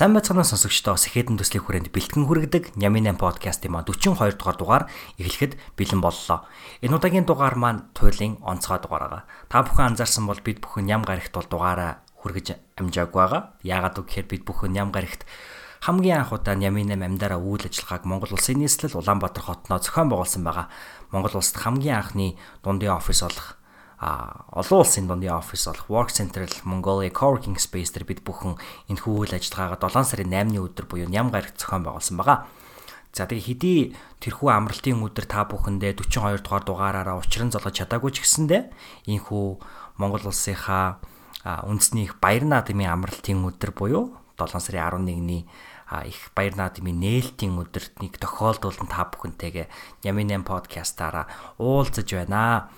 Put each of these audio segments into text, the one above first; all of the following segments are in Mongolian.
Сайн байцгаана сонсогчдоо Сэхэдэн төслийн хүрээнд бэлтгэн хүргэдэг Нямин 8 подкастын маань 42 дугаар дугаар эхлэхэд бэлэн боллоо. Энэ удаагийн дугаар маань туйлын онцгой дугаар байгаа. Та бүхэн анзаарсан бол бид бүхэн ням гарагт бол дугаараа хүргэж амжаагүй байгаа. Яагаад вэ гэхээр бид бүхэн ням гарагт хамгийн анх удаа Нямин 8 амьдараа үйл ажиллагааг Монгол Улсын нийслэл Улаанбаатар хотноо зохион байгуулсан байгаа. Монгол улсад хамгийн анхны дундын офис болох а олон улсын дундын офис болох Work Central Mongolia Coworking Space дээр бид бүхэн энэхүү үйл ажиллагаагаа 7 сарын 8-ны өдөр буюу ням гарагт зохион байгуулсан байгаа. За тэгээ хэдий тэрхүү амралтын өдөр та бүхэндээ 42 дугаар дугаараараа учран золгож чадаагүй ч гэсэндэ энэхүү Монгол улсынхаа үндэсний их баяр наадмын амралтын өдөр буюу 7 сарын 11-ний их баяр наадмын нээлтийн өдөрт нэг тохиолдуулан та бүхэнтэйгээ Ямин 8 подкастаараа уулзаж байна.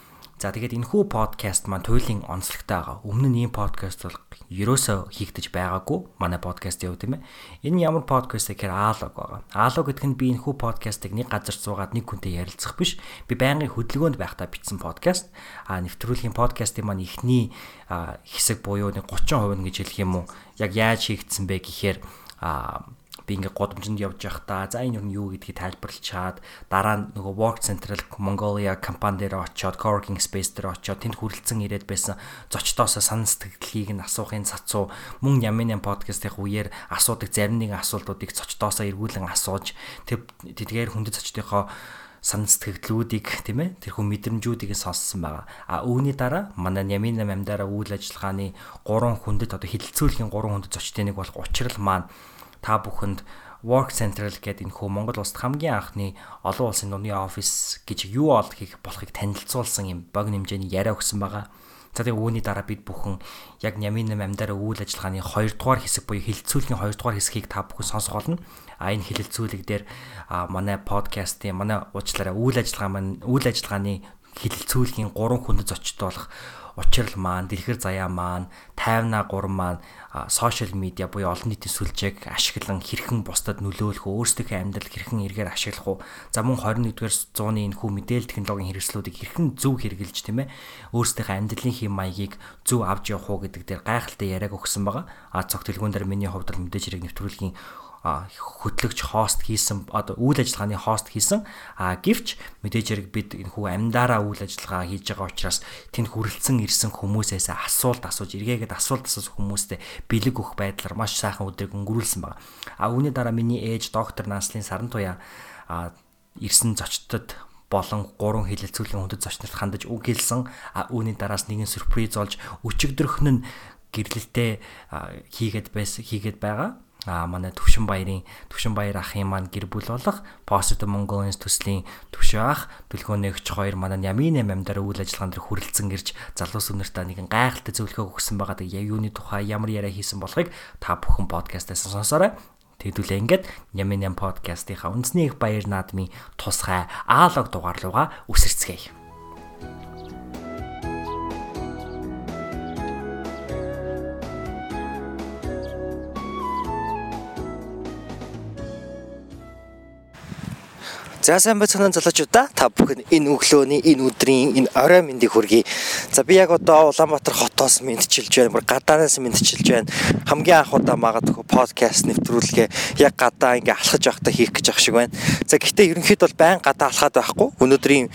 За тэгээд энэхүү подкаст маань туйлын онцлогтой байгаа. Өмнө нь ийм подкаст бол ерөөсөө хийгдэж байгаагүй. Манай подкаст яв тийм ээ. Энэ ямар подкаст гэхээр аалог байгаа. Аалог гэдэг нь би энэхүү подкастыг нэг газар суугаад нэг хүнтэй ярилцах биш. Би байнгын хөдөлгөөнд байхдаа бичсэн подкаст. А нэвтрүүлгийн подкастын маань ихний хэсэг буюу нэг 30% гэж хэлэх юм уу? Яг яаж хийгдсэн бэ гэхээр а би ингээ годомжинд явж байхдаа за энэ юу гэдгийг тайлбарлаж чаад дараа нь нөгөө Work Central Mongolia компани дээр очиод coworking space дээр очиод тэнд хүрэлцэн ирээд байсан зочдоосоо санал сэтгэлийг нь асуухын цацуу мөн Ямин подкастын үеэр асуудаг зарим нэгэн асуултуудыг зочдоосоо эргүүлэн асууж тэдгээр хүндэт зочдынхоо санал сэтгэлдлүүдийг тийм ээ тэрхүү мэдрэмжүүдийг сонссон байгаа. А үүний дараа манай Ямин амьдараа үйл ажиллагааны 3 хүндэт одоо хилцүүлгийн 3 хүндэт зочдын нэг болох учрал маань та бүхэнд Work Central гэдэг энэ хөө Монгол улсад хамгийн анхны олон улсын дундын офис гэж юу ол хийх болохыг танилцуулсан юм бог хэмжээний яриа өгсөн байгаа. За тэгээ үүний дараа бид бүхэн яг Нямин амьдараа үйл ажиллагааны 2 дугаар хэсэг буюу хилцүүлгийн 2 дугаар хэсгийг та бүхэн сонсох болно. А энэ хилцүүлэг дээр манай подкастын манай уучлаарай үйл ажиллагаа маань үйл ажиллагааны хилцүүлгийн 3 хүндэт зочдтой болох учрал маань, дэлгэр заяа маань, тайвнаа гурван маань сошиал медиа буюу олон нийтийн сүлжээг ашиглан хэрхэн бусдад нөлөөлөх үү, өөрсдийнхөө амьдрал хэрхэн эргээр ашиглах уу, за мөн 21-р зууны энэ хүү мэдээлэл технологийн хэрэгслүүдийг хэрхэн зөв хэрэгжилж тийм ээ, өөрсдийнхөө амьдралын хэм маягийг зөв авч явах уу гэдэг дээр гайхалтай яриаг өгсөн байгаа. А цогт төлгөөн дээр миний хувьд мэдээж хэрэг нэвтрүүлгийн хөтлөгч хост хийсэн одоо үйл ажиллагааны хост хийсэн а гівч мэдээж хэрэг бид энэ хүү амьдараа үйл ажиллагаа хийж байгаа учраас тэнд хүрэлцэн ирсэн хүмүүсээс асуулт асууж эргээгээд асуулт асууж хүмүүстэй бэлэг өгөх байдлаар маш сайхан өдрийг өнгөрүүлсэн байна. А үүний дараа миний ээж доктор Наслын Сарантуя ирсэн зочдод болон гурван хилэлцүүлэн хүндэт зочнорт хандаж үг хэлсэн. А үүний дараас нэгэн сюрприз олж өчигдөрхөн нь гэрлэлтэй хийгээд байсан хийгээд байгаа а манай Төвшин баярын Төвшин баяр ахын маань гэр бүл болох Positive Mongolians төслийн төвшөө ах дүлгөөнөгч хоёр манай Ямин амьдараа үйл ажиллагаанд хүрэлцэн ирж залуус өнөртөө нэгэн гайхалтай зөвлөгөө өгсөн байгаа. Тэг юуны тухай ямар яриа хийсэн болохыг та бүхэн подкастаас сонсоорой. Тэгдүүлээ ингээд Ямин подкастынхаа үндэсний их баяр наадмын тусгай аалог дугаарлууга үсэрцгээе. За сайн байцгаана залуучуудаа та бүхэн энэ өглөөний энэ өдрийн энэ орой мэндийг хүргэе. За би яг одоо Улаанбаатар хотоос мэдчилж байна. Бүр гадаанаас мэдчилж байна. Хамгийн анх удаа магадгүй подкаст нэвтрүүлгээ яг гадаа ингээ алхаж явахдаа хийх гэж ах шиг байна. За гэхдээ ерөнхийд бол байн гадаа алхаад байхгүй. Өнөөдрийн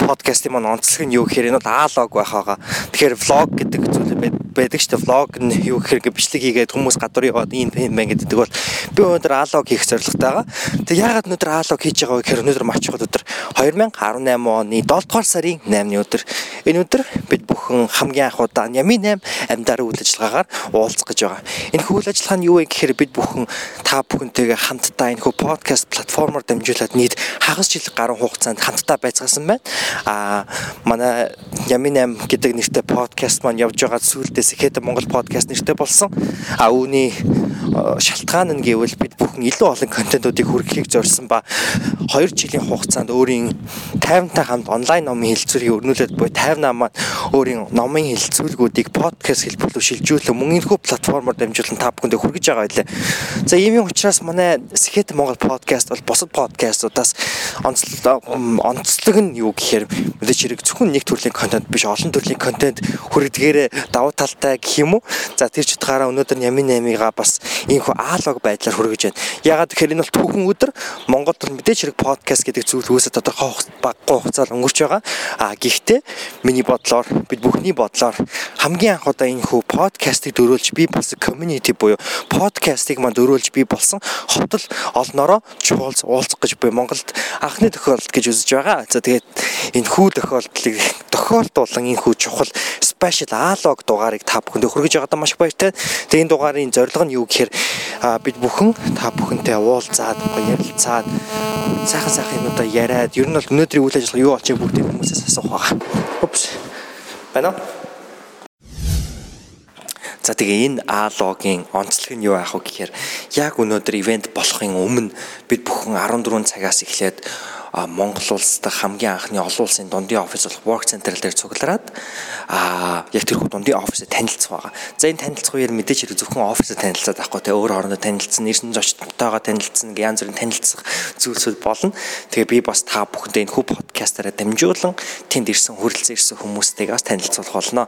подкастын маань онцлог нь юу гэхээр энэ бол аалог байх байгаа. Тэгэхээр влог гэдэг зүйл байдаг шүү дээ. Влог нь юу гэхээр ингээ бичлэг хийгээд хүмүүс гадуур яваад ийм юм байна гэдэг бол би өнөөдөр аалог хийх зорилготой байгаа. Тэг яагаад өнөөдөр аалог хийж байгаа вэ гэхээр өнөөдөр маш чухал өдөр 2018 оны 7 дугаар сарын 8-ны өдөр. Энэ өдөр бид бүхэн хамгийн анх удаа Ями 8 амьдараа үйл ажиллагаагаар уулзах гэж байгаа. Энэ үйл ажиллагаа нь юу вэ гэхээр бид бүхэн та бүхэнтэйгээ хамтдаа энэ хүү подкаст платформоор дамжуулаад нийт хагас жил гаруй хугацаанд хамтдаа байцгаасан байна. Аа манай Ями 8 гэдэг нэртэй подкаст маань явж байгаа сүүлдээ Сэхэт Монгол подкаст нэртэй болсон. А үүний шалтгаан нь гэвэл бид бүхэн илүү олон контентуудыг хүргэхийг зорьсон ба 2 жилийн хугацаанд өөрийн 50-тай хамт онлайн номын хэлцүүрийг өрнүүлээд буй 58 маань өөрийн номын хэлцүүлгүүдийг подкаст хэлбэрлүү шилжүүлэн мөн энэхүү платформоор дамжуулан та бүхэндээ хүргэж байгаа байлаа. За иймийн учраас манай Сэхэт Монгол подкаст бол бусад подкастуудаас онцлог онцлог нь юу гэхээр мэдээж хэрэг зөвхөн нэг төрлийн контент биш олон төрлийн контент хүргэдгээрээ давуу талтай гэх юм уу. За тэр ч утгаараа өнөөдөр Ямин 8-га бас ийхүү аалог байдлаар хүргэж байна. Ягаад гэхээр энэ бол түүхэн өдөр Монголд мэдээж хэрэг подкаст гэдэг зүйл үүсэ тодорхой баггүй хугацаар өнгөрч байгаа. А гэхдээ миний бодлоор бид бүхний бодлоор хамгийн анх удаа энэ хүү подкастыг дөрүүлж би болсон community буюу подкастыг манд дөрүүлж би болсон хотол олноороо чуулз уулзах гэж буй Монголд анхны тохиолдол гэж үзэж байгаа. За тэгээд энэ хүү тохиолдлыг тохиолдуулан энэ хүү чухал special аалог дугаарыг та бүхэнд хүргэж байгаадаа маш их баяртай. Тэгээд энэ дугаарын зорилго нь юу гэхээр бид бүхэн та бүхэнтэй уулзаад ярилцаад сайхан сайхан юмудаа яриад ер нь бол өнөөдрийн үйл ажиллагаа юу болчих бүгдийг хүмүүсээс асуух байгаа. Упс. Байна уу? За тэгээ энэ А-логийн онцлог нь юу аах вэ гэхээр яг өнөөдөр ивент болохын өмнө бид бүхэн 14 цагаас эхлээд Монгол улс дахь хамгийн анхны олон улсын дундын офис болох work center дээр цуглараад аа яг тэрхүү дундын офисд танилцах байгаа. За энэ танилцах үеэр мэдээж хэрэг зөвхөн офисд танилцаад байхгүй те өөр хоорондоо танилцсан, нэрсэн зочдтойгоо танилцсан, янз бүрийн танилцах зүйлсүүд болно. Тэгээ би бас та бүхэндээ энэ хүү подкастаараа дамжуулан тэнд ирсэн хүрэлцэн ирсэн хүмүүстэйгээ бас танилцуулах болно.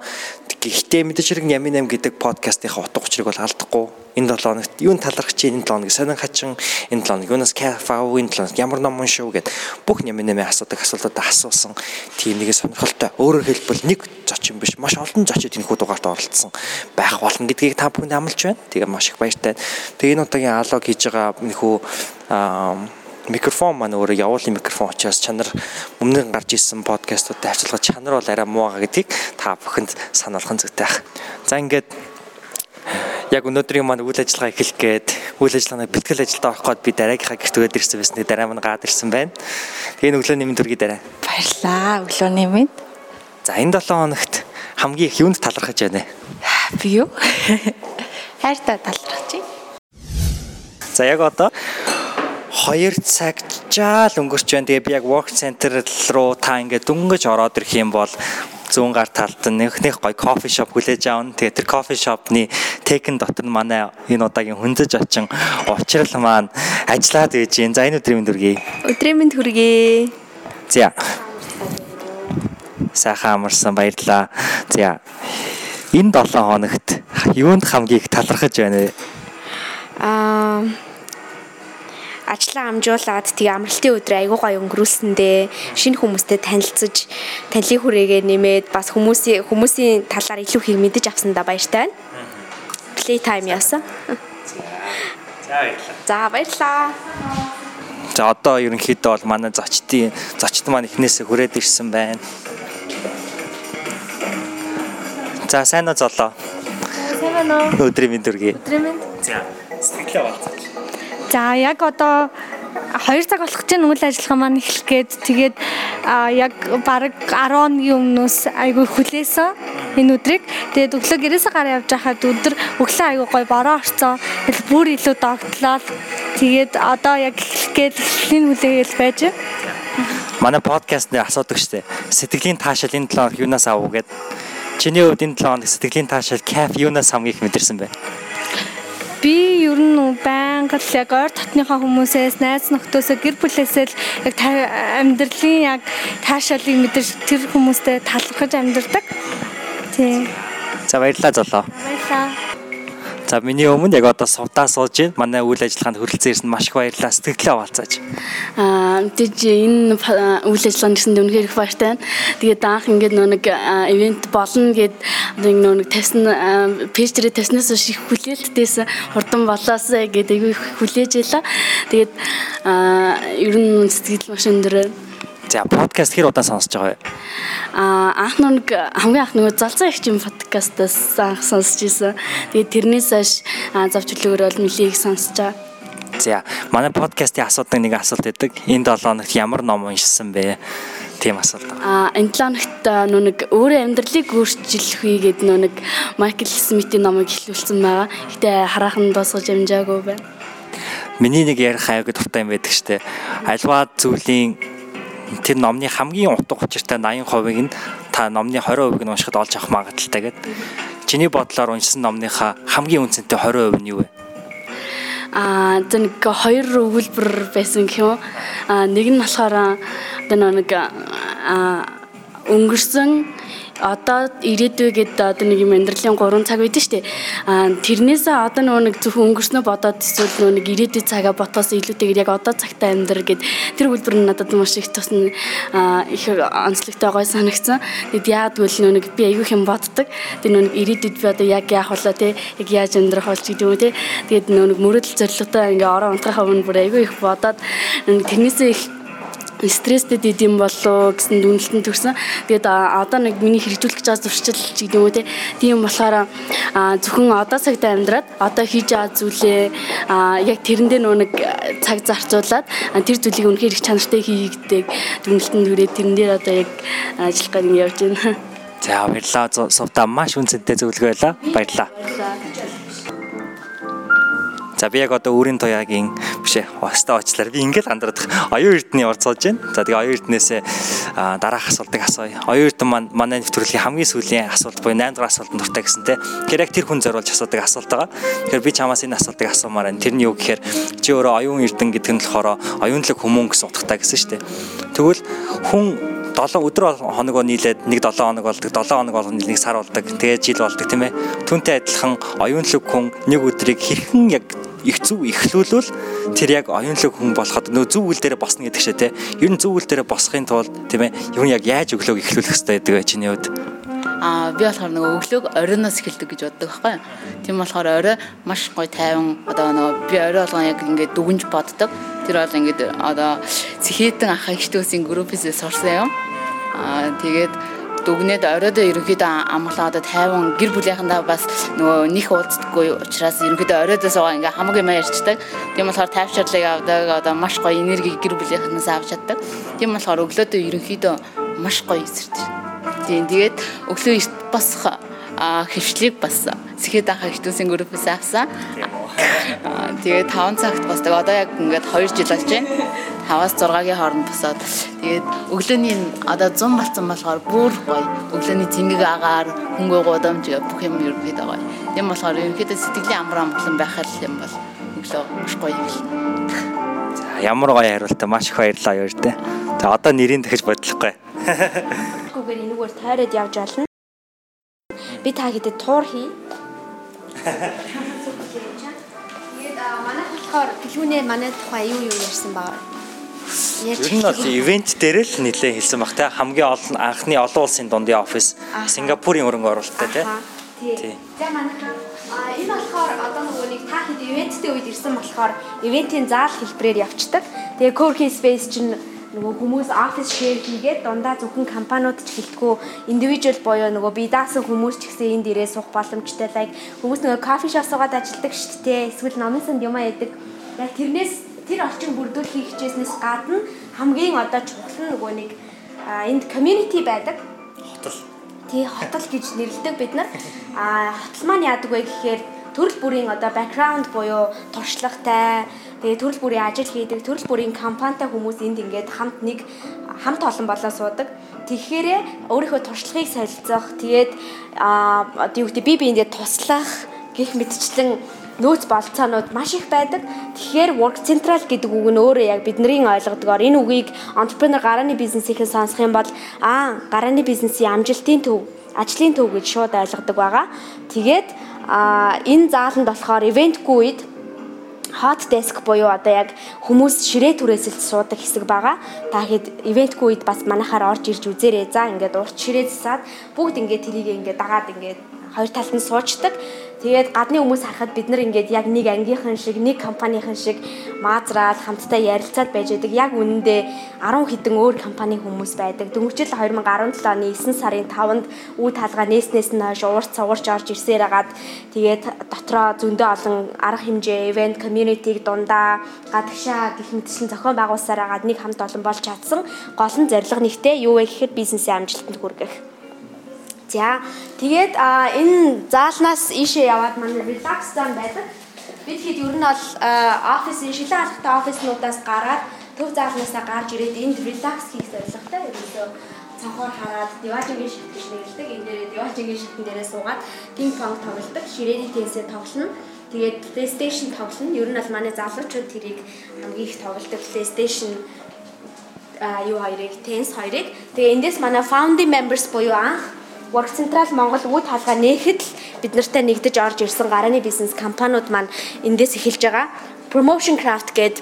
Гэхдээ мэдээж хэрэг Ямин 8 гэдэг подкастынхаа утга учирыг бол алдахгүй энэ 7 хоногт юу талархаж чинь энэ 7 хоног сонин хачин энэ 7 хоног юунаас кафау энэ 7 хоног ямар ном уншив гэд. Бүх нэмэ нэмэ асуудаг асуултуудаа асуусан. Тийм нэгэн сонирхолтой. Өөрөөр хэлбэл нэг зочин биш. Маш олон зочид энэ хүү дугаарт оролцсон. Байх болно гэдгийг та бүхэнд амлаж байна. Тэгээ маш их баяртай. Тэгээ энэ удаагийн алог хийж байгаа нөхөө микрофон маань өөрөө явуулын микрофон учраас чанар өмнө нь гарч ирсэн подкастуудад харьцуулахад чанар бол арай муу байгаа гэдгийг та бүхэнд сануулган зүйтэй. За ингээд яг өнөөдрийн маань үйл ажиллагаа эхлэх гээд үйл ажиллагааны бэлтгэл ажилдаа орох гээд би дараагийнхаа гэрт өгөөд ирсэн байсныг дараа маань гаад ирсэн байна. Тэгээ өглөөний мэд төргий дараа. Баярлаа. Өглөөний мэд. За энэ 7 хоногт хамгийн их юунд талархаж байна вэ? Би юу? Хайртай талархаж байна. За яг одоо 2 цаг жаал өнгөрч байна. Тэгээ би яг work center руу та ингээд дөнгөж ороод ирэх юм бол зүүн гар талд нөхнийх гой кофе шоп хүлээж аавн. Тэгээ тэр кофе шопны текен дотор нь манай энэ удаагийн хүнзэж очин уучрал маань ажиллаад байж гин. За энэ өдрийн мэнд хүргэе. Өдрийн мэнд хүргэе. За. Сайхан амарсан баярлаа. За. Энэ 7 хоногт юунд хамгийн их талархаж байна вэ? Аа ажлаа амжуулаад тэгээ амралтын өдрөө айгуу гоё өнгөрүүлсэндээ шинэ хүмүүстэй танилцаж танилын хүрээгээ нэмээд бас хүмүүсийн хүмүүсийн талаар илүү их мэдэж авсандаа баяртай байна. Play time яасан. За баярлалаа. За одоо ерөнхийдөө бол манай зочдын зочд маань эхнээсээ хүрээд ирсэн байна. За сайн уу золоо. Сайн байна уу? Өдрийн мэнд хүргэе. Өдрийн мэнд. За сэтгэлээ болцооч. За яг одоо 2 цаг болох чинь үйл ажиллагаа маань эхлэх гээд тэгээд яг бараг 10-ны өмнөөс айгүй хүлээсэн энэ өдрийг. Тэгээд өглөө гэрээсээ гараа явж байхад өдөр өглөө айгүй гой бороо орцсон. Тэгэл бүр илүү догтлоо. Тэгээд одоо яг эхлэх гээд эхлэлийн хүлээгээл байж. Манай подкастны асуудаг штэ. Сэтгэлийн таашаал энэ 7 хоног юунаас авав гэд. Чиний хувьд энэ 7 хоног сэтгэлийн таашаал кайф юунаас хамгийн их мэдэрсэн бэ? Би ер нь байнга л яг ойр дотныхоо хүмүүсээс, найз нөхдөөсөө гэр бүлээсээ л яг амьдралын яг таашаалыг мэдэрч тэр хүмүүстэй талархаж амьдардаг. Тий. За баярлалаа золоо. Баярлалаа. За миний өмнө яг одоо сувдаа сууж байна. Манай үйл ажиллагаанд хүрэлцэн ирсэнд маш их баярлалаа. Сэтгэлээ овалцааж. Аа мэдээж энэ үйл ажиллагаанд ирсэнд үнэхээр их баяртай байна. Тэгээд анх ингээд нөө нэг ивент болно гэд нөө нэг тавьсан пэйж дээр тавьснаас их хүлээлттэйс хурдан болоосаа гэд айгүй хүлээж байла. Тэгээд аа ер нь сэтгэл маш өндөр За подкаст хэр удаан сонсож байгаа вэ? Аа анх нэг хамгийн анх нөгөө залзаа их юм подкастаас анх сонсож исэн. Тэгээд тэрнээс хойш завч үлгөр бол их сонсож байгаа. За манай подкастын асуудаг нэг асуулт байдаг. Энэ 7 хоногт ямар ном уншсан бэ? тийм асуулт байгаа. А энэ 7 хоногт нөө нэг өөрөө амьдралыг өөрчилөх үегээд нөө нэг Майкл Смитийн номыг хэлүүлсэн байгаа. Гэтэ хараахан дуусгаж амжаагүй байна. Миний нэг ярих аяг дуртай юм байдаг штэ. Альва зүйлийн тэр номны хамгийн утга учиртай 80%-ыг нь та номны 20%-ыг нь уншихад олж авах магадaltaй гэдэг. Чиний бодлоор уншсан номныхаа хамгийн үнцэнтэй 20% нь юу вэ? Аа тэр нэг хоёр өгүүлбэр байсан гэх юм. Аа нэг нь болохоор одоо нэг өнгөрсөн одоо ирээдүйгээд одоо нэг юм амьдралын 3 цаг байдаг шүү дээ. Аа тэрнээсээ одоо нөгөө нэг зөвхөн өнгөрснөө бодоод эсвэл нөгөө нэг ирээдүйн цагаа ботоос илүүтэйгээр яг одоо цагтаа амьдрал гэд тэр үлбэр нь надад маш их тусна их онцлогтой гой санагдсан. Тэгэд яад гэвэл нөгөө нэг би аягүй хэм боддог. Тэр нөгөө нэг ирээдүйд би одоо яг яах вэ те яг яаж амьдрах болж гэдэг юм те. Тэгээд нөгөө нэг мөрөдөл зорилготой ингээ орон унтрахаа өмнө бүр аягүй их бодоод тэрнээсээ их стресстэй идэм болоо гэсэн дүнэлтэнд төрсэн. Тэгээд одоо нэг миний хэрэгжүүлэх гэж байгаа зуршил ч гэдэг юм уу тийм болохоор зөвхөн одоо цагт амьдраад одоо хийж байгаа зүйлээ яг тэрэндээ нөө нэг цаг зарцуулаад тэр зүйлийг үнэхээр их чанартай хийгдэг дүнэлтэнд хүрээд тэрэн дээр одоо яг ажиллах гэж явж байна. За баярлалаа. Сувта маш үнцэнтэй зөвлөгөө байлаа. Баярлалаа. За би яг одоо өөрийн туяагийн биш ээ. Хостоо очлаар би ингээл андраад оюун эрдэнэ орцоож байна. За тэгээ оюун эрдэнээсээ дараах асуултыг асууя. Оюун эрдэнэ маань манай нэвтрүүлгийн хамгийн сүүлийн асуулт буюу 8 дахь асуултанд дуртай гэсэнтэй. Тэгэхээр яг тэр хүн зориулж асуудаг асуулт байгаа. Тэгэхээр би чамаас энэ асуултыг асуумаар байна. Тэр нь юу гэхээр чи өөрөө оюун эрдэнэ гэдэг нь болохоор оюунлаг хүмүүн гэсэн утгатай гэсэн шүү дээ. Тэгвэл хүн 7 өдөр хоногоо нийлээд нэг 7 хоног болдог 7 хоног болгоно нэг сар болдог тэгээ жил болдог тийм ээ түүнтэй адилхан оюунлаг хүн нэг өдрийг хэрхэн яг их зөв ихлүүлвэл тэр яг оюунлаг хүн болоход нөө зөв үйл дээр босно гэдэг шээ те. Ер нь зөв үйл дээр босхын тулд тийм ээ юу яг яаж өглөөг ихлүүлэх хэрэгтэй вэ чиний хувьд? Аа би болохоор нөгөө өглөөг оройноос эхэлдэг гэж боддог байхгүй юу. Тийм болохоор орой маш гоё тайван одоо нөгөө би орой болгон яг ингээд дүгнж боддог. Тэр бол ингээд одоо цэхэтэн ах ихтөөсийн группээс сурсан юм. Аа тэгээд дүгнээд оройдоо ерөнхийдөө амглаа одоо тайван гэр бүлийнхэндээ бас нөгөө них уулздаггүй учраас ерөнхийдөө оройдоо суугаа ингээ хамгийн маяг ярьцдаг. Тийм болохоор тайвшрлыг авдаг одоо маш гоё энерги гэр бүлийнхнээс авч чаддаг. Тийм болохоор өглөөдөө ерөнхийдөө маш гоё эсэрч. Тийм тэгээд өглөө эрт босох хөвчлийг бас сэхэд анхаа хитүүсийн группээс авсан. Тэгээд 5 цагт босдог. Одоо яг ингээд 2 жил болж байна. 5-аас 6-гийн хооронд босоод тэгээд өглөөний одоо 100 болцсон болохоор бүр гоё. Өглөөний цэнгэг агаар, хөнгөө гудамж бүх юм ерөнхийдөө гоё. Тийм болохоор ерөнхийдөө сэтгэлийн амар амгалан байх юм бол өглөө маш гоё юм л. За ямар гоё хариултаа маш их баярлалаа юу дээ. За одоо нэрийг дахиж бодлохгүй. Гүүгээр энэгээр тойроод явж олно. Би та хэдэд туур хий. Тэгээд манайх болохоор гэлгүүнээ манай тухай юу юу ярьсан баа. Ер нь бол ивент дээр л нэлээд хэлсэн баг те. Хамгийн олон анхны олон улсын дундын офис. Сингапурын хөрөнгө оруулалттай те. Тий. За манайхаа энэ болохоор одоо нөгөө нэг та хэд ивенттэй үед ирсэн болохоор ивентийн заал хэлбэрээр явцдаг. Тэгээ co-working space чинь нөгөө хүмүүс офис шеэр хийгээд дундаа зөвхөн компаниуд ч гэлтгүү индивидуал боёо нөгөө бие даасан хүмүүс ч гэсэн энд ирээ суух боломжтой. Лайк хүмүүс нөгөө кофе шоп суугаад ажилладаг шүү дээ. Эсвэл номын санд юм яадаг. Яг тэрнээс тэр орчин бүрдүүр хийх хичээснээс гадна хамгийн одоо чухал нь нөгөө нэг энд community байдаг. Хотол. Тий хотол гэж нэрлэдэг бид нар. А хотол маань яадаг вэ гэхээр төрөл бүрийн одоо background буюу туршлагатай Тэгээ төрөл бүрийн ажил хийдэг, төрөл бүрийн компанитай хүмүүс энд ингээд хамт нэг хамт олон болоо суудаг. Тэгэхээр өөрийнхөө туршлагыг солилцох, тэгээд аа юу гэдэг би биендээ туслах гих мэтчлэн нөөц болцоонууд маш их байдаг. Тэгэхээр work central гэдэг үг нь өөрөө яг бидний ойлгодгоор энэ үгийг entrepreneur гарааны бизнесийнхээ сонсох юм бол аа гарааны бизнесийн амжилтын төв, ажлын төв гэж шууд ойлгодог байгаа. Тэгээд аа энэ зааланд болохоор event-гүй үед hot desk буюу одоо яг хүмүүс ширээ түрээсэлд суудаг хэсэг байгаа. Та хэд ивентгүй үед бас манахаар орж ирж үзээрэй. За ингээд урт ширээ засаад бүгд ингээд тэрийг ингээд дагаад ингээд хоёр талд нь суучдаг. Тэгээд гадны хүмүүс харахад бид нар ингээд яг нэг ангийнхан шиг, нэг компанийн шиг маазраад хамтдаа ярилцаад байж байдаг. Яг үнэндээ 10 хэдэн өөр компани хүмүүс байдаг. Дөнгөжил 2017 оны 9 сарын 5-нд үе таалга нээснээс нь хойш уурч цугуурч орж ирсээр хагаад тэгээд дотроо зөндөө олон арга хэмжээ, event community-г дундаа гадагшаа гих мэтчлэн зохион байгуулсаар хагаад нэг хамт олон болж чадсан. Гол нь зорилго нэгтэй юу вэ гэхээр бизнесийн амжилтанд хүргэх. За тэгээд энэ заалнаас ийшээ яваад манай relax zone байдаг. Бид хэд ер нь бол офисын шилэн алхахтай офиснуудаас гараад төв заалнаасаа гарч ирээд энд relax хийх зорилготой ерөөсөө цанхоор хараад диважингийн шигт гэж нэрлэдэг. Энэ дээрээ диважингийн шигтэн дээрээ суугаад пинг понг тоглодог, ширээний теннисээ тоглоно. Тэгээд PlayStation тоглоно. Ер нь бол манай залуучууд тэрийг хамгийн их тоглодог PlayStation а юу хоёрыг, tennis хоёрыг. Тэгээ эндээс манай founding members буюу анх Work Central Монгол үд хаалгаа нээхэд л бид нартай нэгдэж орж ирсэн гарааны бизнес компаниуд маань эндээс эхэлж байгаа. Promotion Craft гэдэг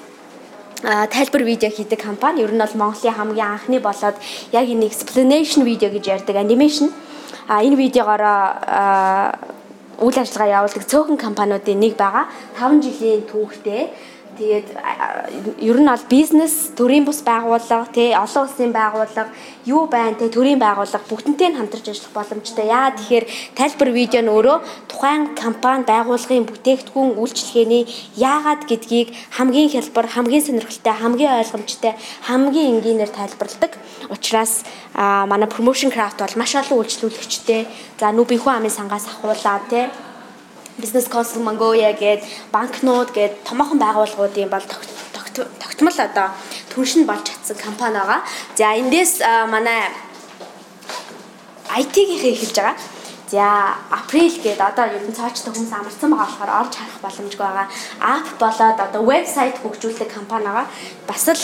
тайлбар видео хийдэг компани ер нь бол Монголын хамгийн анхны болоод яг энэ explanation видео гэж ярьдаг animation. А энэ видеогоор үйл ажиллагаа явуулдаг цөөхөн компаниудын нэг байгаа. 5 жилийн түүхтэй Тэгээд ер нь бол бизнес, төрийн бус байгууллага, тий олон улсын байгууллага юу байна те төрийн байгууллага бүгднтэй нь хамтарч ажиллах боломжтой. Яагаад тэгэхээр тайлбар видео нь өөрөө тухайн компани байгууллагын бүтээгдэхүүн үйлчлэгээний яагаад гэдгийг хамгийн хялбар, хамгийн сонирхолтой, хамгийн ойлгомжтой, хамгийн энгийнээр тайлбарладаг. Учираас манай promotion craft бол маш олон үйлчлүүлэгчтэй. За нүбийнхүү амын сангаас ахуулаад те бизнес консул Mongolia гээд банкнууд гээд томоохон байгууллагуудын бол тогтмол одоо түншин болж чадсан компани байгаа. За эндээс манай IT-гийн эхэлж байгаа. За април гээд одоо ер нь цаочтой хүмүүс амарсан байгаа болохоор орж харах боломжгүй байгаа. App болоод одоо вебсайт хөгжүүлдэг компани байгаа. Бас л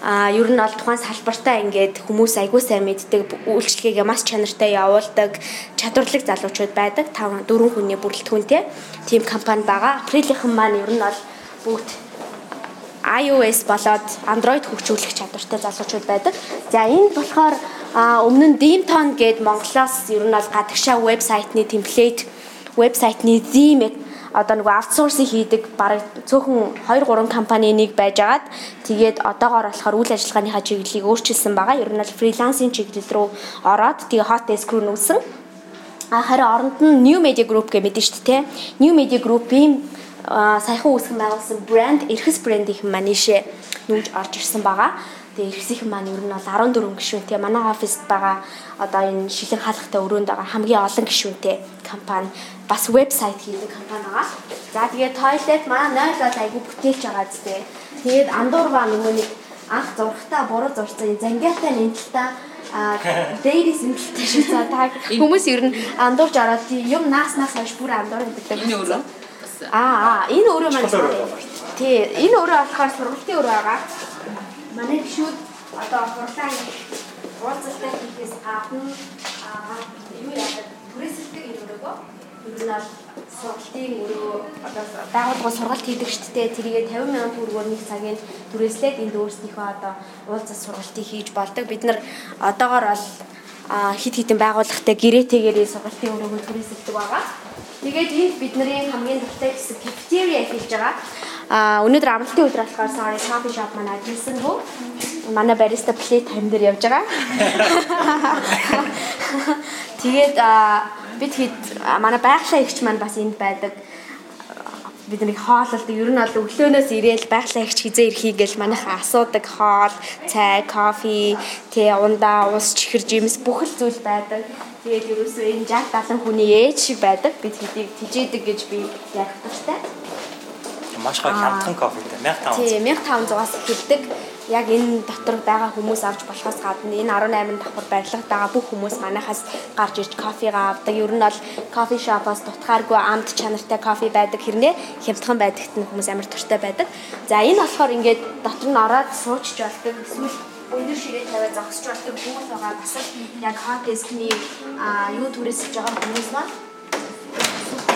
ер нь бол тухайн салбартаа ингээд хүмүүс айгүй сайн мэддэг үйлчлэгээ маш чанартай явуулдаг чадварлаг залуучууд байдаг. 5 4 хүний бүрэлдэхүүнтэй тийм компани байгаа. Априлийнхан маань ер нь бол бүгд iOS болоод Android хөгжүүлэх чадвартай залуучууд байдаг. За энд болохоор өмнө нь Dimton гээд Монголоос ер нь бол гадагшаа вебсайтны темплейт, вебсайтны theme одоо нөгөө аутсорсинг хийдэг бараг цөөхөн 2 3 компани нэг байжгаад тэгээд одоогоор болохоор үйл ажиллагааныхаа чиглэлийг өөрчилсөн байгаа. Ер нь бол фрилансинг чиглэл рүү ороод тэгээ hot desk руу нүүсэн. А харин оронд нь New Media Group гэж мэдэн шүү дээ. New Media Group-ийн саяхан үүсгэн байгуулсан брэнд Эрхэс брэндийнхэн маань ийшээ нүүж орж ирсэн байгаа. Тэгээ эрхсийнхэн маань ер нь бол 14 гишүүнтэй манай оффист байгаа одоо энэ шилэн хаалгатай өрөөнд байгаа хамгийн олон гишүүнтэй компани бас вебсайт хийдэг компани байгаа. За тэгээ тойлет манай 0 бол айгүй бүтээлч байгаа зү. Тэгээд андуургаа нөгөө нэг анх зургатаа буруу зурсан зангиатай нэнтэлтэй а дэйрис нэнтэлтэй шүү. За та хүмүүс ер нь андуурж ороод юм нааснаас хойш бүр андуур гэдэг. Энэ өөрөө Аа энэ өөрөө маань тий энэ өөрөө болохоор сургалтын өрөө байгаа манай гişүүд одоо хурлаа уулзалтай хийхээс гадна юу яадаг түрээсэлдэг юм өрөөгөө ер нь бол сургалтын өрөө одоо байгууллага сургалт хийдэг шүү дээ тэрийгээ 50 сая төгрөгөөр нэг цагийн түрээслээд энд өөрснийхөө одоо уулзалт сургалтыг хийж болдог бид нар одоогоор бол хит хитэн байгууллагатай гэрээтэйгээр сургалтын өрөөгөө түрээсэлдэг байгаа. Тэгээд энд бидний хамгийн дуртай хэсэг cafeteria хийж байгаа. А өнөөдөр амралтын өдөр болохоор sorry coffee shop манай ажилласан хөө. Манай бариста плейт тань дээр явж байгаа. Тэгээд бид хэд манай байгалийн эгч маань бас энд байдаг бидний хоололдог ер нь бол өглөөнөөс ирээл байгалаа ихч хизээ ирхий гэж манайхаа асуудаг хоол, цай, кофе, тэ ундаа, ус, чихэр, жимс бүх л зүйл байдаг. Тэгээд ерөөсөө энэ 60 70 хүний ээж шиг байдаг. Бид хэдийг тижээдэг гэж би ярих туфтай маш гоё хямдхан кофетэй 1500. Тийм 1500-аас эхэлдэг. Яг энэ дотор байгаа хүмүүс авч болохоос гадна энэ 18 давхар барилгад байгаа бүх хүмүүс манайхаас гарч ирж кофегаа авдаг. Ер нь бол кофе шопоос дутхааргүй амт чанартай кофе байдаг хэрнээ хямдхан байдагт нь хүмүүс амар туртай байдаг. За энэ болохоор ингээд дотор нь ороод суучж болдог. Эсвэл өндөр ширээ тавиад зогсож болдог хүмүүс байгаа. Бас яг hot desk-ний юу түрээсэж байгаа хүмүүс маань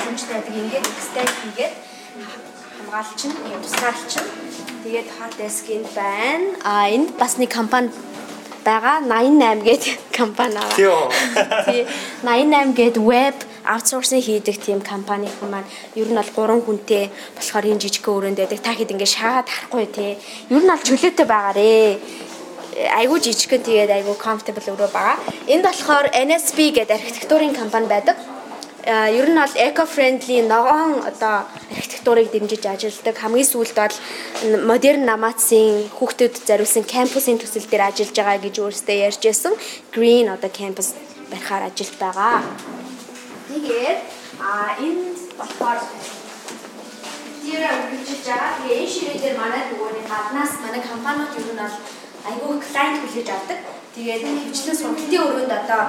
хүнчтэй байдаг. Ингээд стейк хийгээд хамгаалч нь, тусгаалч нь. Тэгээд hot desk-ийн байна. А энд бас нэг компани байгаа 88 гэдэг компани байгаа. Тий. 88 гэдэг веб аутсорсинг хийдэг тийм компани хүн маань ер нь бол 3 хүнтэй болохоор энэ жижиг өрөөнд байдаг. Та хэд ингэ шаагаад харахгүй тий. Ер нь бол чөлөөтэй байгаарэ айгуу жижигхэн тэгээд айгуу comfortable өрөө байгаа. Энд болохоор NSB гэдэг архитектурын компани байдаг. Ер нь бол eco friendly ногоон одоо архитектурыг дэмжиж ажилладаг. Хамгийн сүүлд бол модерн намаацын хүүхдэд зориулсан кампусын төсөл дээр ажиллаж байгаа гэж өөрөөсөө ярьж байсан. Green одоо кампус барихаар ажилт байгаа. Тэгээд а энд болохоор тэр үргэлжлэж байгаа. Тэгээ энэ ширээ дээр манай нөгөөний гаднаас манай компаниуд ер нь бол айгүй клиент хүлээж авдаг. Тэгээд хөвчлэн сургалтын өрөөнд одоо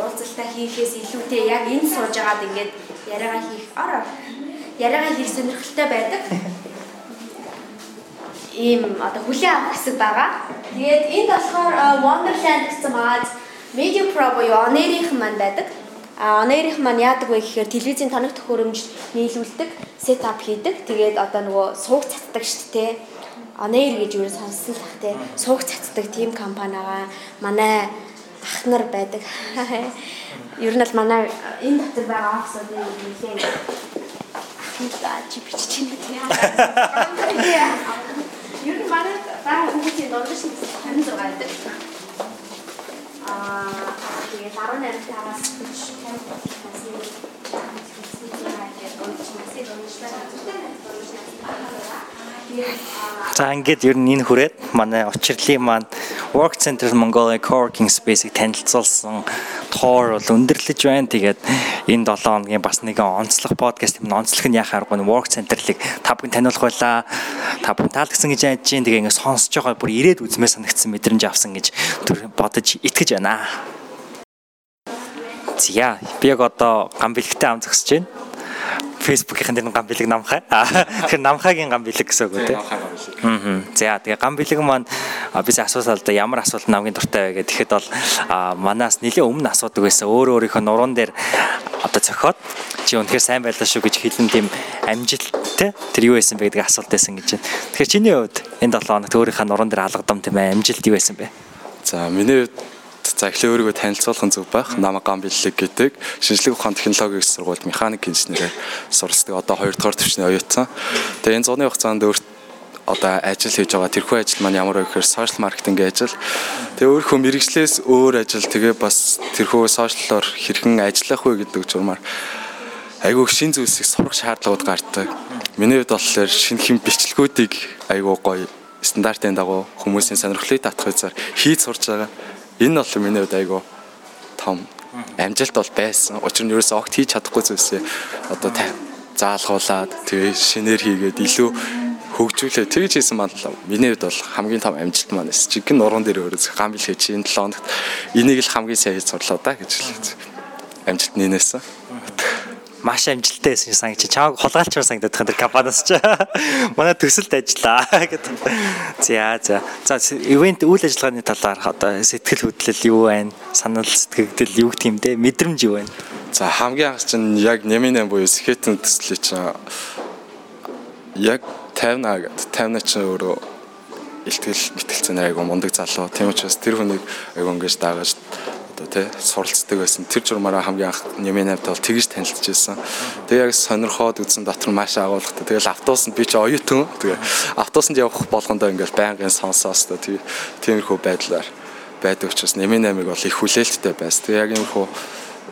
уулзалтаа хийхээс илүүтэй яг энэ сууж агаад ингээд яриагаа хийх ороо яриагаа хийх сонирхолтой байдаг. Ийм одоо хүлээн авах хэсэг байгаа. Тэгээд энд болохоор Wonderland гэсэн маад Media Pro буюу онерийнх маань байдаг. А онерийнх маань яадаг вэ гэхээр телевизийн тоног төхөөрөмж нийлүүлдэг, сетап хийдэг. Тэгээд одоо нөгөө сууг цацдаг шүү дээ Onair гэж юу сонссон л бах те. Сууг цацдаг team компанигаа манай ах нар байдаг. Ер нь л манай энэ дотор байгаа офсуудын нэлээд ахнаа чи бичиж чинь тийм. Ер нь манай байгаа хүмүүсийн дундаж 56 байдаг. Аа тэгээд 18 тагаас 40 50 насны За ингээд ер нь энэ хүрээд манай учирлын маань Work Center Mongolia Coworking Space-ийг танилцуулсан тоор бол өндөрлөж байна. Тэгээд энэ 7 хоногийн бас нэгэн онцлог подкаст юм. Онцлог нь яхаар гоо Work Center-ыг та бүхэн таниулах байлаа. Та бүхэн таалагдсан гэж найдаж байна. Тэгээ ингээд сонсож байгаа бүр ирээд үзмээ санагдсан мэдрэмж авсан гэж бодож итгэж байна. Зя би яг одоо гам бэлгтэй ам зогсож байна. Facebook-ийн дээр гам бэлэг намхаа. Тэгэхээр намхаагийн гам бэлэг гэсэн үг үү те. Аа. За тэгээ гам бэлэг маань бис асуусаа л да ямар асуулт намгийн дуртай вэ гэхэд бол манаас нэлийн өмнө асуудаг байсан. Өөр өөрийнхөө нуруунд дээр одоо цохиод чи үнэхээр сайн байлаа шүү гэж хэлэн тийм амжилттай тэр юу байсан бэ гэдэг асуулт байсан гэж байна. Тэгэхээр чиний хувьд энэ 7 хоногт өөрийнхөө нуруунд дээр алгадам тийм амжилт юу байсан бэ? За миний хувьд За эхлээ өөрийгөө танилцуулах нь зөв байх. Намаг гам бэлэг гэдэг шинжлэх ухаан технологийн сургуульд механик инженерээр сурсдаг. Одоо 2 дугаар төвчний оюутсан. Тэгээ энэ зуны хугацаанд өөрт одоо ажил хийж байгаа тэрхүү ажил маань ямар вэ гэхээр сошиал маркетинг ажил. Тэгээ өөрийнхөө мэрэгчлээс өөр ажил тэгээ бас тэрхүү сошиаллоор хэрхэн ажиллах вэ гэдэг журмаар айгүй шин зүйлсийг сурах шаардлагууд гардаг. Миний хувьд болохоор шинэ хэм бичлэгүүдийг айгүй гоё стандартын дагуу хүмүүсийн сонирхлыг татах үзээр хийж сурж байгаа. Энэ бол миний хувьд айгүй том амжилт бол байсан. Учир нь ерөөсөө огт хийж чадахгүй зүйлсээ одоо заалгуулад тэгээ шинээр хийгээд илүү хөгжүүлээ тэгж хийсэн маань миний хувьд бол хамгийн том амжилт маань эс. Жигэн нуруунд дээр өөрөө гам бил хийж энэ 7 хоногт энийг л хамгийн сайн хийж сурлаа да гэж хэлээ. Амжилт нэнээсэн маш амжилттай байсан сан чи чааг хулгайлчаар санагдаад тэр компаниас ч манай төсөлд ажиллаа гэдэг. За за. За ивент үйл ажиллагааны талаар одоо сэтгэл хөдлөл юу байна? Санал сэтгэгдэл юу гэх юм те мэдрэмж юу байна? За хамгийн анх чинь яг Нямин 8 буюу скетэн төслөө чинь яг 50 гэдэг 50 чинь өөрөө илтгэл мэтгэлцэн айгу мундаг залуу. Тийм учраас тэр хүнийг айгу ингэж даагаж одоо тий суралцдаг байсан. Тэр журмаараа хамгийн анх нэмийн навд бол тэгж танилцж байсан. Тэгээ яг сонирхоод үзсэн дотор маш агуулгатай. Тэгэл автобусанд би ч оюутан. Тэгээ автобусанд явах болгондоо ингээл байнгын сонсоос та тий тиймэрхүү байдлаар байдаг учраас нэмийн намыг бол их хүлээлттэй байсан. Тэгээ яг иймэрхүү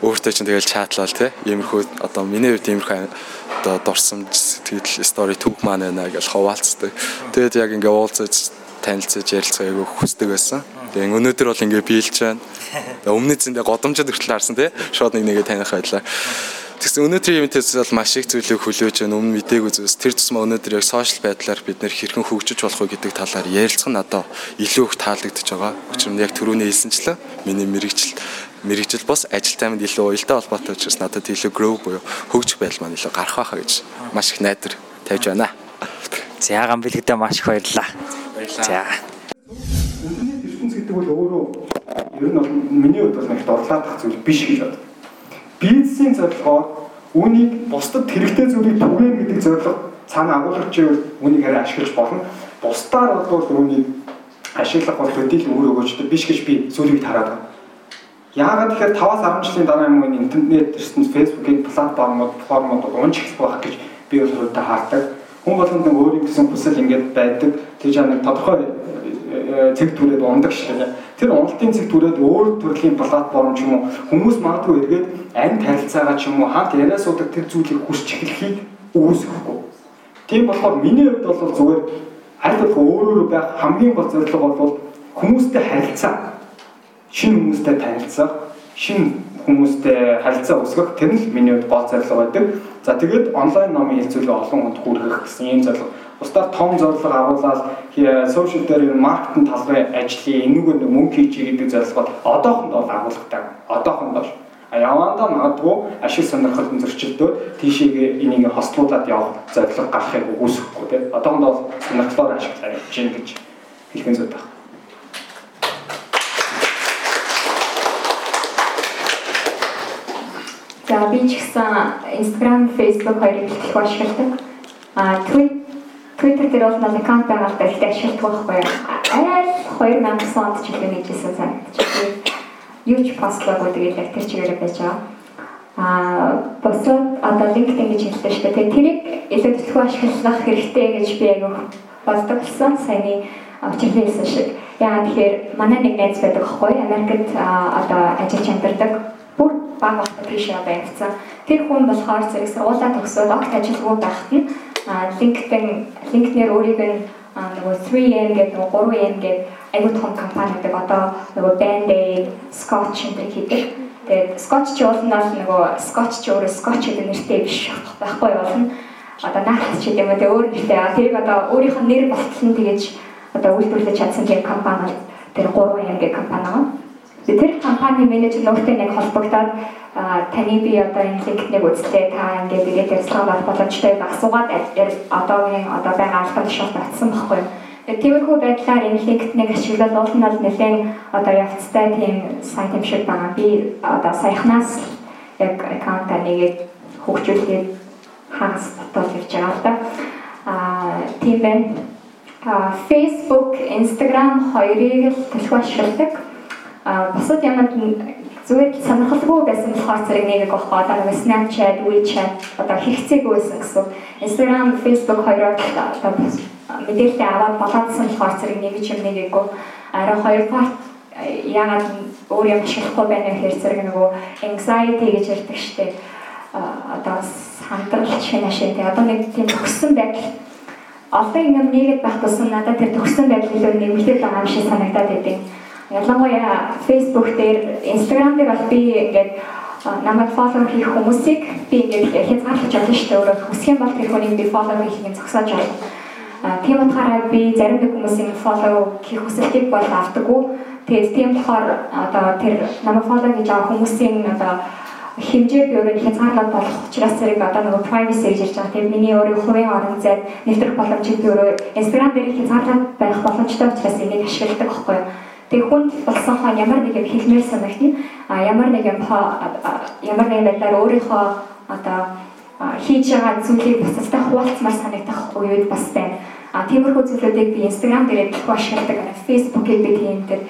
өөртөө чинь тэгэл чатлал тий иймэрхүү одоо миний хувьд иймэрхүү одоо дурсамж сэтгэл стори түүх маань байна гэж хуваалцдаг. Тэгээд яг ингээ уулзаж танилцаж ярилцгаа айгүй хүсдэг байсан. Тэгээ өнөөдөр бол ингээ биелж байна. Өмнө зэндээ годомжод хүртэл харсан тий. Шууд нэг нэгээ таних байлаа. Тэгсэн өнөөдрийн ивэнтээс бол маш их зүйлийг хүлээж байна. Өмнө мдээгүй зүйлс. Тэр тусмаа өнөөдөр яг сошиал байдлаар бид нэр хэрхэн хөгжиж болох вэ гэдэг талаар ярилцах нь одоо илүү их таалагдж байгаа. Учир нь яг түрүүний хэлсэнчлэн миний мэрэгжил мэрэгжил бас ажил таймд илүү уялдаа холбоотой учраас надад илүү grow буюу хөгжих байдал маань илүү гарах байхаа гэж маш их найдар тавьж байна. За гам бэлгэдэ маш их баярлаа. За. Интернет ертөнц гэдэг бол өөрөө ер нь бол миний хувьд бол их дорлаадах зүйл биш гэж бод. Бизнесийн зорилгоор үүнийг бусдад хэрэгтэй зүйлийг түгээн гэдэг зорилго цаана агуулгач үнийг харин ашиглаж болно. Бусдаар бол үүнийг ашиглах бол төдийл өөр өгөөжтэй биш гэж би зүйлийг хараад байна. Яагаад тэгэхээр 5-аас 10 жилийн дараа юм уу интернет ирсэн Facebook-ийн платформуд формууд унж эхлэх байх гэж би бол өөртөө хаардаг. Хүн болгонд нэг өөрийн гэсэн хүсэл ингээд байдаг. Тэр жаа нэг тодорхой э, цэг түрээд ундаг дээ. Тэр уналтын цэг түрээд өөр төрлийн платформ ч юм уу хүмүүс магадгүй эргээд амьд харилцаагаа ч юм уу хамт яриа суудаг тэр зүйлийг хүсч эхлэхийг үүсэхгүй. Тийм болохоор миний хувьд бол зүгээр аль болох өөрөөр байх хамгийн гол зорилго бол хүмүүстэй харилцаа. Шинэ хүмүүстэй танилцах, шинэ хүмүүстэй харилцаа үүсгэх тэр нь миний хувьд гол зорилго байдаг. За тэгээд онлайн номын хэлцүүлэг олон хүнд хүргэх гэсэн ийм зорилго. Бусдаар том зорилго агуулаад сошиал дээр маркетинг талбарын ажлын энүүгээр мөнгө хийчихье гэдэг зорилгод одоохондоо бол агуулгатай. Одоохондоо ш явандаа магадгүй ашиг сонирхолтой зөрчилдөө тийшээгээ энийг хослуулад явах зорилго гарахыг үгүйсэхгүй тийм одоохондоо бол сонирхлоор ашиглаж гэж хэлхэн зүйд байна. Би ч гэсэн Instagram, Facebook хоёрыг их ашигладаг. А Twitter дээр бол нэг аккаунт байгаа л да их ашигладаг байхгүй юу? Айл 2009 онд ч илүү нэгжсэн санагдчих юу ч постлоогүй тэгээд яг тэр чигээр байж байгаа. Аа босоод одоо LinkedIn гэж хэлдэг шүү дээ. Тэгээд тэрийг илүү төлхөө ашиглах хэрэгтэй гэж би аяг боддог болсон. Саяны өчигдөр хэлсэн шиг. Яагаад тэгэхээр манай нэг найз байдаг аахгүй Америкт одоо ажиллаж амьдардаг. Бүр баг багт тийш явагдсан. Тэр хүн болохоор зэрэг сургуулаа төгсөөд огт ажилгүй байхад нь LinkedIn LinkedIn-ээр өөрийг нь нөгөө 3M гэдэг нөгөө 3M гэдэг айгуу том компани гэдэг одоо нөгөө Band-Aid, Scotch энэ хийдэг. Тэгээд Scotch ч уулнаас нөгөө Scotch ч өөрөө Scotch гэдэг нэртэй биш байхгүй болно. Одоо наац ч гэдэг юм уу өөр нэртэй. Тэрийг одоо өөрийнх нь нэр болтол нь тэгэж одоо үйлдвэрлэж чадсан тийм компани тэр 3M гэдэг компани байгаа. Тэр компани менежер нөхдөд нэг холбогдоод таны би одоо энэ линкнийг үзтээ та ингээд ирээд ярилцлага болох боломжтой асуугаад одоогийн одоо байгаа албан тушаалд батсан байхгүй юу? Тиймэрхүү байдлаар энэ линкднийг ашиглаад уул нь бол нэлээд одоо явцтай тийм сайт юм шиг байгаа. Би одоо саяхнаас яг аккаунтаа нэгээд хөгжүүлээд хагас ботол хийж байгаа л да. Аа тийм байна. Facebook, Instagram хоёрыг л төлөв ашигладаг. Бусад ямад зүгээр сонирхолгүй байсан болохоор зэрэг нэг авах одоо нэг Snapchat, WeChat одоо хэрэгцээгүй байсан гэсэн. Instagram, Facebook хоёроо одоо мэдээлэл аваад болоодсан болохоор зэрэг нэг юм нэгээгүй. Араа хоёрдугаар яагаад өөр юм ашиглахгүй байна гэхээр зэрэг нөгөө anxiety гэж ярьдаг штеп одоо сандрал шинэ шин тэгээ одоо нэг тийм төгссөн байдал олон юм нэгэд байх тусам надад тэр төгссөн байдал илүү нэмэгдэл байгаа юм шиг санагдаад байдаг. Ялангуяа Facebook дээр, Instagram дээр бол би ингээд намайг фоллоу хийх хүмүүсийг би ингээд хязгаарлаж байна шүү дээ. Өөрөөр хүсэх юм бол тэр хүнийг би фоллоу хийхийг зогсоож байна Тийм утгаараа би зарим нэг хүмүүсийн фоллоу хийх хүсэлтийг бол авдаггүй. Тэгээд тийм болохоор одоо тэр намайг фоллоу хийж байгаа хүмүүсийн одоо хэмжээ би өөрөө хязгаарлаад болох учраас зэрэг одоо нөгөө privacy гэж ярьж байгаа. Тэгээд миний өөрийн хувийн орон зайд нэвтрэх боломжийг би өөрөө Instagram дээр хязгаарлаад байх боломжтой учраас энийг ашигладаг байхгүй юу? Тэг хүн болсон хон ямар нэг юм хэлмээр санагдана. А ямар нэг юм ямар нэг байдлаар өөрийнхөө одоо хийж байгаа зүйлийг бусадтай хуваалцмаар санагдах үед бас байна. А тиймэрхүү зүйлүүдийг би Instagram дээр их ашигладаг. Facebook-ийг би тийм дээр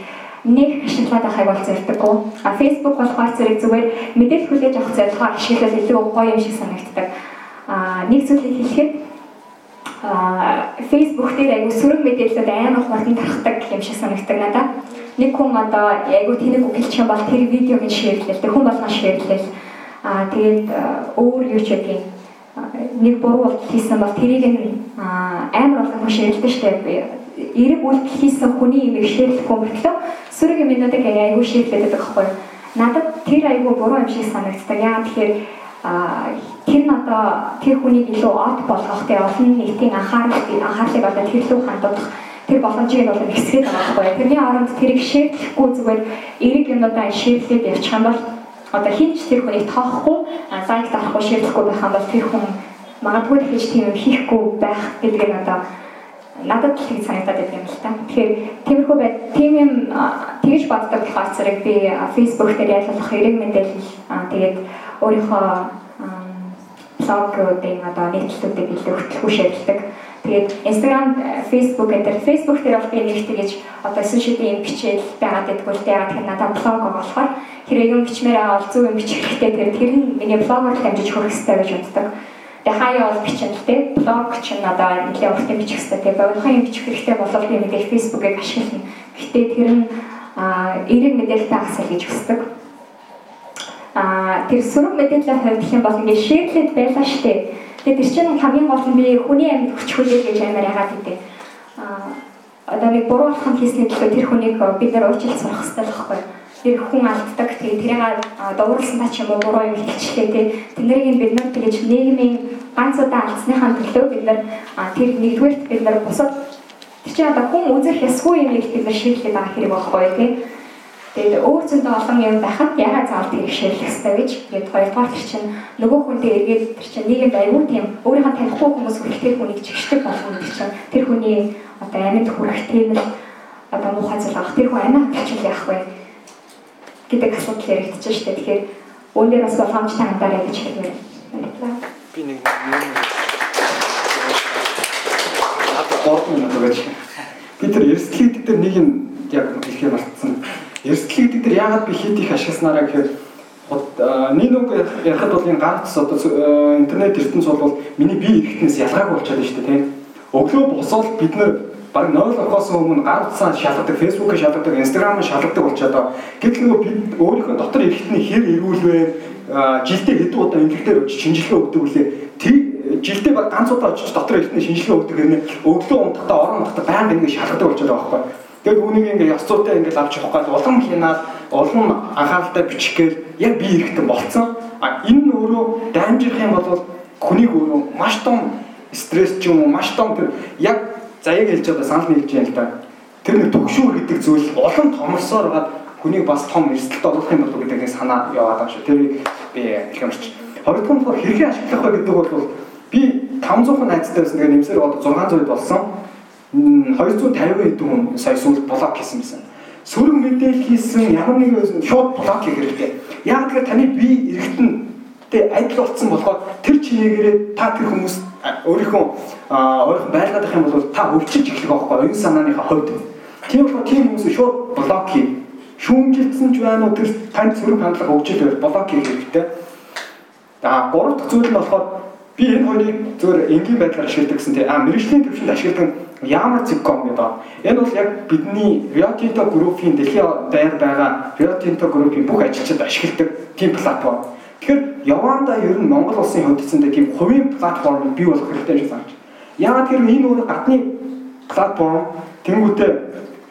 нэг ашиглаад байхыг бол зорддоггүй. А Facebook болохоор зэрэг зүгээр мэдээлэл хүлээж авах зорилгоор ашиглал илүү гоё юм шиг санагддаг. А нэг зүйлийг хэлэхэд Facebook дээр аягүй сөрөг мэдээлэлүүд амар хурдан тархдаг юм шиг санагддаг надад. Нэг хүн одоо аягүй тэнэг үгэлчих юм бол тэр видеог нь шеэрлээ. Хүн болгоо шеэрлээ Аа тэгээд өөр юу ч юм нэг буруу үйлдэл хийсэн бол тэрийг нь амар хүн ширэлдэж штэ. Эрэг үйлдэл хийсэн хүний имийг ширэхгүй мөртлөө сөрөг юмнуудыг ширлээд байдаг байхгүй? Надад тэр айгүй буруу юм шиг санагддаг. Яагаад тэгэхээр тэр нь одоо тэр хүнийг илүү од болгох тэ олон нийтийн анхаарлыг анхаарлыг одоо тэр лүү хандуулах тэр боломжийг бол ихсгээд байгаа байхгүй? Тэрний оронд тэрийг ширэхгүй зүгээр эрэг юмудаа ширлээд явчих юм бол одоо хинч тэр хүнийг тоохгүй лайк дарахгүй шеэрлэхгүй байх юм бол тэр хүн магадгүй тэгж тийм юм хийхгүй байх гэдэг нь одоо надад л тэг санагдаад байдаг юм л та. Тэгэхээр тиймэрхүү бай тийм юм тэгж боддог болохоор зэрэг би Facebook дээр ялгах эрэг мэдээлэл тэгээд өөрийнхөө блогуудын одоо нийтлэлүүдийг илүү хөтлөхүү шийдэлдэг. Тэгээд Instagram, Facebook гэдэг Facebook дээр бол би нэг тэгэж одоо сошиалын бичээл байгаад байдгүй л дээ. Ягаад гэвэл надад блог болохоор хэрэг юм бичмээр бол зөв юм бичих хэрэгтэй. Тэгээд тэр нь миний блогоор дамжиж хүрэх хэрэгтэй гэж боддог. Тэгээ хаяа бол бичин л дээ. Блог ч нь одоо нэлээд урт бичих хэрэгтэй. Тэгээ богинохан юм бичих хэрэгтэй болов би мэдээж Facebook-ыг ашиглана. Гэтэ тэр нь эерэг мэдээлэлтэй хасах гэж хүсдэг. Аа тэр сүрэг мэдээллийн хувьд гэх юм бол ингээд шеэрлээд байлаа штэ. Тэгээ тэр чинь хамгийн гол нь би хүний амьд хүч хүлээл гэж амар яагаад гэдэг. Аа одоо нэг буруу алхам хийсний төлөө тэр хүнийг бид нар уучлалт сурах хэрэгтэй байхгүй. Тэр хүн алддаг. Тэгээ тэрийг дуурласан та ч юм уу буруу юм хэлчихлээ тий. Тэднийг бид нар тэгэж нийгмийн ганц удаа алдсныхаа төлөө бид нар тэр нэгдүгээрт бид нар бусад тэр чинь одоо хүн үзэх ясгүй юм бид нар шийдлээ байгаа хэрэг байхгүй тий. Тэгээд өөр зөндөө олон юм байхад ягаад заавал тэрийг ширлэх хэрэгтэй гэж. Тэгээд хоёрдугаар тэр чинь нөгөө хүнтэй эргээд тэр чинь нийгэмд аюул тийм өөрийнхөө танихгүй хүмүүс хүрэлтэй хүнийг чигшдэг болгоно тэр чинь тэр хүний одоо амьд хүрэх тийм л одоо муухай зүйл авах тэр хүн амиа хачил яах вэ гэдэг асуудал яригдчихэж штэ. Тэгэхээр үүнээр бас боломжтой хандаарай гэж хэлмээр байна. Би нэг юм Ата гол юм гэж. Би тэр эрсдлийг дээр нэг юм яг хэлхээ мартсан Эрсдэл гэдэг дээр яагаад би хит их ашигласнараа гэхээр нэг үг ярихад бол энэ ганц одоо интернет ертөнц бол миний бие эрхтнээс ялгаагүй болчиход байна шүү дээ тийм. Өглөө босвол бид нэр баг 0 орохоос өмнө гар утсаа шалгадаг, фэйсбүүкээ шалгадаг, инстаграмыг шалгадаг болчиход гэтэл нөгөө бид өөрийнхөө дотор эрхтний хэр эрүүлвэ жилдээ хэдэн удаа эмнэлэг дээр очиж шинжилгээ өгдөг үлээ. Тэг жилдээ баг ганц удаа очиж дотор эрхтний шинжилгээ өгдөг хэрнээ өглөө унтахдаа орон унтахдаа байнга ингэ шалгадаг болчиход байгаа байхгүй. Тэгээд үүнийг ингээ яс цуутай ингээ авч явах гал улам хийнаад улам анхааралтай бичих гээл яг би эрэхтэн болцсон. А энэ нь өөрөө дамжих юм бол хүнийг өөрөө маш том стресс ч юм уу маш том тэр яг заяаг хэлж байгаа санал нийлж яана л да. Тэр нэг төгшүүр гэдэг зүйл улам томорсоор гад хүнийг бас том эрсдэлд оруулах юм болов гэдэг санаа яваад байгаа шүү. Тэрийг би их юмч. Хоёрдугаар нь хэрхэн ашиглах вэ гэдэг бол би 500 найзтай байсан. Тэгээ нэмсээр одоо 600 болсон 250 хэдэн хүн сая сүүлд блок хийсэн байсан. Сөрөг мэдээлэл хийсэн ямар нэг шууд блок хийх хэрэгтэй. Яг тэгэхээр таны бие эргэтэнтэй адил болсон болохоор тэр чинээгээрээ та тэр хүмүүс өөрийнхөө өөрийнхөө байлгаад ах юм бол та өвчиж эхлэх байхгүй оюун санааныхаа хувьд. Тийм болохоор тийм хүмүүс шууд блок хий. Шүүмжилсэн ч байна уу тэр танд сөрөг хандлага өгчл байвал блок хийх хэрэгтэй. За гурав дахь зүйл нь болохоор би энэ хоёрыг зөвөр энгийн байдлаар ашигладаг гэсэн тийм а мэрэгжлийн төвшөнд ашигладаг Ямар Zipcom гэдэг. Энэ бол яг бидний Rio Tinto Group-ийн дэлхийн даяар байгаа Rio Tinto Group-ийн бүх ажилчид ашигладаг тийм платформ. Тэгэхээр Яванда ер нь Монгол улсын эцэндээ тийм хувийн платформ бий болох хэрэгтэй гэж санаж. Яагаад тэр энэ өөр гадны платформ тэнгуүтээ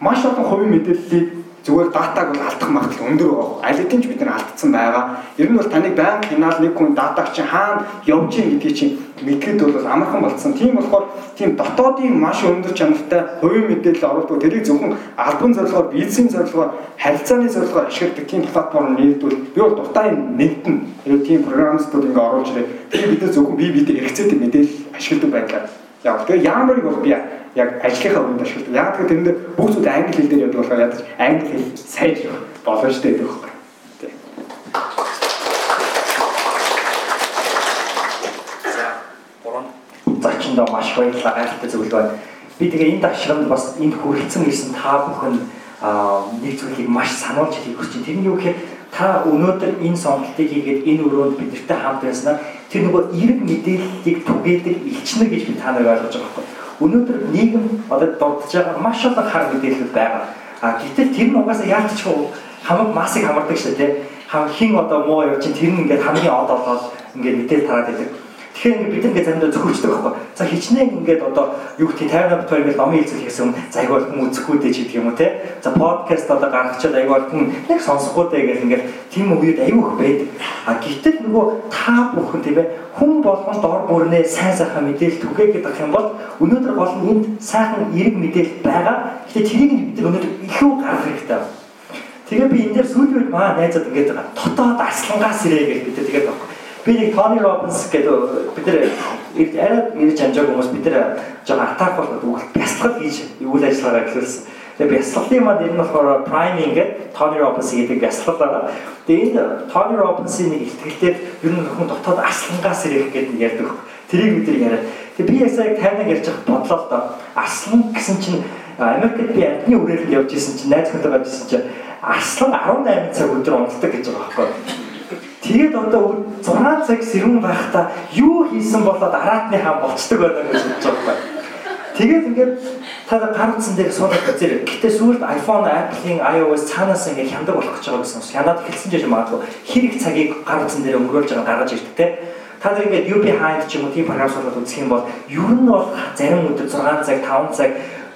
маш олон хувийн мэдээллийг зүгээр датаг бол алдах магадлал өндөр байгаа. Аль хэдийн ч бид нар алдсан байгаа. Ер нь бол таныг баян хянаал нэг хүн датаг чинь хаана явж ийн гэдгийг чинь мэдгээд бол амархан болцсон. Тийм болохоор тийм дотоодын маш өндөр чанартай хувийн мэдээлэл оруулдаг. Тэрийг зөвхөн албан зорилгоор, бизнесийн зорилгоор, харилцааны зорилгоор ашигладаг тийм платформ нэгдвэл би бол дуртай нэгдэн. Тэр тийм программистууд ингээ оруулж ирээ. Би бид зөвхөн бие биедээ хэрэгцээтэй мэдээлэл ашигладаг байдлаар явах. Тэгээ яамарыг бол би яг ажлынхаа үнд ашигладаг. Яг тэр тэрэнд бүх зүйл англи хэл дээр явдаг болохоор ядаж англи хэл сайн болно шүү дээ гэх юм. зочиндоо маш баярлалаа гайхалтай зүйл байна. Би тэгээ энэ дагшранд бас энд хүрэлцэн ирсэн та бүхэн нэг зүйлийг маш сануулж хэлэх хүсэж байна. Тэр нь юу гэхээр та өнөөдөр энэ сонголтыг хийгээд энэ өрөөнд бидэртэй хамт байснаар тэр нөгөө эерэг мэдээллийг түгээдэг элчнэр гэж би та нарыг ойлгож байгаа байхгүй. Өнөөдөр нийгэм одоо дурдж байгаа маш олон хар мэдээлэл байгаа. А гэтэл тэр нь угаасаа яалтчгүй хамаг масыг хамардаг шүү дээ. Хам хин одоо муу явж чинь тэр нь ингээд хамгийн од олоод ингээд мэдээлэл тараад идэг. Тэгэхээр бид ингээд заримдаа зөвхөждөг байхгүй. За хичнээн ингээд одоо юу гэх 50 бит ингээд номын хэлцэл хийсэн за айгүй бол хүн үзэхгүй дээ ч гэдэг юм уу те. За подкаст одоо гаргачаад айгүй бол хүн яг сонсохгүй дээ гэх ингээд тийм үед айгүй их байдаг. А гэтэл нөгөө та бүхэн тийм ээ хүн болгонд дор бүрнээ сайн сайхан мэдээлэл түгээх гэдэг юм бол өнөөдөр гол нь энд сайхан эерэг мэдээлэл байгаа. Гэхдээ тэрийг бид өнөөдөр илүү гаргах хэрэгтэй. Тэгээ би энэ дээр сүүлийн үед маа найзад ингээд байгаа. Дотоод арслангаас ирээ гэж бид тэгээд байна Би нэг Тони Робинс гэдэг бид нэр арай ирж амжааг хүмүүс бид нэр жоохон атак болоод үгэл бясалгал хийж үйл ажиллагаа эхлүүлсэн. Тэгээ бясалгалын манд энэ нь болохоор priming гэдэг Tony Robbins гэдэг бясалгал байгаа. Тэгээ энэ Tony Robbins-ийн нэг ихтгэлээр ер нь хүн дотоод аслангаас ирэх гэдэг нэг ярьдаг. Тэрийг бид нар яриад. Тэгээ би яг сая тайнаг ярьж байгаа бодлоо л доо. Аслан гэсэн чинь Америкт би амтны үрээлэнд явж исэн чинь найз хүнтэй байжсэн чинь аслан 18 цаг өдөр унтдаг гэж байгаа байхгүй. Тэгээд одоо 6 цаг сэрүүн байхдаа юу хийсэн болоод араатны хаан болцдог байна гэж бодож байгаа байхгүй. Тэгээд ингээд та гар утсан дээр суулгаад үзээрэй. Гэтэ сүүлд iPhone, Apple-ийн iOS цаанаас ингээд хяндаг болох гэж байгаа гэсэн. Хянаад эхэлсэн ч юм магадгүй. Хэрэг цагийг гар утсан дээр өнгөрөөлж байгаа гаргаж ирдэг те. Та нар ингээд UP Hind ч юм уу тийм програм суулгаад үзэх юм бол ер нь бол зарим өдөр 6 цаг, 5 цаг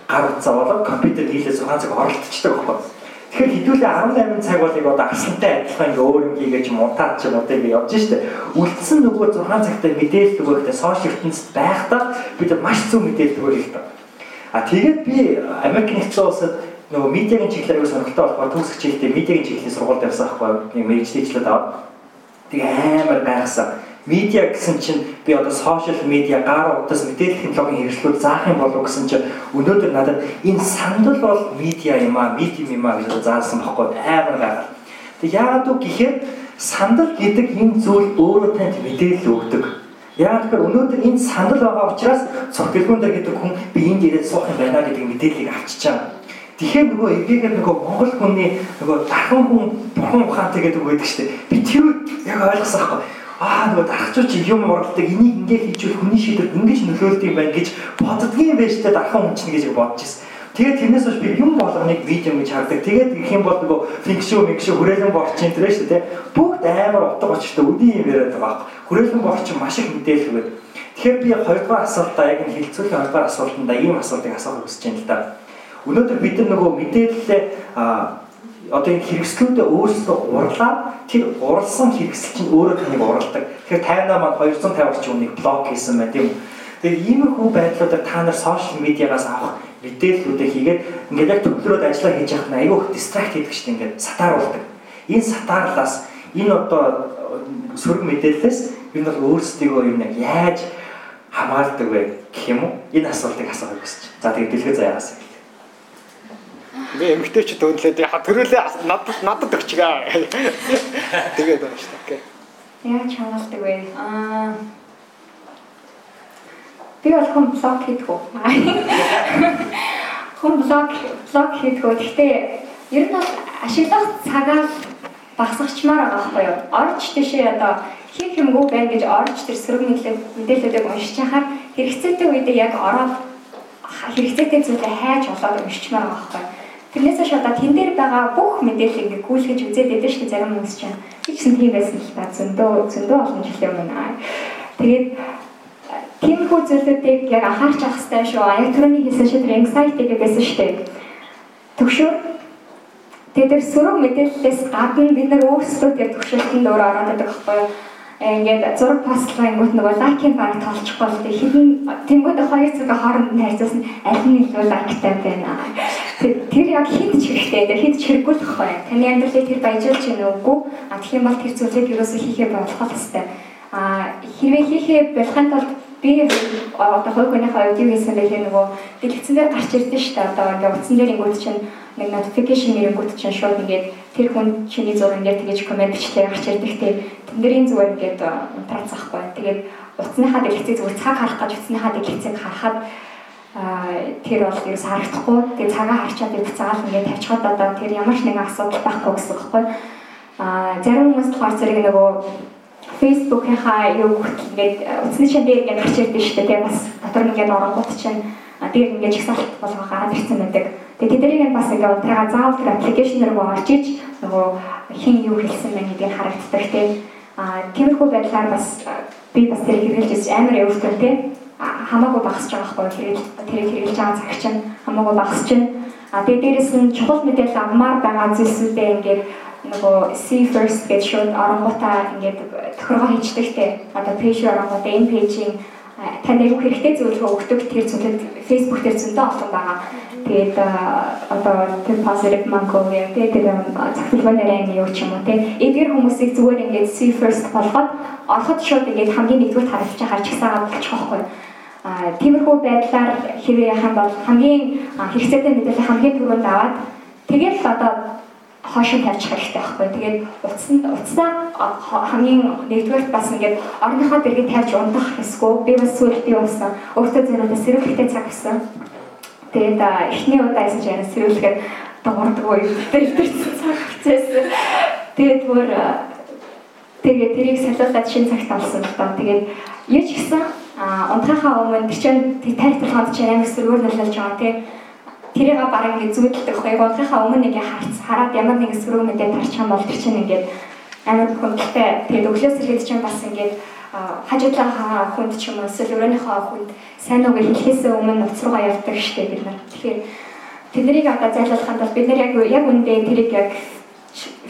гар утсаа болоод компьютер хийлээ 6 цаг оролцдог байхгүй. Тэгэхээр хэдүүлээ 18 цаг бол яг одоо арслантай адилхан ингээ өөр юм хийгээд ч мунтаад ч юм уу тэгээ явж штэ. Үлдсэн нөгөө 6 цагтай мэдээлэл өгөхдөө сошиал ертөнцид байхдаа бид маш зөв мэдээлэл хэрэгтэй. А тэгээд би Америк нэгдсэн улсад нөгөө медиагийн чиглэлээр сонирхолтой болохоор төгсөх чиглэлдээ медиагийн чиглэлээс сургуульд явсан байхгүй нэг мэрэгчлээчлээд аваад тэгээ амар гайхсан медиа гэсэн чинь би одоо сошиал медиа гар утас мэдээлэл технологийн хэрэгслүүд заах юм болов гэсэн чинь өнөөдөр надад энэ сандал бол медиа юм аа медиум юм аа гэж заасан байхгүй амар гайхал. Тэг яагаад үг гэхээр сандал гэдэг энэ зүйл өөрөө танд мэдээлэл өгдөг. Яг тэгэхээр өнөөдөр энэ сандал байгаа учраас цогтөлгүүндэр гэдэг хүн би энд ирээд суух юм байна гэдэг мэдээллийг авчичаа. Тэгэхээр нөгөө эгээгээр нөгөө монгол хүний нөгөө дахин хүн бурхан ухаантай гэдэг үг байдаг шүү дээ. Би тэр яг ойлгосон байхгүй аа нөгөө дарахчуу чи юм уралдаг энийг ингээд хийчихвэл хүний шийдвэр ингэж нөлөөлдөг юм байна гэж боддгийн байж тээ дархан чинь гэж бодож ирсэн. Тэгээд тэрнээс хойш би юм болгоныг видео гэж хардаг. Тэгээд гэх юм бол нөгөө фикшн микшн хүрээлэн борчин тэр шүү дээ. Бүгд амар утга учиртай үдийн юм яриад байгаа. Хүрээлэн борчин маш их мэдээлэл өгöd. Тэгэхээр би хоёрдугаар асуултаа яг энэ хилцүүлийн хоёрдугаар асуултанда ийм асуултыг асуух хүсэж байна л да. Өнөөдөр бид нар нөгөө мэдээлэлээ одоо энэ хэрэгслүүдээ өөрсдөө урлаа тэр уралсан хэрэгсэл чинь өөрөө таныг уралдаг. Тэгэхээр 58 маань 250 орчим хүнийг блок хийсэн байна тийм үү. Тэгэхээр иймэрхүү байдлуудаар та нар сошиал медиагаас авах мэдээллүүдээ хийгээд ингээд яг төвлөрөөд ажиллаа хийж явах нь айгүй их дистракт хийдэг чинь ингээд сатааруулдаг. Энэ сатаарлаас энэ одоо сөрөг мэдээллээс бид нар өөрсдийгөө юм яаж хамгаалдаг вэ гэх юм уу? Энэ асуултыг асуухыг хүсэж. За тэгээд дэлгэр заяагаас. Би эмгтээч дөнлөө яа төрөлөө надад надад өгчгээ. Тэгээд байна шүү дээ. Яаж хамгаалдаг вэ? Аа Би бол хүн блог хийдэг үү? Хүн блог блог хийдэг үү? Гэхдээ ер нь бол ашиглах цагаа багасгачмаар байгаа байхгүй юу? Орж тийшээ одоо хийх юмгүй байна гэж орж тэр сөрөг мэдээлэлүүдийг уншиж хахаар хэрэгцээтэй үедээ яг ороод хэрэгцээтэй зүйлээ хайж болоод уншичмаар байгаа байхгүй юу? Тэрнээс хойш одоо тэн дээр байгаа бүх мэдээллийг ингээ гүйлгэж үзээд байдаг шүү зарим хүмүүс чинь. Би ч гэсэн тийм байсан л та зөндөө зөндөө олон жил юм байна. Тэгээд тиймэрхүү зүйлүүдийг яг анхаарч авах хэрэгтэй шүү. Түрүүний хэлсэн шиг тэр anxiety гэсэн шүү дээ. Төгшөөр тэгээд тэр сөрөг мэдээллээс гадна бид нар өөрсдөө тэр төвшөлтөнд өөр ороод байдаг байхгүй юу? ингээд зураг ингүүт нөгөө лайкийн баг тоолчихгүй л тэг хідэн тэнгууд хоёр зүг хооронд нь харьцуулсан аль нь илүү лайктай байна. Тэр яг хэд ч хэрэгтэй тэр хэд ч хэрэггүй л байхгүй. Таны амьдралыг тэр баяжуулж гэнэ үгүй. А тэгэх юм бол тэр зүйлийг юусоо хийхээ болох хэвээр. А хэрвээ хийхээ болохын тулд би одоо хувь хүнийхээ юу хийсэн гэхээр нөгөө дэлгэцэн дээр гарч ирдэ дээ. Одоо ингээд утсан дээр ингүүт чинь нэг notification нэрэнгүүт чинь шууд ингээд тэр хүн чиний зураг ингээд тэгэж комент бичлээ гарч ирдэг те тэндэрийн зүгээр ингээд унтраац ахгүй. Тэгээд утасныхаа дэлгэцийг зүгээр цаг харах гэж утасныхаа дэлгэцийг харахад тэр бол ерөөс харагдахгүй. Тэгээд цагаа харчаад яг цагаал ингээд тавьчихад одоо тэр ямар ч нэгэн асуудал байхгүй гэсэн байхгүй. Аа зарим хүмүүс болохоор зэрэг нөгөө Facebook-ийнхаа юу ингээд утасны чинь дээр ингээд гарч ирдэ шүү дээ. Тэгээд бас дотор ингээд оронгууд чинь дээр ингээд чагсаалт болгоо гараад ирсэн байдаг. Тэгээ тэднийг бас ингээд унтраагаа заавал тэр аппликейшн руу орж иж нөгөө хин юу хэлсэн байна гэдгийг харагддаг тийм. Аа тиймэрхүү байдлаар бас би бас тэр хэрэгжилж амар өвөртөө тийм хамаагүй багасч байгаа байхгүй хэрэгэл тэрийг хэрэглэж байгаа цагч нь хамаагүй багасч байна. А тэгээ дээрэс нь чухал мэдээлэл авмаар байгаа зүйлсүүдээ ингээд нөгөө see first гэж шууд оронгуудаа ингээд тохиргоо хийждэгтэй. Одоо пэйж оронгуудаа энэ пэйжийн тань яг хэрэгтэй зүйлийг өгдөг тэр зүйлүүд Facebook дээр зөндөө олон байгаа. Тэгээд одоо тэр positive mango яг тэр цахилгааны юу ч юм уу те. Эдгээр хүмүүсийг зүгээр ингээд see first болгоод ороход шууд ингээд хамгийн нэгдүгээр тарифч харж гисаагаад болчих واخгүй. Тиймэрхүү байдлаар хэрэг юм бол хамгийн хэрэгцээтэй мэдээлэл хамгийн түрүүнд аваад тэгээд л одоо хошин тавьчих хэрэгтэй байхгүй. Тэгээд утсан утсаа хамгийн нэгдүгээр бас ингээд орныхоо дэргэд тавьж ундах хэсгүү. Би бас сүүлд би бас өөртөө зөвхөн сэрүүлэхтэй цаг гэсэн. Тэгээд эхний удаа ясаж яна сэрүүлэхэд дуурдаг уу юм. Тэр цаг хэвчээс. Тэгээд бүр тэгээд тэрийг солиулаад шин цагт олсон л доо. Тэгээд юу ч гэсэн унтахаа өмнө чинь тайлбарлахад чинь амар сөргөөр нөлөөлж байгаа тийм тэрийг бараг ингэ зүудэлдэг хөө унтахаа өмнө нэг харц хараад ямар нэг сөрөг мэдээ тарчих юм бол тэр чинь ингээд амар хүндтэй тэгээд өглөөс ирэхэд чинь бас ингээд хажуудлаа хүнд ч юм уу эсвэл өөрийнхөө хүнд сайн уу хэлхээс өмнө утас руугаа явдаг штеп бид нар. Тэгэхээр тэднийг одоо зайлуулахад бол бид нар яг яг үндэ тэрийг яг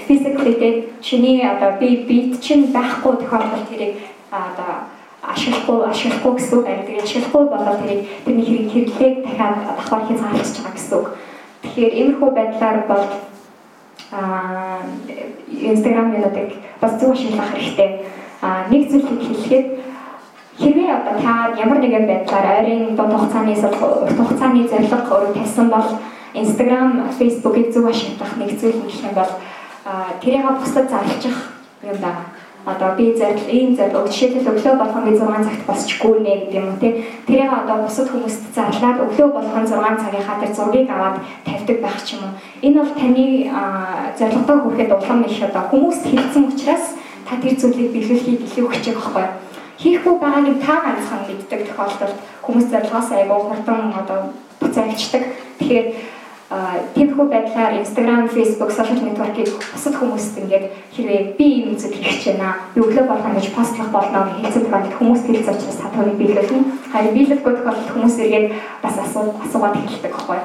physically чиний одоо би бит чинь байхгүй тохиолдолд тэрийг одоо ашиглахгүй ашиглахгүй гэсэн үг байна. Тэгээд ашиглахгүй болоод тэрийг тэрний хэрэг хэрэглээг дахиад давхар хязгаарлаж байгаа гэсэн үг. Тэгэхээр иймэрхүү байдлаар бол аа Instagram юмнуудыг бас зөв ашиглах хэрэгтэй. Аа нэг зүйлийг хэлэхэд хэрвээ одоо та ямар нэгэн байдлаар ойрын дунд хугацааны урт хугацааны зорилго өөрөө тавьсан бол Instagram, Facebook-ийг зөв ашиглах нэг зүйл юм бол тэрийг бусдад зарлчих юм байна одоо би зарил ийм зарил жишээлбэл өглөө болгон би 6 цагт босчихгүй нэ гэдэг юм уу тий. Тэрийг одоо бусад хүмүүст зарлаад өглөө болгон 6 цагийнхаа тэр зургийг аваад тавьдаг байх ч юм уу. Энэ бол таны зорилготой хүрэхэд улам их одоо хүмүүст хэлсэн учраас та тэр зүйлийг биелүүлэхийг илүү хүчээх байхгүй. Хийхгүй байгааг та ганцхан мэддэг тохиолдолд хүмүүс зорилгоос айгүй хурдан одоо буцаагчдаг. Тэгэхээр тиймэрхүү байдлаар Instagram, Facebook, social network-ийг бусад хүмүүст ингээд хэрвээ би ийм зүйл хийж байна. Би өглөө болгоно гэж постлох болно гэж хэлсэн тохиолдолд хүмүүс хэлж учраас түүнийг биелүүлнэ. Харин биелүүлэхгүй тохиолдолд хүмүүс эргээд бас асуу асуугаад хэлдэг байхгүй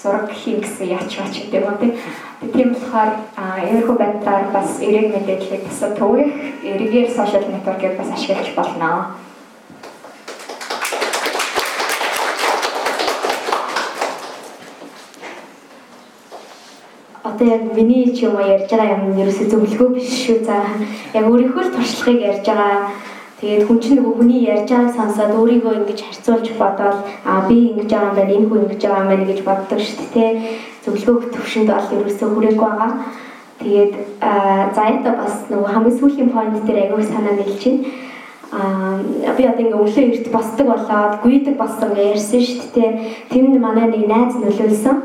зураг хийн гэсэн яач бач гэдэг юм тий. Тийм болохоор иймэрхүү байдлаар бас эрэг мэдээллийг бусад төвөх эргээр сошиал нэтворкийг бас ашиглаж болно. Одоо яг миний ч юм уу ярьж байгаа юм ерөөсөө зөвлөгөө биш шүү. За яг өөрийнхөө л туршлагыг ярьж байгаа. Тэгээд хүн чинь нөгөө хүний ярьж байгааг сонсоод өөрийгөө ингэж харьцуулж бодоод аа би ингэж байгаа юм байна, энэ хүн ингэж байгаа юм байна гэж боддог шүү дээ. Зөвлөгөө төвшөнд бол ерөөсөө хүрээгүй байгаа. Тэгээд за ята бас нөгөө хамгийн сүүлийн point дээр аягүй санаа нийлж байна. Аа би одоо ингээ өглөө эрт босдог болоод гүйдэг болсон гэж ярьсан шүү дээ. Тэнд манай нэг найз нөлөөлсөн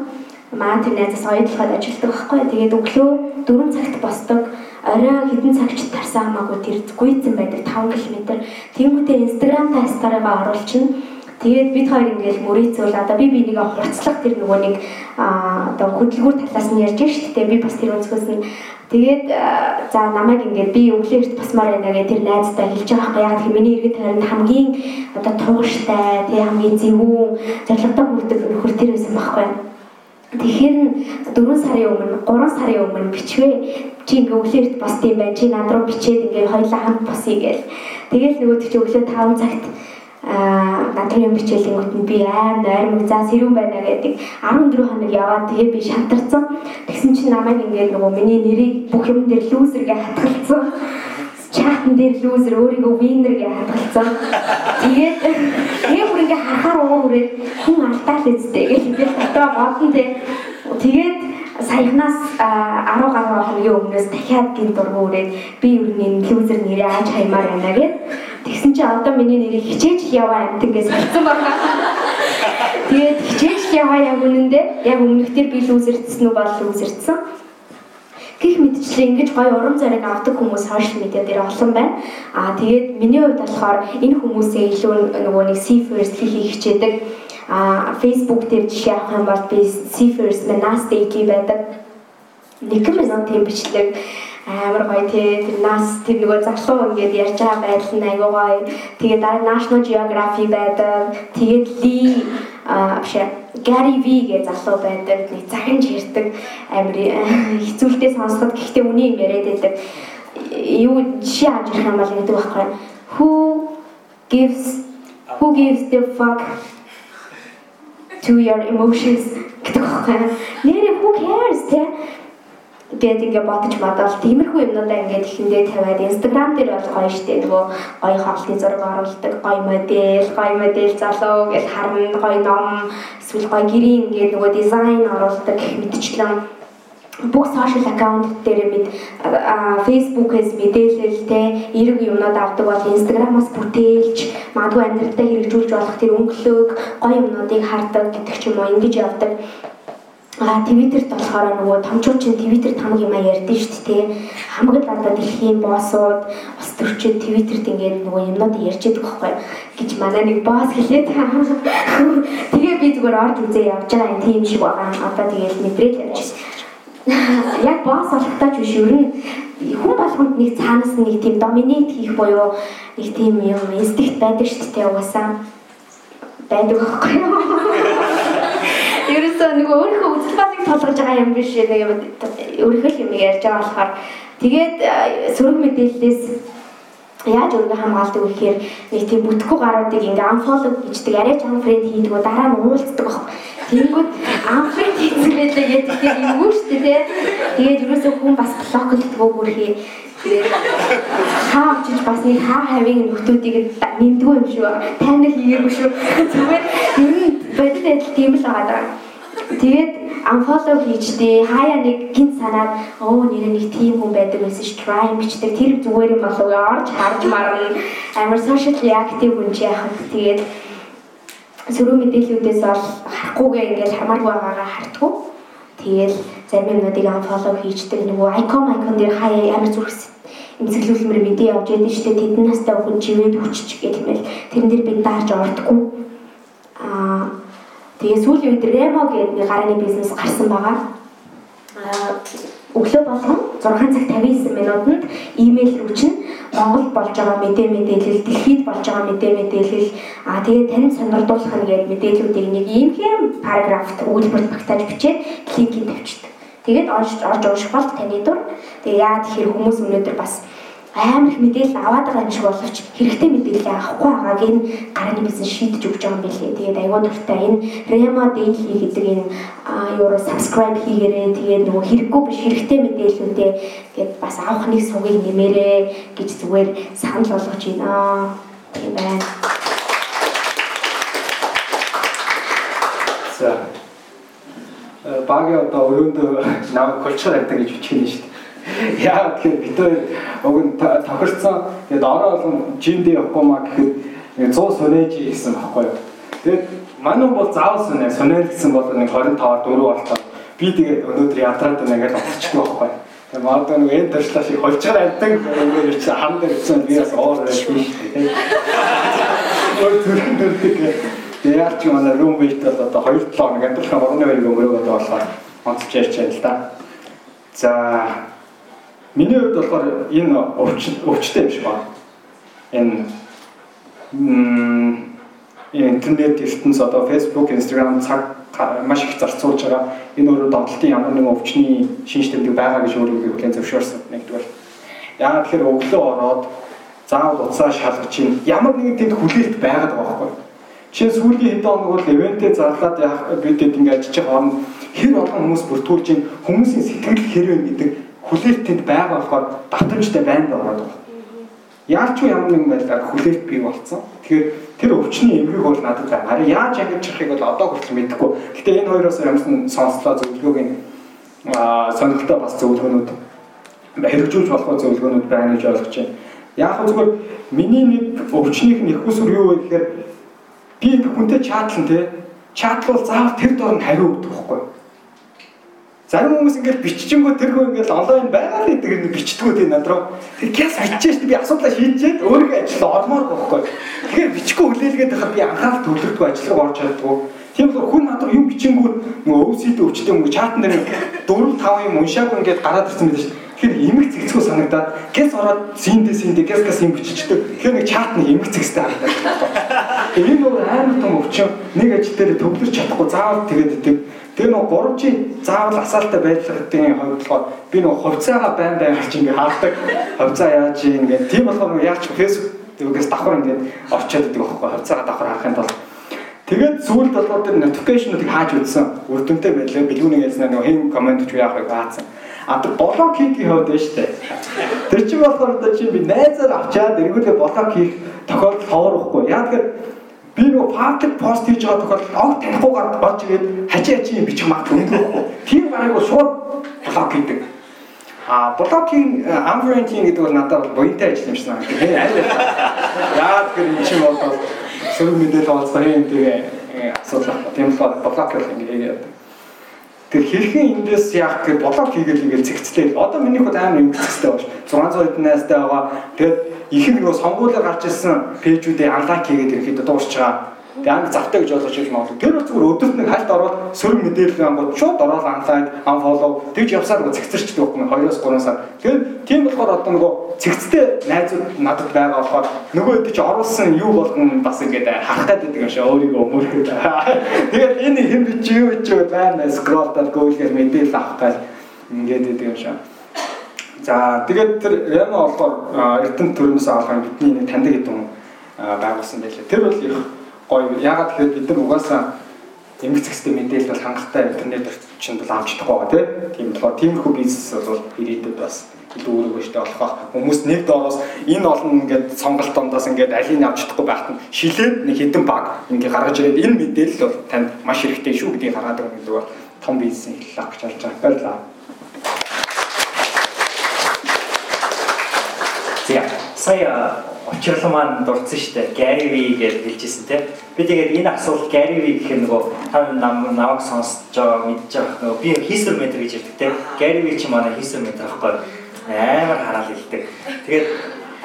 маа тэр найзаас оюутлахад ажилладаг байхгүй. Тэгээд өглөө 4 цагт босдог. Орой хэдэн цагч тарсан хамаагүй тэр гүйцэн байдаг 5 км. Тэнгүүтээ Instagram та старигаа оруулчихна. Тэгээд бид хоёр ингээл мөрийцүүл одоо би бинийг хурцлах тэр нөгөө нэг одоо хөдөлгүүр талаас нь ярьж шүү дээ. Би бас тэр өнцгөөс нь тэгээд за намайг ингээд би өглөөрт басмаар байна гэж тэр найзтай хэлж байгаа байхгүй яг тэр миний иргэд тойронд хамгийн одоо тууштай тэг хамгийн зөвүүн зорилготой хүрдэг нөхөр тэр байсан байхгүй. Тэгэхээр 4 сарын өмнө 3 сарын өмнө бичвээ. Чи ингээ өглөөрт босд юм байна. Чи над руу бичээд ингээ хоёлаа хамт босъё гээл. Тэгэл нөгөө чи өглөө 5 цагт аа надрын юм бичээлэнгүүт нь би аим нойрмог за сэрүүн байна гэдэг 14 хоног яваад тэгээ би шантарсан. Тэгсэн чинь намайг ингээд нөгөө миний нэрийг бүх юм дээр лүүсэргээ хатгалцсан чатн дээр лүүзер өөрийгөө винер гэж хадгалсан. Тэгээд тэгээ бүр ингээ харахаар уур үрээд хүн алдаа л үстэй гэж би дотоо бодсон тий. Тэгээд саяхнаас 10 гаруй хоногийн өмнөөс дахиад гин дургу үрээд би өрний лүүзер нэрээ ааж хаймаар байна гэд. Тэгсэн чи одоо миний нэрийг хичээж яваа амт ингээс хэлсэн байна. Тэгээд хичээж яваа яг үнэндээ яг өмнөхдөр би лүүзердсэн үү бол лүүзердсэн. Гэх мэтчлээ ингэж гоё урам зориг авдаг хүмүүс сошиал медиа дээр олон байна. Аа тэгээд миний хувьд болохоор энэ хүмүүсээ илүү нөгөө нэг see-first хийх хичээдэг. Аа Facebook дээр жишээ авах юм бол би see-first Manas Daily байдаг. Нэгэн минут тийм бичлэг амар гоё тий тэр нас тэр нөгөө залуу ингээд ярьж байгаа байдал нь айгүй гоё. Тэгээд дараа National Geography байдаг. Тэгээд Lee а биш Gary V гэж залуу байдаг. Нэг захинж ярьдаг амир хэцүүлтэй сонсоход гэхдээ үний юм яриад байдаг. Юу жишээ авч ирэх юм бол гэдэг байхгүй. Who gives who gives the fuck to your emotions гэдэг байхгүй. Нэрээ who cares те гээд ингээ бодож бодоод тиймэрхүү юмнуудаа ингээд ихэндээ тавиад Instagram дээр бол гоё штэ нөгөө гоё хоолтын зураг оруулдаг гоё модель гоё модель залуу гэж харна гоё ном эсвэл гоё гэрийн ингээд нөгөө дизайн оруулдаг гэх мэтчлэн бүх сошиал аккаунт дээр мэд фейсбુકээс мэдээлэл те эрг юмнууд авдаг бол инстаграмаас бүтээлч магадгүй амьдралдаа хэрэгжүүлж болох тэр өнгөлөөг гоё юмнуудыг хардаг гэдэг ч юм уу ингэж явдаг А Твиттерт болохоор нөгөө томчууд чинь Твиттер тамаг юм а ярьдэн шүү дээ. Хамгийн одоо дэлхийн боссууд бас төрчид Твиттерт ингээд нөгөө юмнууд ярьж байдаг байхгүй гэж манай нэг босс хэлээд тэгээ би зүгээр орж үзээ явж байгаа юм тийм шиг байгаа. Одоо тэгээд мэдрэл явж яг босс болохтаа ч биш ер нь хүн болгонд нэг цаанаас нэг тийм доминейт хийх буюу нэг тийм юм инстинкт байдаг шүү дээ угаасаа байдаг байхгүй юу ерөөсөө нөгөө өөрийнхөө үзэл бодлыг толгож байгаа юм биш нэг өөрийнхөө юм ярьж байгаа болохоор тэгээд сөрөг мэдээллээс яаж өөрийгөө хамгаалдаг вэ гэхээр нэг тийм бүтэхгүй гаруудыг ингээ unfollow хийдэг, арайч unfriend хийдэг, дараа нь уулздаг баг. Тэнгүүд unfriend хийцгэлээ гэдэг тийм юм уу шүү дээ. Тэгээд ерөөсөө хүн бас блоклдгоо бүрхий. Тэгээд хаа очиж бас нэг хаа хавийн нөхдүүдийг нэмдгүү юм шүү. Тайна хийгээгүй шүү. Зүгээр ер нь бодит адил тийм л байгаа даа. Тэгээд unfollow хийжтэй хаяа нэг гинт санаад оо нэр нэг тийм хүн байдаг байсан ш try бичдэг. Тэр зүгээр юм болов орж харж марна. Амар socially active хүн чи яхад тэгээд сөрөг мэдээллүүдээс бол харахгүйгээ ингээл хамааргүй байгаагаа хартгүй. Тэгээд зарим юмнуудыг unfollow хийждэг нөгөө icon icon дээр хаяа амар зүрх эмзэглүүлмэр мэдээ явж яадаг штэ тэдэн настай хүн живэд хүчч гэх юм бэл тэрэн дээр би даарж ордгоо. Аа Тэгээ сүүлийн үед Remo гэдэг нэг гарааны бизнес гарсан байгаа. Аа өглөө болгон 6 цаг 59 минутанд имэйл рүү чинь Монгол болж байгаа мэдээ мэдээлэл, дэлхийд болж байгаа мэдээ мэдээлэл аа тэгээ танд сонирдуулах нь гэдэг мэдээллүүдийг нэг ийм хэм параграфт өгүүлбэрт багтааж бичээд линкийг тавьчихдаг. Тэгээд орж орж ууших бол таны дур. Тэгээ яа тэгэхээр хүмүүс өнөөдөр бас амар их мэдээлэл аваад байгаа юм шиг боловч хэрэгтэй мэдээлэл авахгүй байгааг энэ гарааны бизнес шийдэж өгч байгаа юм билээ. Тэгээд айгуу дуртай энэ Remo Daily гэдэг энэ юуруу subscribe хийгээрээ тэгээд нөгөө хэрэггүй биш хэрэгтэй мэдээллүүдээ тэгээд бас авах нэг сугийг нэмээрээ гэж зүгээр санал болгож байна. Тийм байна. За. Багийн одоо өрөөндөө намайг культур гэдэг гэж бичих нь шүү дээ. Яа тэгэхээр бид хоёр уг нь тохирцсон тэгээд ороо болон жинд явахгүй маа гэхэд 100 сонэж хийсэн байхгүй юу. Тэгээд манай бол заавал сонэ сонеэл гэсэн бол нэг 25-аар 4 болтоо би тэгээд өнөөдөр ядраад байна ингээд очихгүй байхгүй юу. Тэгээд магадгүй нэг энэ төршлөө шиг холчгаар амтан ингээд чи хам дээр ирсэн би бас оор дээ. Ой төрхөн төрдөг. Тэгээд чи манай румбейт бол одоо 2 7 хоног амьдрахаа орны байр өнгөрөөгөө болохоор онцч ярьж байна л да. За Миний хувьд болохоор энэ өвч өвчтэй юм шиг байна. Энэ интернет ертөнц одоо Facebook, Instagram цаг маш их зарцуулж байгаа. Энэ өөрөө донтолтын ямар нэгэн өвчний шинж тэмдэг байгаа гэж өөрийгөө хүлээн зөвшөөрсөн нэгдүгээр. Яагаад тэгэхээр өглөө ороод заавал уцаа шалгаж чинь ямар нэгэн тэнд хүлээлт байгаад байгаа байхгүй. Жишээ сүүлийн хэдэн хоног бол ивэнтээ зарлаад яах бидэд ингээд ажиллаж байгаа хооронд хэр олон хүмүүс бүртгүүлж чинь хүмүүсийн сэтгэл хэрвэн гэдэг хүлээлт тэнд байгаа болохоор давтамжтай байна байгаа даа. Яалч юу ямар нэгэн байдлаар хүлээлт бий болсон. Тэгэхээр тэр өвчний эмгэг бол надад байна. Харин яаж ангиж чадахыг бол одоо хүртэл мэдэхгүй. Гэтэ энэ хоёроос ямарсан сонслоо зөвлөгөөг нь сонирхолтой бас зөвлөгөөнүүд хэрэгжүүлж болох зөвлөгөөнүүд байна гэж ойлгож байна. Яг зүгээр миний нэг өвчнийх нь их усүр юу вэ гэхээр би хүнтэй чатлан те чатлал заавал тэр дор нь хариу өгдөг байхгүй юу? Зарим хүмүүс ингээд биччихэнгүү тэрхүү ингээд онлайн байгаа л гэдэг нь бичдэггүй тийм над руу. Тэр кяс биччихэж би асуудлаа шийдчихэд өөрийнхөө ажил ормоор байхгүй. Тэгэхээр бичихгүй хүлээлгээд байхад би анхаарал төвлөрдгөө ажил руу орж чаддгүй. Тийм болохоор хүн над руу юм бичингүү нөгөө өвсөд өвчтэй юм чатан дээр 4 5 юм уншаагүй ингээд гараад ирсэн байдаг шүү. Тэгэхээр эмэг зэгцгүй санагдаад гэс ороод синдэ синдэ гэс гэс юм биччихдэг. Тэгэхээр нэг чат нэг эмэг зэгцтэй харагдаад. Энэ нөгөө амар том өвчин нэг ажил дээр төвлөрч чадахгүй заавал тэгээд идэг Тэгээ нөгөө гурамжийн заавал асаалтай байдлын хувьд болохоор би нөгөө хувьцаагаа байн байн гарч ингээ хаадаг. Хувьцаа яаж ингээ тийм болохоор нөгөө яаж фэйсбүүкээс давхар ингээ орчоод идэг байхгүй хувьцаагаа давхар харахын тулд. Тэгээд сүүлд болохоор тэр notification-уудыг хааж үзсэн. Үрдөнтэй байлаа. Билгүүнийг ялснаа нөгөө хэн комент ч яах вэ хаацсан. А тэр блог хийдгийн хувьд байна шүү дээ. Тэр чинь болохоор одоо чи би найзаар авчаад эргүүлээ блог хийх тохиолдол ховорхгүй. Яг тэгэхээр би нөгөө public post хийж байгаа тохиолдолд огт танихгүйгээр орж ирээд хажи юм бичих магадгүй. Тийм байгаагүй шууд блог хийдэг. А блокийн амбрентинг гэдэг бол надад буянтай ажил юм шиг санагдав. Яагаад гэвэл энэ чинь бол сөрөг мэдээлэл олцох юм тэгээ асуудал. Тийм болохоор блок гэх юм ингээд Тэр хэрхэн эндээс яах гэж блок хийгээл ингээд цэгцлээ. Одоо миний хот амар импцтэй байна. 600 хэдэн найзтай байгаа. Тэгэд ихэнх нөгөө сонгуулиар гарч ирсэн пэйжүүдээ анлайк хийгээд ирэхэд дуусч байгаа анги завтай гэж ойлгож ирэх магадгүй. Тэр бол зүгээр өдөрт нэг хальт ороод сөрөг мэдээлэл ангууд шууд ороод анлайк, unfollow тэгж явсаар нөгөө цэгцэрчдэг байхгүй 2-оос 3 сар. Тэгэхээр тийм болохоор одоо нөгөө цэгцтэй найзууд надад байгаа болохоор нөгөө хэд чи оруулсан юу болгон бас ингээд харах гэдэг юм шиг өөрийгөө өмөрхөд. Тэгээд энэ хэм чи юу гэж байна скролл даа гөөлгөр мэдээлэл авах гал ингээд гэдэг юм шиг. За тэгээд тэр Ремо болохоор Эрдэнэ төрөөс авах бидний нэг таньдаг хэдэн байгуулсан байлээ. Тэр бол их гоё. Ягаад тэгэхээр бид нар угаасаа эмгэг зэгстэй мэдээлэл бол хангалттай интернет орчинд бол авч чадахгүй байгаа тийм болохоор тиймэрхүү бизнес бол ирээдүйд бас илүү өөрөөгөөштэй болох байх. Хүмүүс нэг доороос энэ олон ингээд сонголт дондоос ингээд алийг авч чадахгүй байхад нь шилээд нэг хэдэн баг ингээд гаргаж ирээд энэ мэдээлэл бол танд маш хэрэгтэй шүү гэдгийг хараад байгаа гэдэг бол том бизнесийн хэллэг гэж болж байгаа. Баярлалаа. За сая учрал маань дурдсан дээ. Gary V гэж хэлжсэн тийм. Би тэгээд энэ асуулт Gary V гэх нөгөө та нам намайг сонсож байгаа мэдж байгаа нөгөө би history mentor гэж ярьдаг тийм. Gary V чи манай history mentor байхгүй амар хараал хэлдэг. Тэгээд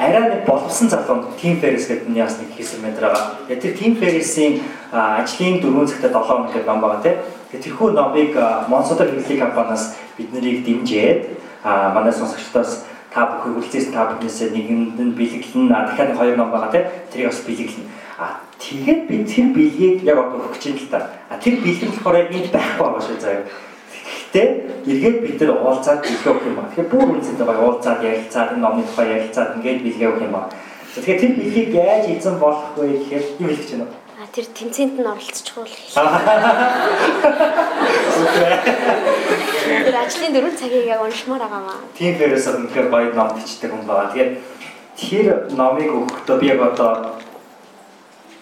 арай нэг боловсон залуу Team Ferris гэдэг нь яас нэг history mentor байгаа. Тэгээд тэр Team Ferris-ийн ажлын 4 цагтаа 7 хоног гэдэг ном байгаа тийм. Тэгээд тэрхүү номыг Monster хэвлэлийн компаниас бид нарыг дэмжиж манай сонсогчдоос та бүхэн үлдээс та бүхнээс нэгэнд нь бэлэглэн дахиад хоёр ном байгаа тийм тэрийг бас бэлэглэн а тэгээд би тэр бэлгийг яг одоо гэж байна л да а тэр бэлэг болохоор яг энд байхгүй байгаа шүү заяа Гэхдээ эргээд бид нар уулзаад бэлгээ өгөх юм ба. Тэгэхээр бүр үнцэнтэй байгаа уулзаад ярилцаад энэ номны тухай ярилцаад ингээд бэлгээ өгөх юм ба. Тэгэхээр тэр бэлгийг яаж эзэн болох вэ гэхээр юу хэлэх гэж байна вэ? Тэр тэмцээнд нь оролцчих уу гэх. Тэр ажлын дөрвөн цагийг яг уншмаар байгаа маа. Тийм фэрээс үнэхээр гоё ном бичдэг хүн байгаа. Тэгээд тэр номыг өгөхдөө би яг одоо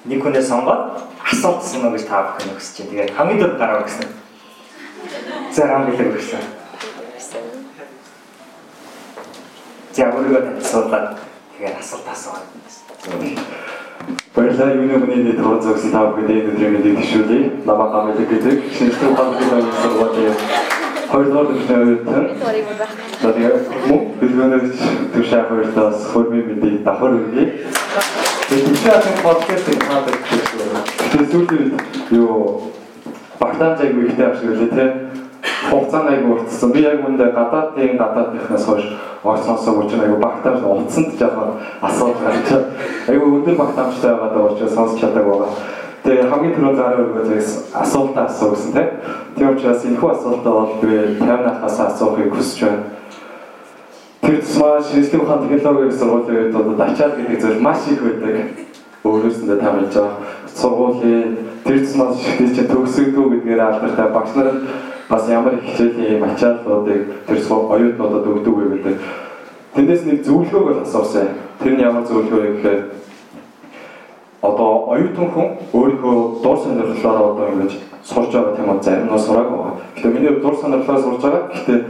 нэг хүнээ сонгоод асуулт асууна гэж та бүхэн өгсөж чинь. Тэгээд хамгийн дөрөв гараа өгсөн. Хамгийн дөрөв өгсөн. За өөрийгөө танилцуулаад тэгээд асуулт асуугаад. Баярлалаа юуны өмнө төрөн зогсон та бүхэнд өдрийн мэндийг төшөөлье. Намаа гамэлэг гэдэг шинжлэх ухааны сургуулийн хоёрдугаар дэвшний оюутан. Тэгээд мөн билгэнээс төшөө хоёртоос хөрмийн мэндийг давхар өгье. Тэгээд төшөө подкастыг хаадаг гэсэн. Тэгээд сүүлийн юу багтаан зайг ихтэй авшиглээ те хугацааны айгу уртсан. Би яг үүндээ гадаадын гадаадынхнаас хойш огт сонсоогүй чинь айгу багтаамж утсанд жоохон асуудал гарч айгу өндөр багтаамжтай байгаа учраас сонсч чадаагүй байгаа. Тэгээ хамгийн түрүүнд гараа өргөөс асуултаа асуусан тийм. Тийм учраас энэхүү асуултаа бол би 50-нахаас асуухыг хүсэж байна. Тэр тусмаа шинжлэх ухааны технологийн сургуулийн үед одоо ачаал гэдэг зүйл маш их байдаг. Өөрөөсөндөө тамилж байгаа. Сургуулийн тэр тусмаа шигтэй чинь төгсөгдөө гэдгээр алдартай багш нар бас ямар их хичээлийн ачааллуудыг тэр оюутнуудад өгдөг вэ гэдэг. Тэндээс нэг зөвлөгөөг бол асуусан. Тэр нь ямар зөвлөгөө вэ гэхээр одоо оюутан хүн өөрийнхөө дур сонирхлоор одоо ингэж сурж байгаа тийм үү зарим нь сураагүй байгаа. Гэхдээ миний дур сонирхлоор сурж байгаа. Гэхдээ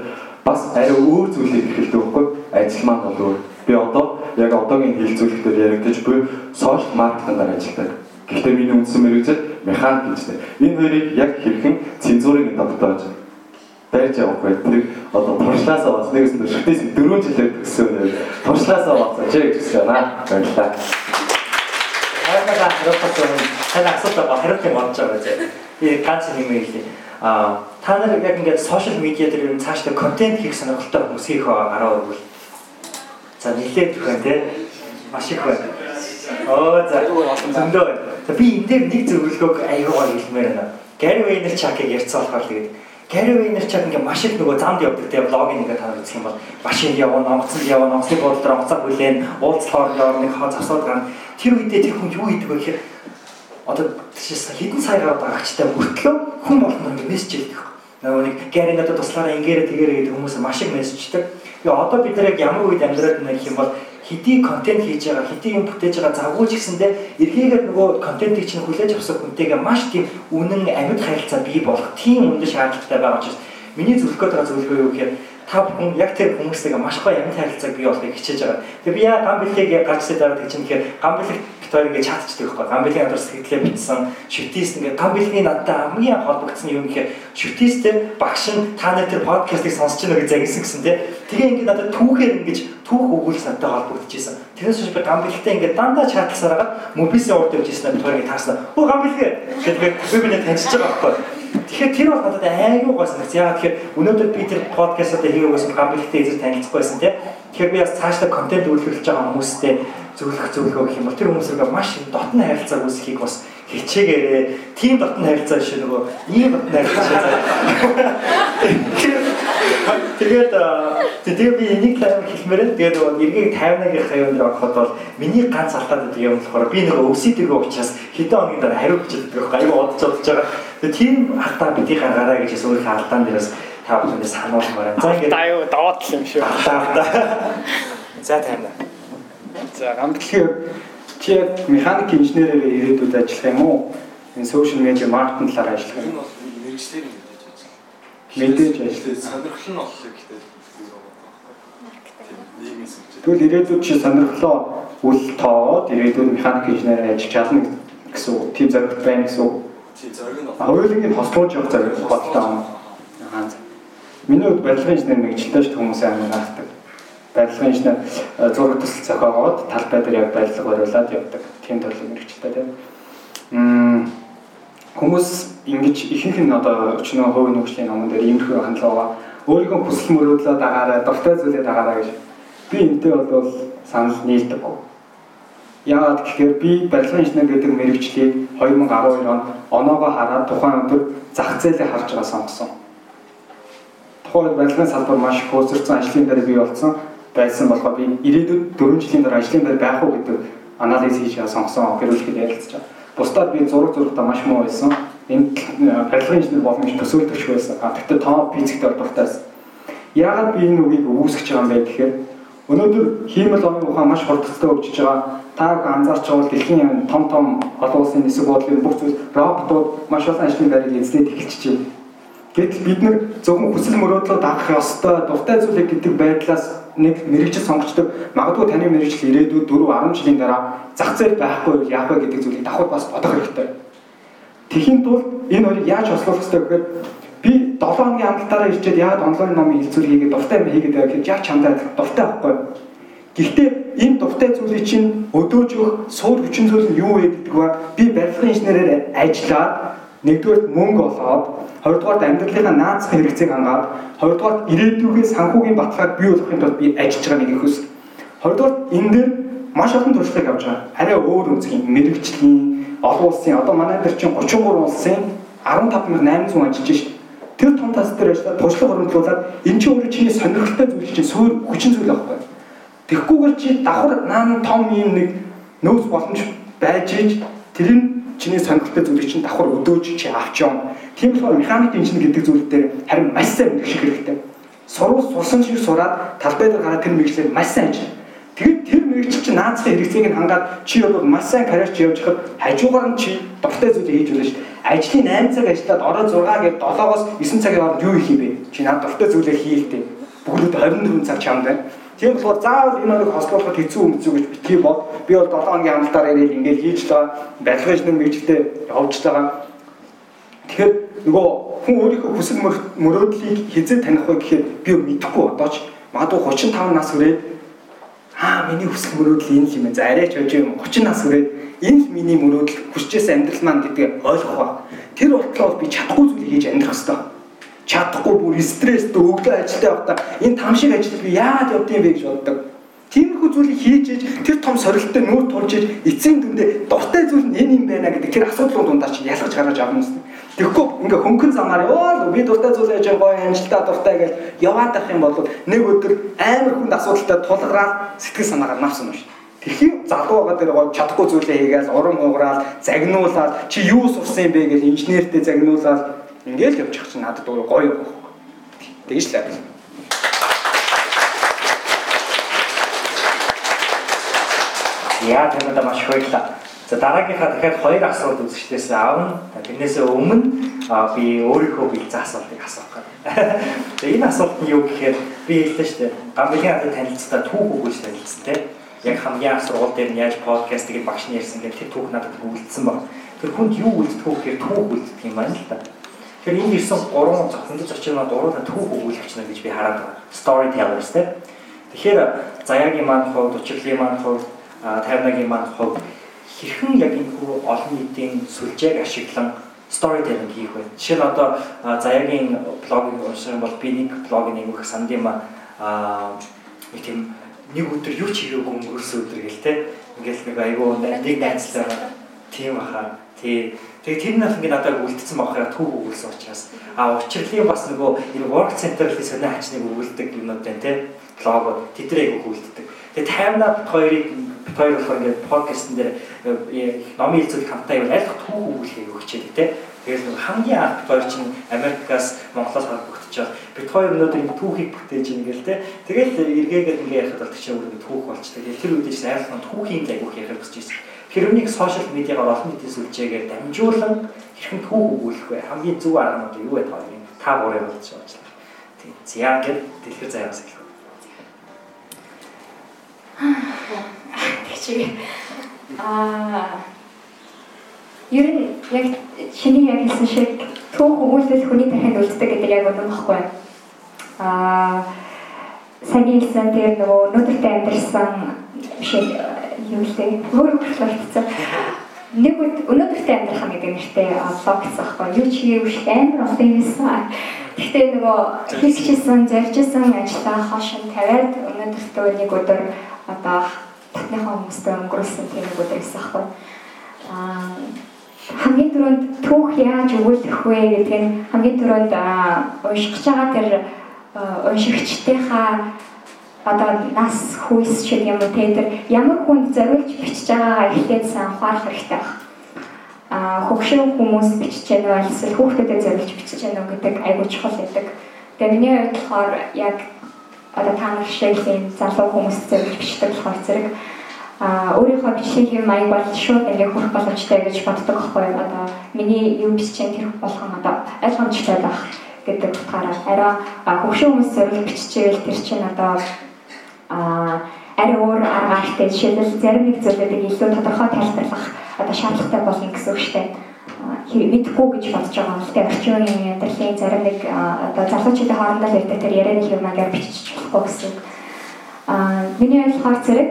бас арай өөр зүйлийг эхэлдэг байхгүй ажил маань бол өөр. Би одоо яг одоогийн хилцүүлэгтээр яригдаж буй сошиал маркетингээр ажилладаг. Гэхдээ миний үндсэн мэрэгжил механик гэжтэй. Энэ хоёрыг яг хэрхэн цензурын тогтоож байж явах вэ? Тэр одоо туршлаасаа бас нэгээс нь шүтээс дөрөв жилээр төгссөн үү? Туршлаасаа бас чи гэж хэлсэн байна. Баярлалаа. Хайртайгаа хариулсан тань асуултаа хариулт юм болж байгаа 啫. Би ганц юм хэлье. А та нар яг ингээд сошиал медиа дээр юм цаашдаа контент хийх сонирхолтой хүмүүс их гараа өргөл. За нилээд өгөн те. Маш их байна. Оо за зөндөө байна. Би энэ дээр нэг зөвлөгөөг аягаа хэлмээр байна. Gary Vaynerchuk-ыг ярьцсан болохоор тэгээд Gary Vaynerchuk ингээ маш их нөгөө замд явдаг те блог ингээ та нар үзэх юм бол машин явна, онгоцонд явна, онгоцны буудлаар онгоцоо хүлээн, уулзлахоор явна, нэг хаа завсаад гана. Тэр үедээ тэр хүн юу хийдэг вэ гэхээр одоо хэдэн сая гаруй багчтай мөртлөө хүн болгоно ингээ мессеж хийдэг. нөгөө нэг Гэри надад туслаараа ингээрэ тэгэрэ гэдэг хүмүүс маш их мессеждэг. Тэгээ одоо бид нар яг ямар үед амьдраад байна гэх юм бол хэдий контент хийж байгаа, хэдий юм бүтээж байгаа завгүйч гэсэндээ эргээгээр нөгөө контентыг чинь хүлээж авсан хүнтэйгээ маш тийм үнэн амьд харилцаа бий болох тийм үнэн шаардлагатай байгаа учраас миний зөвлөх гээд байгаа зөвлөгөө юу гэхээр та бүхэн яг тэр хүмүүстэйгээ маш гоё амьд харилцааг бий болохыг хичээж байгаа. Тэгээ би яа гам бэлгийг яг гарч ирээд байгаа гэж чинь тэгэхээр гам бэлэг битээр ингээд чатчдаг байхгүй. Гам бэлгийн адар сэтгэлээ бичсэн шүтист ингээд гам бэлгийн надтай хамгийн холбогдсон юм гэхээр шүтисттэй багш нь та нар тэр подкастыг сонсч байна гэж загисан гэсэн тий. Тэгээ ингээд надад түүхээр ингэж түүх өгүүлс надтай холбогдож исэн. Тэрнээс биш би гам бэлгтэй ингээд дандаа чатласараад мобисийн урд явж исэн битээр таарсан. Оо гам бэлгээ гэдэг би би таньж байгаа байхгүй. Тэгэхээр тэр бол надад аягүй гоо санагц. Яагаад тэгэхээр өнөөдөр би тэр подкастаа хийгээг байсан гам бэлгтэй эзэр танилцахгүй байсан тийм. Тэгэхээр би бас цаашдаа контент үйлдвэрлэж байгаа хүмүүстэй зөвлөх зөвлөгөө гэх юм бол тэр хүмүүсэргээ маш дотны харилцаа үүсгэхийг бас хичээгээрээ тийм дотны харилцаа шиг нөгөө ийм дотны харилцаа. Тэгээд тэгээд би энийг тайван хэлмээрээ тэгээд нөгөө эргийг 50-аагийн хаяанд ороход бол миний ганц алдаад байдаг юм болохоор би нөгөө өвсөйдөргөө учраас хэдэн хоногийн дараа хариу байгаа байхгүй аюу одож одож байгаа. Тэгээд тийм алдаа бити гаргаарай гэж өөрийнхөө алдаан дээрээс та бүхэнд сануулмаар. За ингээд аюу даваад л юм шүү. Алдаа. За тайван. За гамтлахын чи яг механик инженерээр ирээдүйд ажиллах юм уу? Энэ сошиал медиа маркетинг талаар ажиллах юм уу? Мэргэжлэр мэдээж ажиллах. Сонирхол нь боллоо гэхдээ нийгмийн сүлжээ. Тэгвэл ирээдүйд чи сонирхлоо үл тооод ирээдүйд механик инженерээр ажиллаж чадна гэсэн үг. Тийм зорилго байна гэсэн үг. Тийм зориг нь Хоёулангийн хослуулж явах зорилго бодтой юм. Аа. Миний хувьд барилгын инженер мэрэгчлээ ч хүмүүс амар наахдаг. Барилгын инженер э, зураг төсөл зохиогоод талбай дээр яг барилга бариулаад явдаг. Тийм төрлийн мэрэгчлээ тийм. Мм хүмүүс ингэж ихэнх нь одоо өчнөө хувийн хөгжлийн номон дээр иймэрхүү хандлага өөрийнхөө хүсэл мөрөөдлөө дагаараа дуртай зүйлээ дагаараа гэж би энтэй бол санал нийлдэггүй. Яагаад гэхээр би барилгын инженер гэдэг мэрэгчлийг 2012 онд оноогоо хараад тухайн өдөр зах зээлээ харж байгаа сонгосон. Тухайн барилгын салбар маш их хөсөрсөн ажлын дээр бий болсон байсан болохоор би ирээдүйд 4 жилийн дараа ажлын дээр байх уу гэдэг анализ хийж сонгосон гэрүүлэхэд ярилцж байгаа. Бусдаар би зураг зурагтаа маш муу байсан. Энд барилгын инженер боломж төсөөлдөж байсан. А тэгтээ тоо физиктэй дуртай байсан. Яагаад би энэ үгийг үүсгэж байгаа юм бэ гэхээр өнөөдөр хиймэл орны ухаан маш хурдтай хөгжиж байгаа. Та анзаарч байгаа бол дэлхийн том том олон улсын нисэг бодлын бүх зүйл роботууд маш олон ажлын байрыг эзлээд эхэлчихэж байна. Гэтэл бид нар зөвхөн хүсэл мөрөөдлөө дагах ёстой дуртай зүйлэг гэдэг байдлаас нэг мэрэгжил сонгочдог. Магадгүй таны мэрэгжил ирээдүйд 4 10 жилийн дараа зах зээл байхгүй яах вэ гэдэг зүйлийг давхар бас бодох хэрэгтэй. Тэхийн тулд энэ хоёрыг яаж хослуулах хэрэгтэй гэхээр би 7 хоногийн амлалтаараа ирчээд яагаад онлайн номын хэлцүүр хийгээд дуртай юм хийгээд байгаа гэхэд яг чамдаа дуртай байхгүй. Гэхдээ энэ дуртай зүйлийг чинь өдөөж өгөх суур хүчин зүйл нь юу вэ гэдэг ба би барилгын инженерээр ажиллаад нэгдүгээр мөнгө олоод хоёрдугаар амьдралынхаа наацхан хэрэгцээг хангаад хоёрдугаар ирээдүйгээ санхүүгийн баталгааг бий болгохын тулд би ажиллаж байгаа нэг их хүсэл. Хоёрдугаар энэ дээр маш олон туршлагыг авч байгаа. Арай өөр үнцгийн мэрэгчлийн олон улсын одоо манай дээр чинь 33 улсын 15800 ажиллаж шээ. Тэр том тас дээр ажиллаад туршлага хөрвүүлүүлээд энэ чинь өөрөө чиний сонирхолтой зүйл чинь суур хүчин зүйл байхгүй. Тэгхгүйгээр чи давхар наан том юм нэг нөөц боломж байж ич тэрийн чиний сонирхолтой зүйлийг чинь давхар өдөөж чи авч юм. Тийм болохоор механик инженер гэдэг зүйл дээр харин маш сайн мэдэх хэрэгтэй. Сурвал сурсан шиг сураад талбай дээр гараад тэр мэрэгчлэр маш сайн ажил. Тэгэд тэр мэрэгчл чинь наацхан хэрэгцээг нь хангаад чи бол маш сайн карьер чи явж хахад хажуугаар нь чи дуртай зүйлийг хийж шүү дээ. Ажлын 8 цаг ажиллаад орой 6 гээд 7-оос 9 цагийн хооронд юу хийх юм бэ? Чи над дуртай зүйлээ хийлдэ. Бүгд 24 цаг чамд байна. Тийм болохоор заавал энэ хоёрыг хослуулахад хэцүү өмцөө гэж битгий бод. Би бол 7 хоногийн амлалтаар ирээд ингээд хийж байгаа. Барилгын инженер мэрэгчлээ явж байгаа. Тэгэхээр нөгөө хүн өөрийнхөө хүсэл мөрөөдлийг хизээ таних вэ гэхээр би мэдэхгүй одоо ч магадгүй 35 нас хүрээд аа миний хүсэл мөрөөдөл энэ юм байна. За арайч хожиж юм 30 нас хүрээд энэ л миний мөрөөдөл хүсчээс амьдрал маань гэдгийг ойлгох ба. Тэр болтлоо би чадахгүй зүйлийг хийж амьдрах хэрэгтэй. Чадахгүй бүр стресстэй өглөө ажилдаа явахдаа энэ там шиг ажил би яагаад явдсан бэ гэж боддог. Тиймэрхүү зүйлийг хийж иж тэр том сорилттой нүүр тулж иж эцсийн дүндээ дуртай зүйл нь энэ юм байна гэдэг тэр асуудлын дундаа чи ялгаж гаргаж авах юм. Тэгэхгүй ингээ хөнгөн замаар ёо би дуртай зүйл яаж гоё амжилтаа дуртай гэж яваад ах юм бол нэг өдөр амар хүнд асуудалтай тулгараад сэтгэл санаагаар навсан юм шүү. Тэхийн залуу байгаа дээр гоё чадахгүй зүйлээ хийгээл уран уграал загнуулаад чи юу сурсан юм бэ гэж инженертэй загнуулаад Ингээл явчих чинь надад өөр гоё юм. Тэгж л арай. Яа танада маш их баярлалаа. За дараагийнхаа дахиад хоёр асуулт үзэгчдээс аавна. Тэрнээс өмнө би өөрийнхөө бэлдсэн асуултыг асуух гэдэг. Тэгээ энэ асуулт нь юу гэхээр би хэлсэн шүү дээ. Гамбигийн хадад танилцсаа түүх өгүүлж танилцсан тийм. Яг хамгийн сургууль дээр нь яаж подкастыг багш нь ярьсан гэдэг тэр түүх надад өгүүлсэн баг. Тэр хүнд юу үлддэг вэ гэхээр түүх үлддэг юм байна л да. Тэгэхээр энд ирсэн гурван зохиолч зочноо дурууна түүх өгүүлэгч нар гэж би хараад байгаа. Storytellers тийм. Тэгэхээр заяагийн маань хувьд, учирлын маань хувьд 58-гийн маань хувьд хэрхэн яг энэ хүү олон нийтийн сүлжээг ашиглан storytelling хийх вэ? Жишээ нь одоо заяагийн блогийг унших юм бол би нэг блогийг нэг их санд юм аа нэг тийм нэг өдөр юу ч хийгээгүй өнгөрсөн өдөр гэл те. Ингээл нэг айгүй нэг найзлаа тийм баха. Тий. Тэгээ тэр нь ингээд надад үлдсэн бахаа түүх өгүүлсэн учраас а учирлын бас нөгөө энэ work center-ийн сонио хачныг өгүүлдэг юмнууд байна те. Блог тэд нар айгүй өгүүлдэг. Тэгээ таймнаа бит хоёрыг бит хоёр болохоор ингээд подкастн дээр э, номын хэлцүүл хамтаа явал аль түүх өгүүлэхийг өгчээд те. Тэгэл хамгийн анх бит хоёр чинь Америкаас Монголоос холбогдчиход бит хоёр өнөөдөр энэ түүхийг бүтээж ийн гэл те. Тэгэл эргээгээд ингээд ярихад бол тийш өөрөө түүх болчтой. Тэгэл тэр үедээ чинь айлхан түүхийн агуух ярих гэж байсан. Хэрвнийг сошиал медиагаар олон нийтийн сүлжээгээр дамжуулан хэрхэн түүх өгүүлэх вэ? Хамгийн зөв арга нь юу вэ та гурыг болж байна. Тийм. За ингээд дэлгэр заяас эхлэв. Тэгчээ. Аа Ер нь яг чиний яг хэлсэн шиг түүх өгүүлэл хүний тархинд үлддэг гэдэг яг үнэн баггүй. Аа сайн хэлсэн тэр нөгөө өнөөдөртөө амьдэрсэн биш юу лээ. Өөр хөрлөлтсөн. Нэг өнөөдөртөө амьдрах гэдэг нэртэй блог гэсэн байхгүй юу ч хийгээгүй шүү амар олон юмсан. Гэхдээ нөгөө хийчихсэн, заржсэн ажлаа хошин тавиад өнөөдөртөө нэг өдөр одоо татныхаа хүмүүстэй өнгөрүүлсэн тийм нэг өдөр гэсэн байхгүй. Аа хамгийн түрүүнд түүх яаж өгүүлэх вэ гэдэг нь хамгийн түрүүнд уншиж байгаа тэр уншигчдынхаа одоо нас хүйс шиг юм уу тэр ямар хүнд зориулж бичиж байгаагаа эхлээд сайн ухаарах хэрэгтэй байна. Аа хөгшин хүмүүс бичиж уу эсвэл хүүхдэдэд зориулж бичиж уу гэдэг айгуу чухал байдаг. Тэгээ миний хувьд болохоор яг одоо та нар юм залуу хүмүүс зориулж бичдэг болохоор зэрэг а өөрийнхөө бичлэг юм маяг бол шууд ингээ хүрэх боломжтой гэж боддог байхгүй одоо миний юу бичсэн тэр болгон одоо ойлгомжтой байх гэдэг утгаараа арай хөвшин хүмүүс зориулж биччихвэл тэр чинь одоо а арай өөр арга аргатай жишээлбэл зарим нэг зүйлүүдийг илүү тодорхой тайлбарлах одоо шаардлагатай болно гэсэн үг шүү дээ мэдхгүй гэж бодож байгаа юм л тэ орчин амьдралын зарим нэг одоо залуучуудын хоорондоо л тэр ярианы юмагаар бичиж болохгүй гэсэн. Аа миний ойлгохоор зэрэг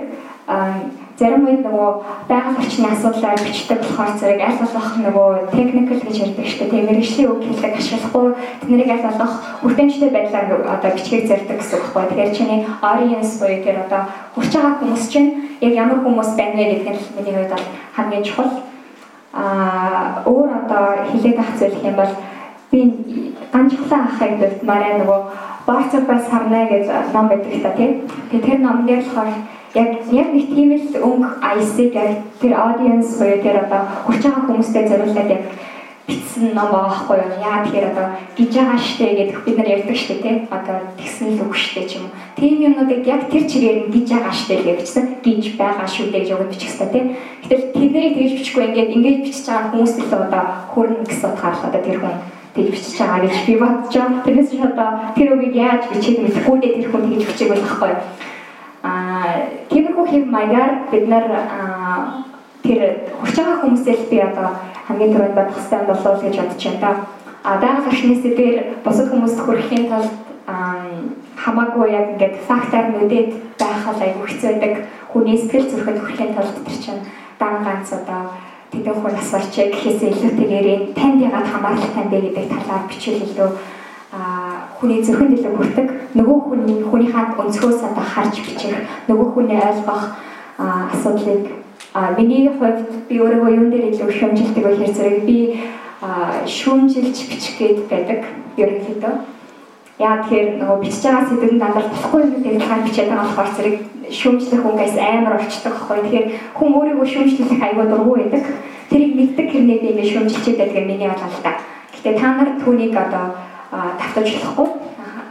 зарим үед нөгөө байгаль орчны асуудлаар бичдэг болохоор зэрэг аль болох нөгөө техникл гэж ярьдаг шүү дээ. Мэргэжлийн үг хэллэг ашиглахгүй тэднийг аль болох хүртээмжтэй байдлаар одоо бичгийг зэрдэг гэсэн үг байхгүй. Тэгэхээр чиний audience буюу тэр одоо хүрч байгаа хүмүүс чинь яг ямар хүмүүс байна вэ гэдэг нь миний хувьд бол хамгийн чухал. Аа өөр одоо хэлээд ах зүйл юм бол би ганцхан ахыг дурдмаараа нөгөө Барцабас харна гэж ном байдаг та тийм. Тэгээ тэр дээр болохоор яг яг нэг тийм л өнгө IC яг тэр audience буюу тэр одоо хүрч байгаа хүмүүстэй зориулаад яг бичсэн ном байгаа байхгүй юу? Яа тэгэхээр одоо гэж байгаа штэ гэдэг бид нар ярьдаг штэ тий. Одоо тэгсэн л үг штэ ч юм уу. Тийм юмнуудыг яг тэр чигээр нь гэж байгаа штэ гэж бичсэн. Гэж байгаа шүү дээ гэж өгöd бичих хэрэгтэй тий. Гэтэл тэднийг тэгж бичихгүй ингээд ингээд бичиж байгаа хүмүүс л одоо хөрнө гэсэн утгаар л одоо тэр хүн тэгж бичиж байгаа гэж би бодож байгаа. Тэрнээс ч одоо тэр үгийг яаж бичиж мэдэхгүй дээ тэр хүн тэгж бичих байх байхгүй юу? Аа тиймэрхүү хэв маягаар бид нар тэр хүрч байгаа хүмүүсээс би одоо хамгийн түрүүнд бодох хэрэгтэй болов гэж бодож байна да. А даах орчны сэдвэр бусад хүмүүст хүрэхийн тулд хамаагүй яг ингээд фактаар нүдэд байх л аягүй хэцүү байдаг. Хүний сэтгэл зүрхэнд хүрэхийн тулд тэр чинь дан ганц одоо тэдэн хүн асуулч гэхээс илүүтэйгээр танд ягаад хамааралтай бэ гэдэг талаар бичвэл илүү хүний зөвхөн дэлгэр хүрдэг нөгөө хүний хүнийхээ өнцгөөс одоо харж бичих нөгөө хүний ойлгох асуудлыг миний хувьд би өөрийгөө юун дээр илүү шүүмжилдэг вэ гэхээр зэрэг би шүүмжилж бичих гээд байдаг ерөнхийдөө. Яа тэгэхээр нөгөө бичиж байгаа сэдвэнд дандаа болохгүй юм дээр хаан бичээд байгаа болохоор зэрэг шүүмжлэх үнгээс амар орчдог байхгүй тэгэхээр хүн өөрийгөө шүүмжлэх аягүй дургүй байдаг. Тэрийг мэддэг хэрнээ би ингэ дэмжилчээд байдаг миний бодлоо та. Гэтэ та нар түүнийг одоо тавтаж болохгүй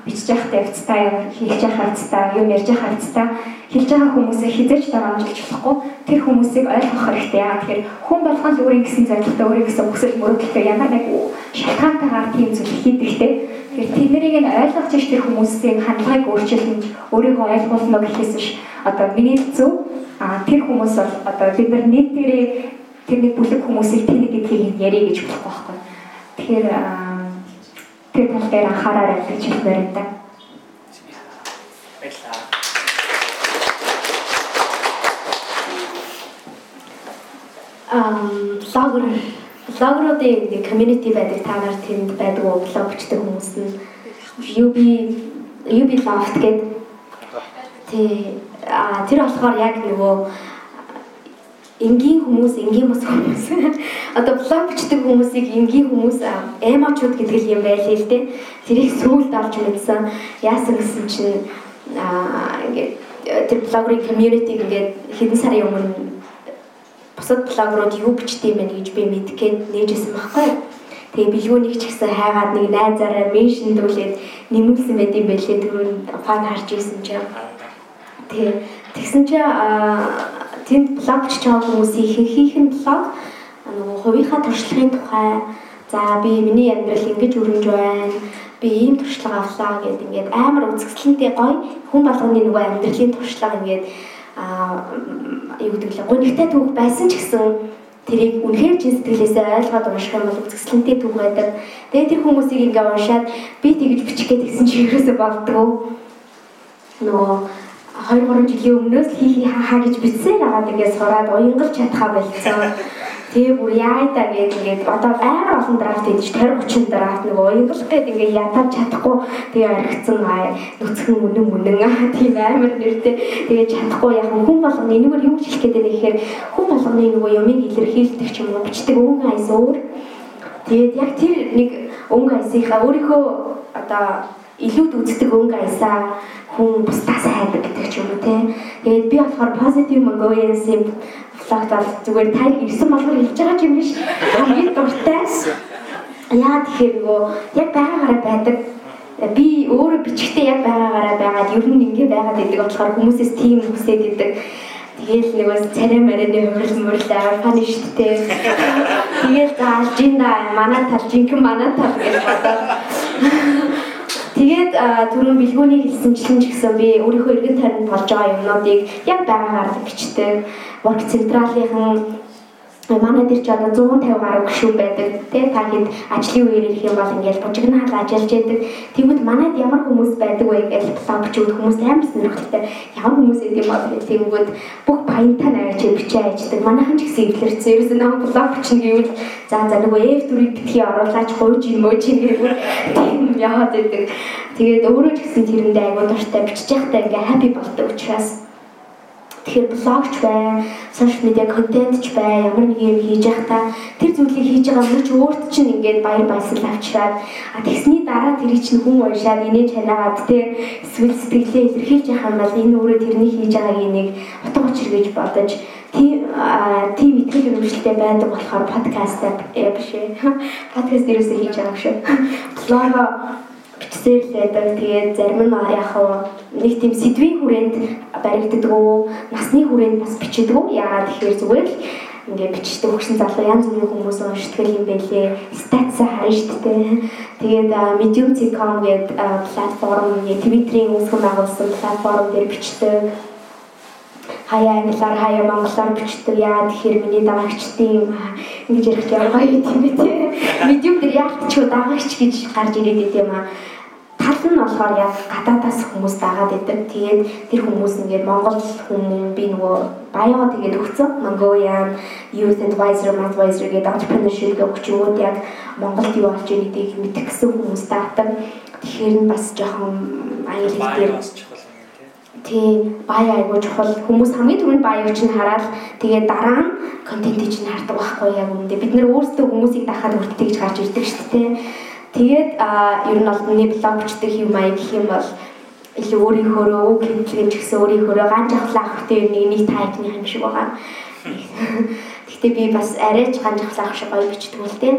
бичиж явахдаа явцтай хийж явах хавцтай юм ярьж явах хавцтай. Хэлж байгаа хүмүүсээ хизэж дарамжилж болохгүй. Тэр хүмүүсийг ойлгох хэрэгтэй. Яа тэгэхээр хүн болгон л өөрийн гэсэн зорилготой өөрийн гэсэн хүсэл мөрөөдөлтэй ямар нэг шалтгаантайгаар тийм зүйл хийдэгтэй тэгэхээр тэднийг нь ойлгож ич тэр хүмүүсийн хандлагыг өөрчилнө өөрийгөө ойлгуулна гэхээс биш одоо миний зөв а тэр хүмүүс бол одоо бид нар нийт дээрээ тэрний бүлэг хүмүүсийг тэнэг гэдгийг яриа гэж болохгүй байхгүй. Тэгэхээр тэр тал дээр анхаараарай гэж хэлмээр энэ. Баярлалаа. ам блогер блогеруудын нэг community байдаг та нар тэнд байдаг уу блог бичдэг хүмүүс нь UB UB loft гэдэг тий а тэр болохоор яг нөгөө энгийн хүмүүс энгийн бос хүмүүс. Одоо блог бичдэг хүмүүсийг энгийн хүмүүс эмочуд гэдэг юм байлээ л дээ. Тэрийг сүүлд орж мэдсэн. Яасан гэсэн чинь ингээд тэр блогерын community ингээд хэдэн сарын өмнө бусад блогерууд юу бичдэг юм бэ гэж би мэдгээд нээжсэн байхгүй. Тэгээ бэлгүүнийг ч гэсэн хайгаад нэг найзаараа меншндүүлээд нэмүүлсэн байт юм байлээ. Түрүүн фан харж ирсэн чинь. Тэгээ тэгсэн чинь тэнд блог бичиж байгаа хүмүүсийн ихэнх нь блог нөгөө хувийнхаа туршлагын тухай за би миний амьдрал ингэж өрнөж байна би ийм туршлага авлаа гэд ингээд амар үзэсгэлэнтэй гоё хүн болгоны нөгөө амьдралын туршлага ингээд аа юу гэдэг лээ гонигтай түүх байсан ч гэсэн тэрийг үнэхээр чин сэтгэлээсээ ойлгоод унших юм бол үзэсгэлэнтэй түүх байдаг. Тэгээ тэр хүмүүсийг ингээ уншаад би тэгж бичих гээд гисэн чи ерөөсөө болдгоо. Нөгөө 2 3 жилийн өмнөөс хий хий хаа гэж бичсээр аваад ингээд сураад уянгалж чадхаа болцсон. Тэгээ бүр яа да гээд ингээд одоо амар олон драфт хийж 20 30 драфт нэг уянгалах гээд ингээд ятаж чадахгүй тэгээ аригдсан аа нүцгэн үнэн үнэн аа тийм амар нэртэй тэгээ чадахгүй яг хүн болгоны энэгээр юу хэлэх гээд байна гэхээр хүн болгоны нөгөө юмыг илэрхийлдэг ч юм уу бичдэг өнгө айс өөр. Тэгээд яг тэр нэг өнгө айсынхаа өөрийнхөө одоо илүүд үздэг өнгө айсаа хүн бусдаас хайдаг гэдэг ч юм уу те. Тэгээд би болохоор positive Mongolians-ийн флагт бол зүгээр та ирсэн болохоор хэлж байгаа юм биш. Хамгийн дуртай. Яа тэгэхээр нөгөө яг байгаагаараа байдаг би өөрөө бичгтээ яг байгаагаараа байгаад ер нь ингэ байгаад идэг болохоор хүмүүсээс тийм хүсээд идэг. Тэгээл бас царай марианы хөрөл мөрөл аваар фаны шүү дээ. Тэгээл зааж жинда манай тал жинхэнэ манай тал гэж бодоод Тэгээд түрүүн бэлгүүний хэлсэнчлэн ч гэсэн би өөрийнхөө эргэн тойронд болж байгаа юмнуудыг яг байгаагаар бичдэг. Work Central-ийн манай дээр ч одоо 150 гаруй гишүүн байдаг. Тий та хэд ажлын үеэр ирэх юм бол ингээл бужигнаал ажиллаж яадаг тэгвэл манайд ямар хүмүүс байдаг вэ гэж блог бичүүд хүмүүс амар сонирхолтой. Ямар хүмүүс гэдэг юм бол тэгвэл бүх баянтай наваач бичээ ажилладаг манайхан ч гэсэн эвлэрсэн. Ерөөсөө нам блог бичнэ гэвэл за за нөгөө F дүрийг битгий оруулаач гойж юм өөч гэвэл тийм яваад байдаг. Тэгээд өөрөө ч гэсэн тэрэндээ айгуу дуртай бичиж байхдаа ингээ хаппи болдог учраас Тэгэхээр блогч бай, сошиал медиа контентч бай, ямар нэг юм хийж байхдаа тэр зүйлийг хийж байгаа мөч өөрт чинь ингээд баяр баясгал авчираад а тэгсний дараа тэрийг чинь хүн уншаад инээж ханаагаад те эсвэл сэтгэлээ илэрхийлж яхаа юм бол энэ өөрөө тэрний хийж байгааг нэг утга учир гэж бодож тийм тийм итгэл үнэмшилтэй байдаг болохоор подкаст биш ээ. Подкаст ерөөсөө хийж байгаа шүү. Блого бичсээр л байдаг. Тэгээд зарим нь яг нэг тийм сэдвийн хүрээнд баригддаг уу, насны хүрээнд бас бичдэг үү? Яагаад тэгэхээр зүгээр л ингээ бичдэг хөгшин залуу янз бүрийн хүмүүс уншдаг юм байлээ. Статс харна шүү дээ. Тэгээд medium.com гэдэг платформ, Twitter-ийн үүсгэн байгуулсан платформ дээр бичдэг хаяа англиар хаяа монголоор бичдэг. Яа тэгэхээр миний дагагчдын ингэж ярих ямар гоё юм те медиум дээр яалтчгүй дагагч гэж гарч ирээд байт юм а тал нь болохоор яг гадаадаас хүмүүс дагаад идэг. Тэгээд тэр хүмүүс ингээд Монгол хүмүүс би нөгөө баяо тэгээд өгцөн. Mongolian Youth Advisor, Advisor гэдэг entrepreneurship өгчүүд яг Монголд юу болж байгааг мэдэх гэсэн хүмүүс таадаг. Тэгэхээр нь бас жоохон аял дээр Тийм бай айгуу чухал хүмүүс хамгийн түрүүнд баяг чинь хараад тэгээд дараа нь контентыг чинь хардаг байхгүй яг үүндээ бид нэр өөрсдөө хүмүүсийг дахиад хүртдэг гэж гарч ирдэг шүү дээ. Тэгээд ер нь бол миний блог бичдэг юм аяг гэх юм бол илүү өөрийнхөө үг ч гэсэн өөрийнхөө ганц ахлаа ахтай нэг нэг тайпны юм шиг байгаа. Гэхдээ би бас арайч ганжахлах шиг гоё бичдэг тийм.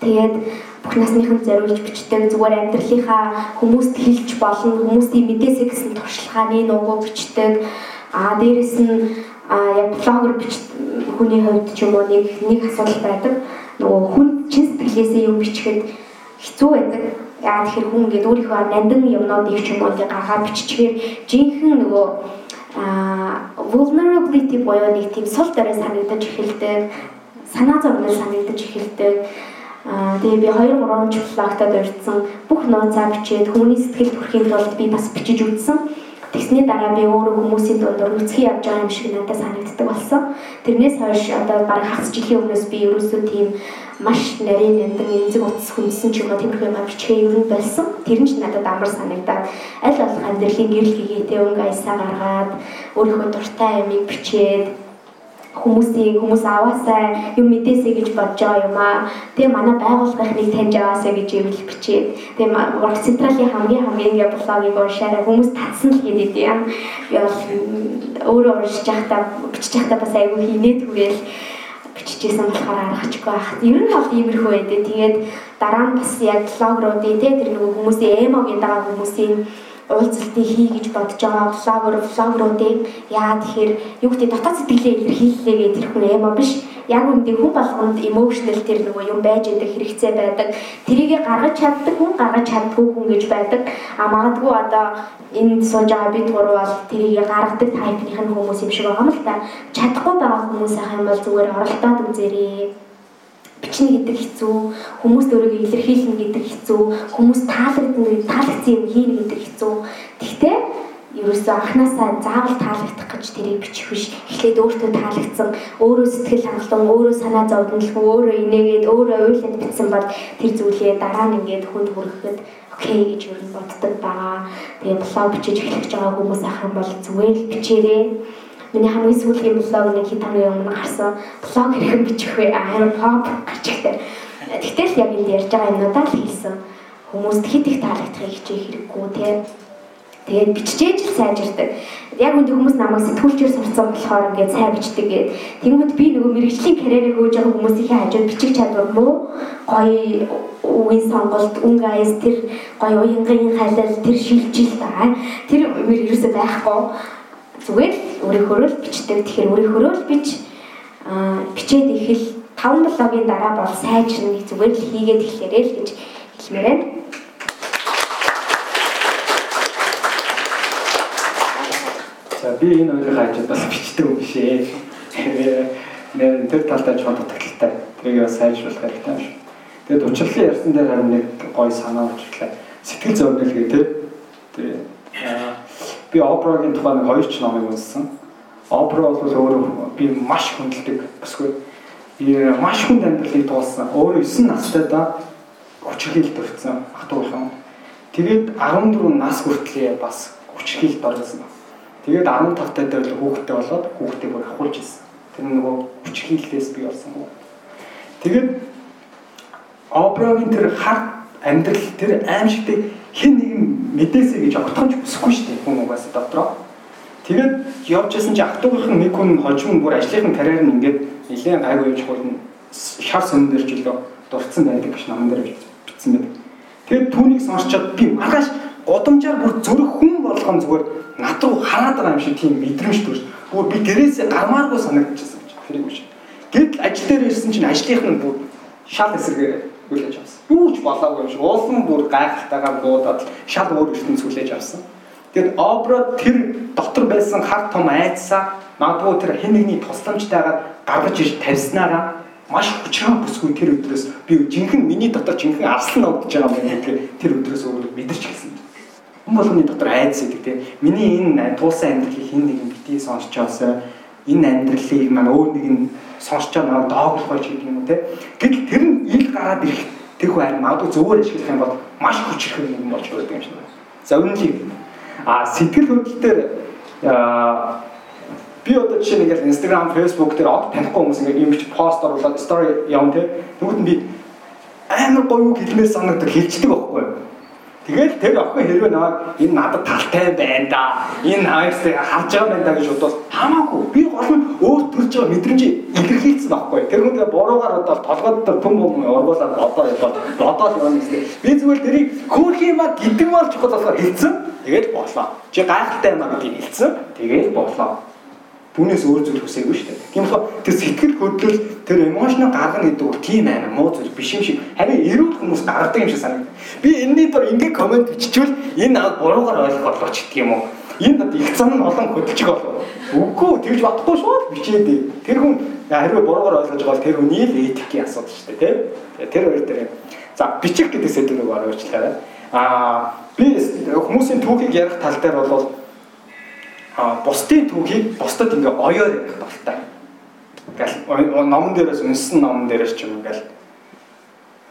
Тэгээд бүх насныханд зориулж бичдэг зүгээр амьдралынхаа хүмүүст хэлж болно хүмүүсийн мэдээсээ гэсэн туршлагааны нуугуу бичдэг. Аа дээрэс нь яг блогер бич хүний хувьд ч юм уу нэг нэг асуудал байдаг. Нөгөө хүн чин сэтгэлээсээ юм бичихэд хэцүү байдаг. Яа тэгэхээр хүн ингээд өөрийнхөө нандин юмнуудыг ч юм уу ингээд гаргаад биччихээр жинхэнэ нөгөө а vulnerability буюу нэг тийм сул дорой санагдаж эхэлдэг санаа зовнил санагдаж эхэлдэг Аа тэгээ би 2 3 жил лагтад урьдсан бүх нууцаа бичээд хүмүүний сэтгэл төрхийн тулд би бас бичиж үзсэн. Тэгсний дараа би өөрөө хүмүүсийн дундор үсгий явж байгаа юм шиг надад санагддаг болсон. Тэрнээс хойш одоо бараг хагас жилийн өмнөөс би ерөөсөө тийм маш нарийн нандин эмзэг утас хүнсэн ч юм уу тиймэрхүү юм бичгээ ер нь болсон. Тэр нь ч надад амар санагдаад аль болох амьдралын гэрэл гэгээтэй өнгө аясаа гаргаад өөрийнхөө дуртай ямиг бичээд хүмүүсийн хүмүүс аваасаа юм мэдээсэй гэж бодож байгаа юм аа. Тэгээ манай байгууллагыг таньж аваасаа гэж ивэл бичээд. Тэгээ ураг централийн хамгийн хамгийн ингээ блогийг уншаарай хүмүүс татсан л хийгээд юм. Би бол өөрөө уншиж байхдаа бичиж байхдаа бас айгүй хийнээд түгээл бичижсэн болохоор аргачгүй байх. Ер нь бол иймэрхүү байдэ. Тэгээд дараа нь бас яг блогруудын те тэр нөгөө хүмүүсийн эмогийн дага хүмүүсийн уулзалтыг хий гэж бодож байгаа. Блогер блогеруудыг яа тэгэхээр юу гэдэг дотоод сэтгэлээ илэрхийллээ гэх тэр хүн эмо биш. Яг үндэ хүн болгонд emotional тэр нөгөө юм байж байгаа хэрэгцээ байдаг. Тэрийг гаргаж чаддаг хүн гаргаж чаддгүй хүн гэж байдаг. А магадгүй одоо энэ сууж байгаа бид гурав бол тэрийг гаргадаг тайпных нь хүмүүс юм шиг байгаа юм л та. Чадахгүй байгаа хүмүүс ах юм бол зүгээр оролдоод үзээрэй бичнэ гэдэг хэцүү, хүмүүст өөрийгөө илэрхийлнэ гэдэг хэцүү, хүмүүс таалагдана, таалагдсан юм хийнэ гэдэг хэцүү. Тэгтээ ерөөсөө анханасаа заавал таалагдах гэж тэрийг бичих биш. Эхлээд өөртөө таалагдсан, өөрөө сэтгэл хангалуун, өөрөө санаа зовдонлгүй, өөрөө инээгээд, өөрөө уйланд битсэн бол тэр зүйлээ дараа нь ингээд хүнд хүрэхэд окей гэж юу боддог байгаа. Тэгээ блог бичиж эхлэж байгаа хүмүүс ахын бол зүгээр л бичээрэй Миний хамгийн сүүлийн блог нэг хэд хоногийн өмнө гарсан. Блог хэрхэн бичих вэ? Харин pop гарч ихтэй. Тэгтэл яг энд ярьж байгаа юмудаа л хийсэн. Хүмүүст хэд их таалагдахыг хичээх хэрэггүй тий. Тэгээд биччихээж л сайжирдаг. Яг үндэ хүмүүс намайг сэтгүүлчээр сурцсан болохоор ингээд сайн бичдэг гээд. Тэнгүүд би нөгөө мэрэгжлийн карьерийг хөөж байгаа хүмүүсийн хажууд бичих чадвар муу гоё үгийн сонголт, өнгө аяс тэр гоё уянгын хайлал тэр шилжил таа. Тэр мөр ерөөсөй байхгүй зүгээр өөрийнхөө л бичдэг. Тэгэхээр өөрийнхөө л бич бичээд ихэл 5 блогийн дараа бол сайжрна зүгээр л хийгээд эхлээрэй л гэж хэлмээр байна. За би энэ хоёрын хажууд бас бичдэг юм бишээ. Нэр тэр талдаа ч дутагдaltaй. Тэрийг бас сайжруулах хэрэгтэй юм шиг. Тэгээд учлалын ярьсан дээр харин нэг гоё санаа очлаа. Сэтгэл зовнил гэдэг тэр би Опрогийн тухай нэг хоёр ч номыг унссан. Опро бол өөрөө би маш хүндэлдэг. Эсвэл маш хүнд амьдралыг туулсан. Өөрөө 9 настайдаа хүчрхийлэлд өртсөн ах トゥ ухан. Тэгээд 14 нас хүртлээ бас хүчрхийлэлд орсон. Тэгээд 15 таад л хүүхдтэй болоод хүүхдээ бүр ахуулж ирсэн. Тэр нөгөө хүчрхийллээс би болсон. Тэгээд Опрогийн тэр харт амьдрал тэр аимшигтэй хэн нэгэн мэдээсэй гэж огтхонч хүсэхгүй шүү дээ хүн угаасаа дотроо. Тэгээд явж исэн чи ахтуугийнхан нэг хүн хожим бүр ажлынхан карьер нь ингээд нэлээд гайгүй явж хуулна шар сонин дээр ч илүү дурдсан байдаг гэж наман дээр бичсэн байдаг. Тэгээд түүнийг сонсчод би маргааш годамжаар бүр зөрөх хүн болгон зүгээр над руу хараад байгаа юм шиг тийм мэдрэмж төрж бүр би гэрээсээ гармааргүй санагдчихсан гэж хэрэг биш. Гэтэл ажил дээр ирсэн чинь ажлынхан нь бүр шал эсэргээр хүлээж авсан. Юу ч болоогүй юм шиг уулын бүр гайхалтайгаар дуудаад шал өөр ертөнц хүлээж авсан. Тэгэд обро тэр дотор байсан хар том айдсаа магадгүй тэр хэн нэгний тусламжтайгаар гаргаж ирж тавьснараа маш хүчрэн бүсгүй тэр өдрөөс би жинхэнэ миний дотор жинхэнэ арслан ногдож байгаа юм гэдэг тэр өдрөөс өөрөө мэдэрч гисэн. Хүн болгоны дотор айдс гэдэг тийм миний энэ туусан амьдралыг хэн нэгэн битгий сонсчоос энэ амьдралыг маань өөр нэгэн сонсч байгаа нэг дооглох байж гэдэг юм те. Гэтэл тэр нь ил гараад ирэх тэр хүн харин магадгүй зөвөр ашиглах юм бол маш хүчрэх юм болж байдаг юм шиг байна. За үнэнлийг а сэтгэл хөдлөл дээр би одоо жишээ нэг Instagram, Facebook дээр од танихгүй хүмүүс ингэ юм чи пост оруулаад story явна те. Тэгвэл би амар гоё үг хэлмээр санагддаг хэлждэг байхгүй юу? Тэгээд тэр охин хэрвээ намайг энэ надад талтай байна да. Энэ хайртай харж байгаа байна да гэж бодвол хамаагүй би гол нь өөр төрж байгаа мэдрэмж илэрхийлсэн байхгүй. Тэр хүн тэгээ буруугаар одоо толгойд дээр төм юм ургуулад одоо бодоод бодоод явна гэсэн. Би зүгээр тэрийг хөөх юм а гэдэг бол чухал болохоор хэлсэн. Тэгээд болоо. Чи гайхалтай юм а гэдгийг хэлсэн. Тэгээд болоо түүнээс өөр зүйл хүсээгүй шүү дээ. Тийм болохоор тэр сэтгэл хөдлөл тэр эмоцноо гаргана гэдэг үг тийм амар муу зүйл биш юм шиг харин эрүүл хүмүүс гаргадаг юм шиг санагдав. Би энэний дор ингээ комент биччихвэл энэ аа буруугаар ойлгох болооч гэх юм уу. Энэ одоо их зам нь олон хөдөлчих болов. Үгүй тэгж бодохгүй бичээд дээ. Тэр хүн хариу буруугаар ойлгож байгаа бол тэр хүний л этикийн асуудал шүү дээ, тийм. Тэр хоёр дээр за бичих гэдэг сэдвийг ороочлаарай. Аа би хүмүүсийн түүхийг ярих тал дээр бол бусдын түүхийг бусдад ингээ оёор ярих талтай. Ингээл номон дээрээс үнсэн номон дээрээс ч юм ингээл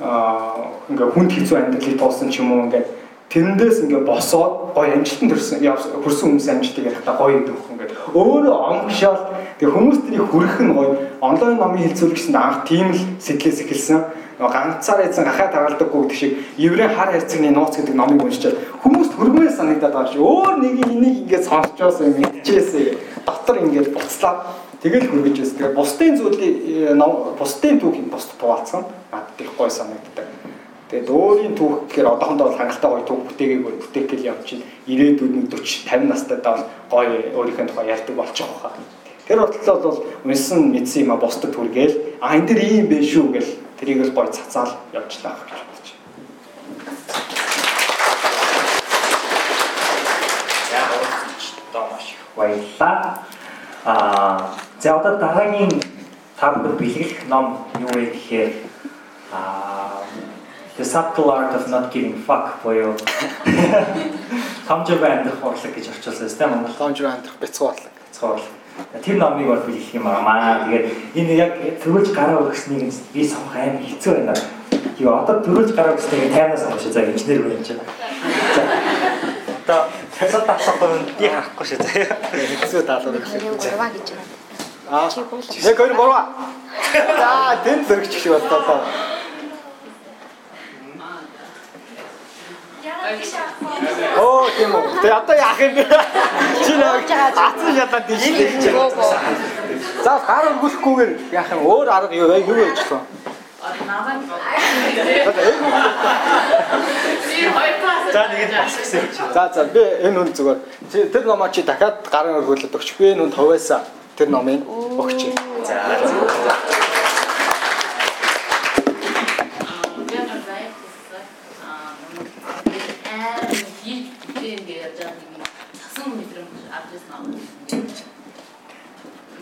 аа ингээ хүнд хэцүү амьдралыг туулсан ч юм уу ингээ тэрэндээс ингээ босоод гоё амжилтанд хүрсэн хүрсэн хүмүүс амжилтыг ярихдаа гоё гэдэг юм ингээ өөрөө онгошоод тэгээ хүмүүс тэрийг хүрэх нь гоё онлайн номын хэлцүүлэгчсэнд анх тийм л сэтгэлээс эхэлсэн нөгөө ганцаар ийзен гахаа тагалдаггүй гэдэг шиг еврей хар хэрцэгний нууц гэдэг номыг уншчаад хүмүүс хөрмөө санагдаад байгаа шүү. Өөр нэг энийг ингээд сонсчоос юм мэдчихээсээ дотор ингээд буцлаад тэгэл хөргөж өс. Тэгээ бусдын зүйлийг э, бусдын түүх бус буулцсан надад их гой санагддаг. Тэгээд өөрийн түүх гэхээр одоохондоо бол хангалттай гоё түүх бүтээгээгүй бүтээх гэл явж чинь ирээдүйд 40 50 настай даа бол гоё өөрийнхөө тухай ярьдаг болчих واخа. Тэр бодлоо бол унсан мэдсэн юм а бусдад түргээл а энэ дэр ийм байх шүү гэл тэрийг л гоё цацаал явжлаа гэж бодож байна. Яг одоо маш их баярлалаа. Аа за одоо дараагийн та бүхэн бэлгэлэх ном юу вэ гэхээр аа The Subtle Art of Not Giving Fuck буюу Томжоо амьдрах урлаг гэж орчуулсан юм Монгол Томжоо амьдрах бяцхан урлаг. Бяцхан урлаг. Тэр номыг бол бэлгэх юм аа. Тэгээд энэ яг төрүүлж гараа өгснгийг би сонгох амар хэцүү байна. Юу одоо төрүүлж гараа өгснгийг таймнаас авчих за инженер юм чинь. За. Одоо цэцэл татсахгүй би харахгүй шүү заяа. Хэцүү даалгавар гэж байна. гэж байна. Аа. Яг хоёр гурваа. За, тэн зөрөгч шиг боллоо. Оо тийм үү. Тэ одоо яах юм бэ? Чи нэг атсан шатаад тийш. За гар өргүүлэхгүйгээр яах юм? Өөр арга юу вэ? Юу гэж байна? За нэг бас гэсэн. За за би энэ хүн зүгээр. Тэр номоо чи дахиад гарын өргүүлээд өгч. Би энэ хүн хувьяасаа тэр номыг өгч. За.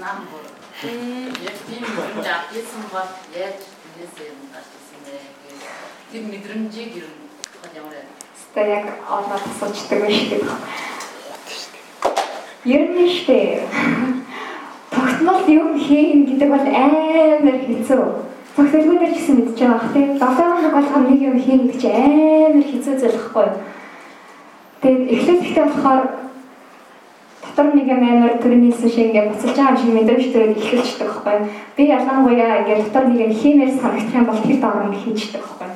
Нам бүр. Яг тийм юм авчихсан бол яаж нээсээ юм гарчихсан бэ гэж тэр мэдрэмжийг ер нь ямар вэ? Ста яг олоод асуучдаг байх шүү дээ. Ер нь штэ. Тогтмол юм хийн гэдэг бол амар хэцүү. Тогтолгүй дээр ч гэсэн мэдж байгаа бах тийм. 7 хоног болгоо нэг юм хийн чинь амар хэцүү зүйл юу? Тэгээд эхлээд ихтэй болохоор дотор нэг юм амар төрнийсэн шиг ингээд буцалж байгаа юм шиг мэдрэмж төрөд эхэлчихдэг байхгүй. Би ялангуяа ингээд дотор нэг юм хиймээр санагдах юм бол тэр доор нь хийждэг байхгүй.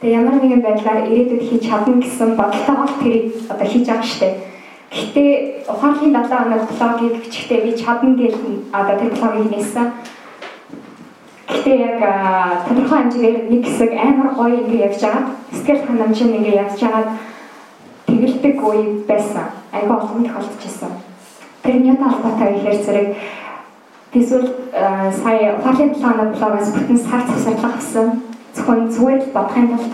Тэгээ ямар нэгэн байдлаар ирээдүйд хийж чадна гэсэн бодолтой бол тэрийг одоо хийж байгаа штэ. Гэхдээ ухаанлын 7 хоног блогийг бичихтэй би чадна гэж одоо тэр блогийг нээсэн. Гэхдээ яг тодорхой хэмжээгээр нэг хэсэг амар гоё ингээд явж байгаа. Сэтгэл ханамжин ингээд явж байгаа тэгэлдэг үе байсан. Айгаа олон тохиолдчихсан. Тэрний талбартай ихээр зэрэг эсвэл сая ухаалын планад блогоос бүтэн сар засварлага авсан. Зөвхөн зүгээр л бодох юм бол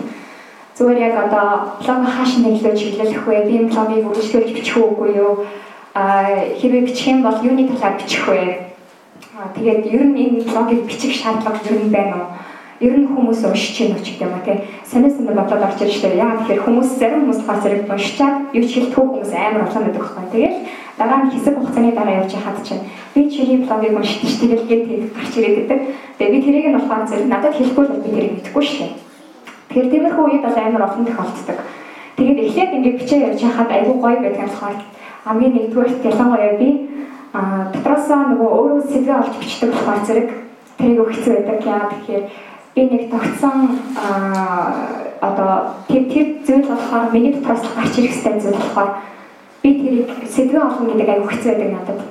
зүгээр яг одоо блог хааш нэглэж чиглэлэх вэ? Би блогийг үргэлжлүүлж бичих үгүй юу? А хэрвээ бичих юм бол юуны талаар бичих вэ? Тэгээд ер нь энэ блогийг бичих шаардлага ер нь байна уу? ер нь хүмүүс уншиж чинь ч гэдэг юм а тий. Санаа санаа бодлоод орж ирж штэ. Яагаад тэгэхээр хүмүүс зарим хүмүүс болохоор зэрэг уншичаад юу ч хэлтгүй хүмүүс амар олон байдаг байхгүй. Тэгэл дараа нь хэсэг хугацааны дараа явж хаад чинь би чиний блогийг уншиж тэгэл гээд гарч ирээд байдаг. Тэгээ би тэрийг нь болохоор зэрэг надад хэлэхгүй л би тэрийг мэдэхгүй штэ. Тэгэхээр тиймэрхүү үед бол амар олон тохиолддог. Тэгээд эхлээд ингээд бичээ явж хаад айгүй гоё байдаг болохоор хамгийн нэгдүгээр ялангуяа би а дотроосоо нөгөө өөрөө сэтгэл олж бичдэг болохоор зэрэг тэрийг өгчсөн байдаг. Яагаад тэгэхээр би нэг тогтсон аа одоо тэр тэр зүйл болохоор миний дотроос гарч ирэх ёстой зүйл болохоор би тэрийг сэдвээ олно гэдэг аюу хэцүү байдаг надад.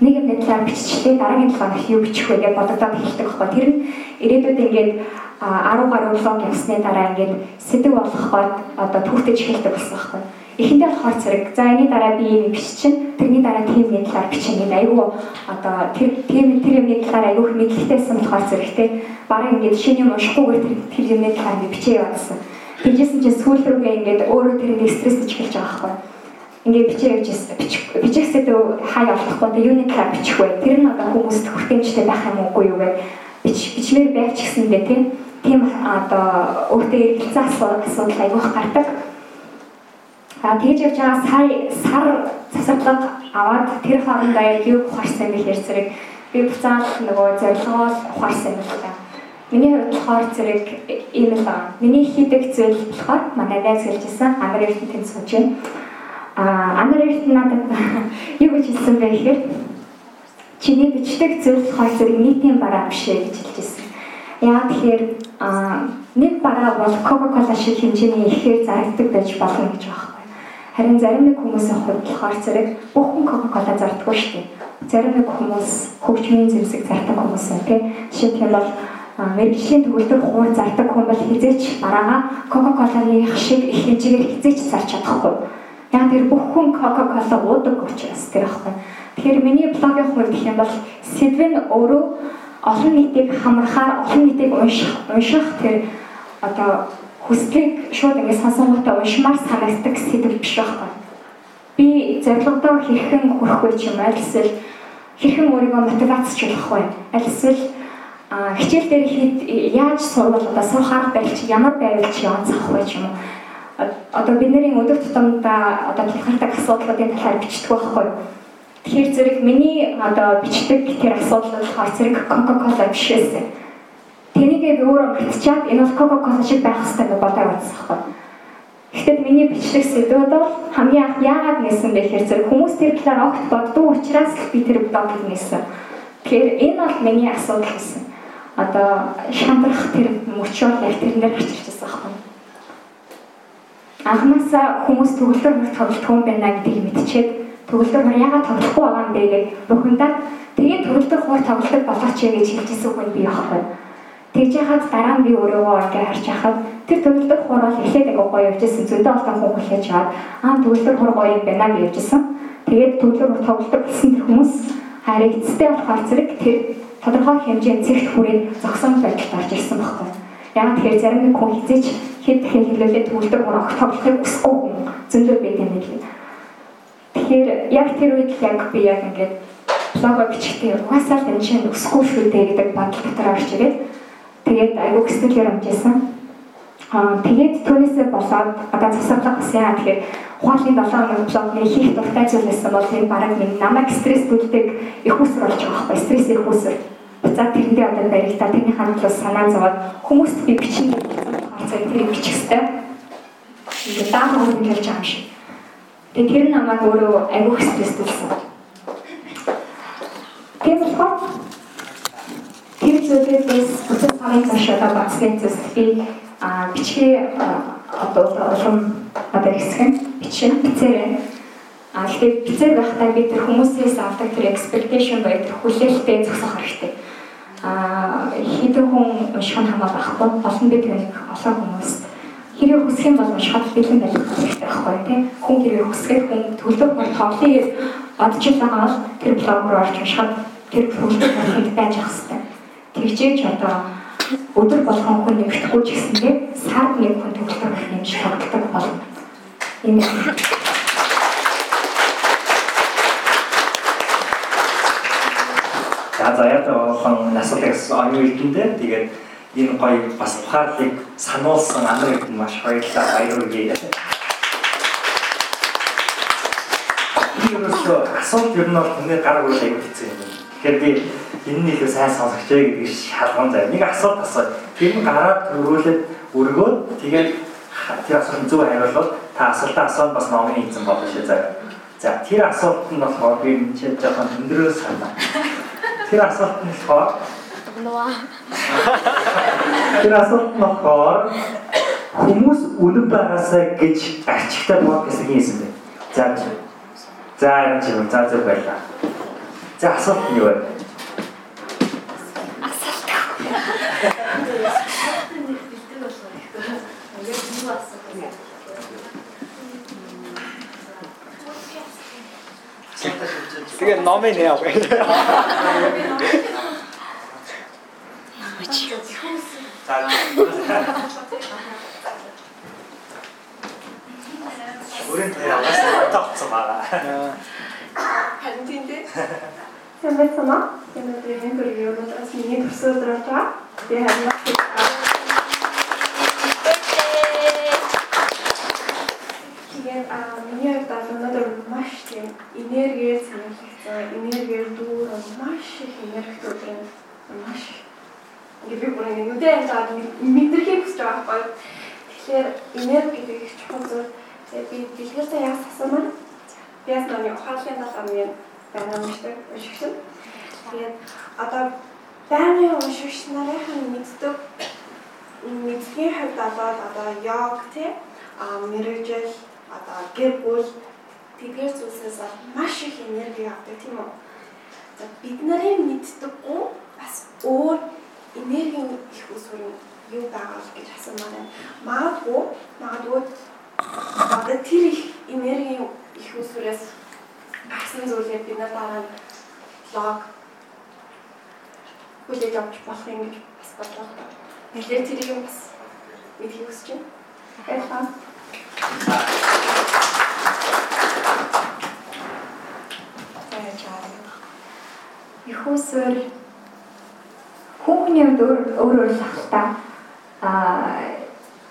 Нэг юм талаар биччихлээ дараагийн талаар юу бичих вэ гэж бодогдоод эхэлдэг байхгүй. Тэр нь ирээдүйд ингээд 10 гаруй блог явсны дараа ингээд сэдв болгох гоод одоо түүхтэж эхэлдэг болсон байхгүй. Эхэндээ болохоор зэрэг за энэ дараа би юм биччин тэрний дараа тийм нэг талаар бичих ингээд айгүй одоо тэр тийм тэр юмны талаар айгүй мэдлэгтэйсэн болохоор зэрэгтэй бараг ингээд шинэ юм уншихгүйгээр тэр тэр юмны талаар бичээ явуулсан. Тэжсэн чинь сүүл рүүгээ ингээд өөрөө тэрийг стрессэж эхэлж байгаа байхгүй. Ингээд бичээ явж бичих бичихсэд хаа явуулахгүй тэ юуны талаар бичих вэ? Тэр нь одоо хүмүүст хүртээмжтэй байх юм уугүй юу вэ? Бич бичмээр байх ч гэсэндээ тийм тийм одоо өөртөө эргэлзээ асуудал айгүйх гардаг А тэгж явж байгаа сая сар засаглаг аваад тэр хоорондоо яг юу ухаарсан гэхээр зэрэг би буцаад нөгөө зорилгоо ухаарсан юм байна. Миний хувьд болохоор зэрэг ийм л байна. Миний хийдэг зүйл болохоор манай найз хэлжсэн тэнд сууж байна. А эрдэнэ надад юу гэж хэлсэн бэ гэхээр чиний бичдэг зүйл болохоор зэрэг нийтийн бараа биш ээ гэж хэлжсэн. Яа тэгэхээр нэг бараа бол Coca-Cola шиг хэмжээний ихээр зарагддаг байж болно гэж байна Харин зарим нэг хүмүүсийн хувьд болохоор зэрэг бүхэн Coca-Cola зардаггүй шүү дээ. Зарим нэг хүмүүс хөгжмийн зэмсэг зардаг хүмүүс байна тий. Жишээ нь бол мэрэгжлийн төгөлдөр хуур зардаг хүн бол хизээч бараагаа Coca-Cola-ны шиг их хэмжээгээр хизээч зарч чадахгүй. Яг тэр бүхэн Coca-Cola уудаг учраас тэр аахгүй. Тэгэхээр миний блогийн хувьд гэх юм бол сэдв нь өөрөө олон нийтийг хамрахаар олон нийтийг унших унших тэр одоо хүслийг шууд ингээд сонсонготой уншмаар санагддаг сэдв биш байхгүй. Би зорилгодоо хэрхэн хүрэх вэ ч юм аль эсвэл хэрхэн өөрийгөө мотивацчлах вэ? Аль эсвэл хичээл дээр хэд яаж суувал одоо суухаар байлч ямар байвал чи онцох вэ ч юм уу? Одоо бидний өдөр тутамдаа одоо тулгардаг асуудлуудын талаар бичдэг байхгүй. Тэгэхээр зэрэг миний одоо бичдэг тэр асуудал болохоор зэрэг Coca-Cola биш байсан Тэрийгээ би өөрөө мэдчихад энэ бол Coca-Cola шиг байх хэрэгтэй гэж бодоод байсан байхгүй. Гэхдээ миний бичлэг сэдвүүд бол хамгийн анх яагаад нээсэн бэ гэхээр зэрэг хүмүүс тэр талаар огт боддог учраас би тэр блогийг нээсэн. Тэгэхээр энэ бол миний асуудал гэсэн. Одоо шантрах тэр мөчөөр яг тэрэн дээр гарч ирчихсэн байхгүй. Анхнаасаа хүмүүс төгөлдөр мөр тоглох юм байна гэдгийг мэдчихээд төгөлдөр мөр яагаад тоглохгүй байгаа юм бэ гэж бухимдаад тэгээд төгөлдөр хуур тоглох болооч гэж хэлжсэн хүн би яахгүй. Тэгж яхад дараа нь би өөрийгөө ингээ харж яхад тэр төгөлдөр хуурал эхлээд агай гоё явжсэн зөндөө олон хүн хүлээж аваад аа төгөлдөр хур гоё юм байна гэж явжсэн. Тэгээд төгөлдөр тоглолтог гэсэн тэр хүмүүс харин эцэстээ болохоор зэрэг тэр тодорхой хэмжээнд цэгт хүрээд зогсон байдалд орж ирсэн байхгүй. Яг тэгэхээр зарим нэг хүн хизээч хэд дахин хэлүүлээд хур огт тоглохыг хүсэхгүй хүн зөндөө байт юм билээ. Тэгэхээр яг тэр үед яг би яг ингээд блог бичихтэй угаасаа энэ чинь өсөхгүй шүү дээ гэдэг бодол дотор орж ирээд Тэгээд айгүй хэсэг хэмжээсэн. Аа тэгээд түүнээсээ болоод одоо засаглах гэсэн яа тэгэхээр ухаалын 7 хоног блогны хийх дуртай зүйл байсан бол энэ бараг минь намайг стресс бүлдэг их усэр болж байгаа байхгүй стресс их усэр. За тэрэндээ одоо баригдаа тэрний хандлаас санаа зовоод хүмүүст би бичнэ харцаг тэрийг бичих хэвээр. Ингээд даамаг юм хэлж байгаа юм шиг. Тэгээд тэр намайг өөрөө айгүй стрессдүүлсэн. Тийм болохоор тэр зүйлээс бүтэн цагийн цааш одоо бацгийн зүйлс би а бичгээ одоо улам одоо хэсэг нь бичин бицээр а тэгэхээр бицээр байхдаа би тэр хүмүүсээс авдаг тэр expectation боёо тэр хүлээлттэй зогсох хэрэгтэй а хэдэн хүн унших нь хамаа байхгүй олон бид нэг олон хүмүүс хэрэг хүсэх юм бол уншихад бэлэн байх хэрэгтэй байхгүй тийм. Хүн хэрэг хүсгээд хүн төлөв бол тоглоё бодож байгаа бол тэр блог руу орж уншихад тэр төлөв болохыг байж хэрэгтэй тэгжээч одоо өдөр болгон хүн нэмэгдэхгүй ч гэсэндээ сард нэг хүн төгөлдөр гэх юм шиг тогтдог болно. Энэ За заяад олон асуултыг оюун эрдэнэ тэгээд энэ гоё бас ухаарлыг сануулсан амар эрдэнэ маш баярлалаа баяр үргээ. Энэ асуулт ер нь бол хүний гар үйл аягүй хэцүү юм. Тэгэхээр би энэ нь илүү сайн сонсогч ээ гэдэг шалгуун заяа. Нэг асуулт асуу. Тэр нь гараад өрөөлөд өргөөд тэгээд тэр асуулт зөв хариулвал та асуултаа асуун бас номын хийсэн болно шээ заяа. За тэр асуулт нь болохоор би энэ ч жоохон өндрөө санаа. Тэр асуулт нь болохоор Тэр асуулт нь болохоор хүмүүс үнэн байгаасаа гэж арчигтай подкаст хийсэн бэ? За. За энэ ч юм за зөв байлаа. За асуулт нь юу вэ? Тэгээ номын нэ авах. Өөрийн тэр аваас тавцсан байгаа. Харин тийм дээ. Сайн байна уу? Энэ дээр энэ бүр юу нэг бас миний төрсөөр дөрөж байгаа. Би харин Тэгээд аа миний хувьд өнөөдөр маш тийм энергиээр цэнгэлэгдсэн, энергиээр дүүрэн маш их энерги өдрөн маш ингээд би бүр ингээд үдээ хаад мэдрэхийг хүсэж байгаа байхгүй. Тэгэхээр энерги гэдэг их чухал зүйл. Тэгээд би дэлгэрсэн яас асуумаар би яс нэг ухааллын талаар байна уншдаг уншигч. Тэгээд одоо байнгын уншигч нарын мэддэг мэдхийн хувьд болоод одоо йог тий мэрэгжил одоо гэр бүл тэдгээр зүйлсээс маш их энерги авдаг тийм үү. За бид нарын мэддэггүй бас өөр энергийн их усвар юу байгаа гэж асуумаар байна. Магадгүй магадгүй одоо тэр их энергийн их усвараас гарсан зүйлээ бид нар дараа нь лог хүлээж авч болох юм гэж бас бодлоо. Тэгэхээр тэрийг бас мэдхийг хүсэж байна. Баярлалаа. Их усвар хүүхний өөр өөр ахalta а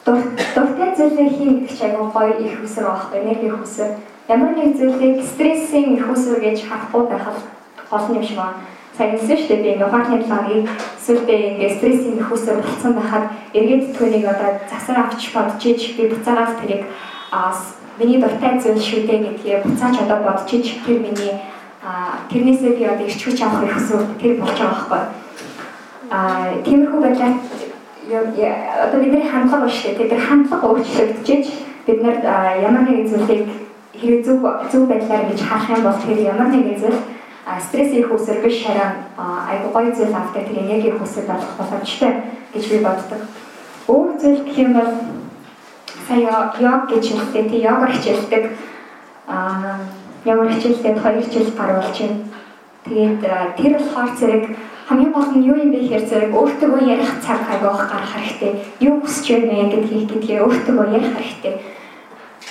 дуртай зүйлээ гэдэг чинь айгүй гоё их усвар байхгүй энерги их усвар ямар нэг зүйлийг стрессийн их усвар гэж харахгүй байх гол юм шиг байна. Сайн хэлсэн шүү дээ. Би ингээ ухааны талыг сүлдээ ингээ стрессийн их усвар болсон байхад эргээд түүнийг одоо засар авч бодож ич би буцаагаад тэрийг миний дуртай зүйл шүү дээ гэдгийг буцааж одоо бодож ич тэр миний тэрнээсээ би одоо ирч хүч авах усвар тэр болж байгаа байхгүй а тиймэрхүү байдлаар одоо бидний хандлага биш үү тэр хандлага өөрчлөгдөж бид нар ямар нэгэн зүйлийг хэрэг зөв зөв байдлаар ингэж харах юм бол тэр ямар нэгэн зүйл стресс их үсэр биш харин айгуу гоё зүйл авдаг. Тэр энерги их үсэр болох боломжтой гэж би боддог. Өөр зүйл гэх юм бол сая йог гэж хэлдэг тий йогоор хичээлдэг а ямар хичээлээд 2 жил гар болж байна. Тэгээд тэр болохоор зэрэг хамгийн гол нь юу юм бэ гэхээр зэрэг өөртөө ярих цаг агайх гарах хэрэгтэй. Юу хүсэж байна гэдгийг гэдгээ өөртөө ярих хэрэгтэй.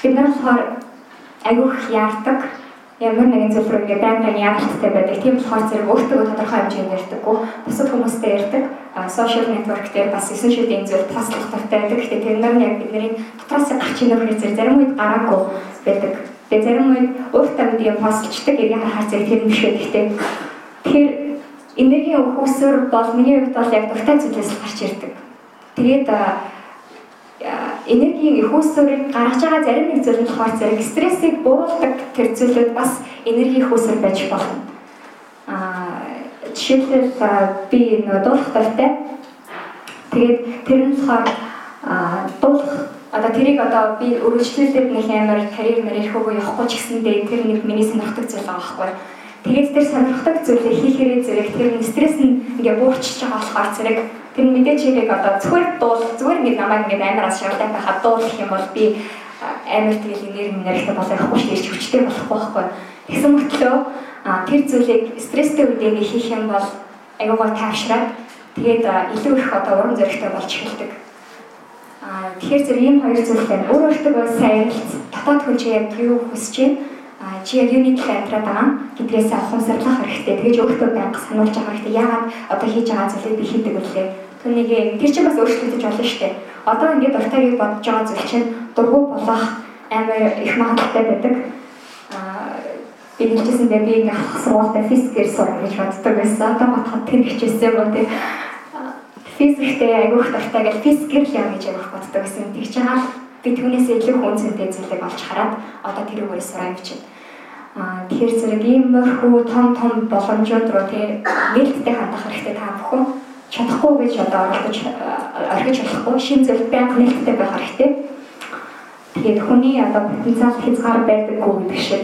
Бид нар болохоор агайх яардаг ямар нэгэн зүйл рүү ингээ байнгын ярилцтай байдаг. Тийм болохоор зэрэг өөртөө тодорхой хэмжээнд ярьдаггүй. Бусад хүмүүстэй ярьдаг. Social network дээр бас 9 шидийн зүйл таслах тавтай байдаг. Гэхдээ тэр нар яг бидний дотроос гарч ийнө хэрэг зарим үед гараагүй байдаг. Тэгээ зарим үед өөртөө бид юм постлчдаг. Яг харахаар зэрэг тэр биш байдаг. Тэгэхээр энергийн өхөөсөр бол миний хувьд бол яг дуртай зүйлээс гарч ирдэг. Тэгээд энергийн их үүсвэрийг гаргаж байгаа зарим нэг зүйл нь болохоор зэрэг стрессийг бууруулдаг тэр зүйлүүд бас энерги үүсвэр байж болно. Аа жишээлбэл би нөө дуулах дуртай. Тэгээд тэр нь болохоор дуулах одоо тэрийг одоо би өргөжлүүлээд нэг амар карьер мэрэх хөвөө явахгүй ч гэсэндээ тэр нэг миний сонирхдаг зүйл байгаа байхгүй? Тэгээд тэр сонирхдаг зүйлээ хийхээрээ зэрэг тэр стресс нь ингээ буурчиж байгаа болохоор зэрэг тэр мэдээж хэрэг одоо зүгээр дуул зүгээр ингээ намайг ингээ амар ас шавдаг байхад дуулах юм бол би амар тэгэл энерги минералтай болох байхгүй шүү дээ хүчтэй болохгүй байхгүй. Тэгсэн мөртлөө тэр зүйлийг стресстэй үед ингээ хийх юм бол аюугаа таашраад тэгээд илүү их одоо урам зоригтой болж эхэлдэг. Аа тэгэхээр зэрэг ийм хоёр зүйл байна. Өөр өөртөө сайн дотоод чи яг юу хүсэж байна чи яг юуны төлөө амьдраад байгаа гэдгээс ухамсарлах хэрэгтэй. Тэгэж өөртөө байнга сануулж байгаа хэрэгтэй. Яагаад одоо хийж байгаа зүйлийг би хийдэг үлээ. Түүнийг тэр чинь бас өөрчлөгдөж болно шүү дээ. Одоо ингээд дуртайг бодож байгаа зүйл чинь дургу болох амар их магадaltaй байдаг. Аа би хэлчихсэндээ би ингээд хах сургуультай физикээр сурах гэж боддог байсан. Одоо бодоход тэр хичээсэн юм уу тий. Физиктэй айгүйх дуртай гэж физикээр л яа гэж явах боддог байсан. Тэг чи хаал би түүнээс илүү хүн зүйтэй зүйлийг олж хараад одоо тэрүүгээр сураа юм чинь. Аа тэгэхээр зэрэг иймэрхүү том том боломжууд руу тий нээлттэй хандах хэрэгтэй та бүхэн. чадахгүй гэж одоо оролдож орхиж болохгүй шин зөв байнга нээлттэй байх хэрэгтэй. Тэгээд хүний одоо потенциал хязгаар байдаггүй гэдэг шиг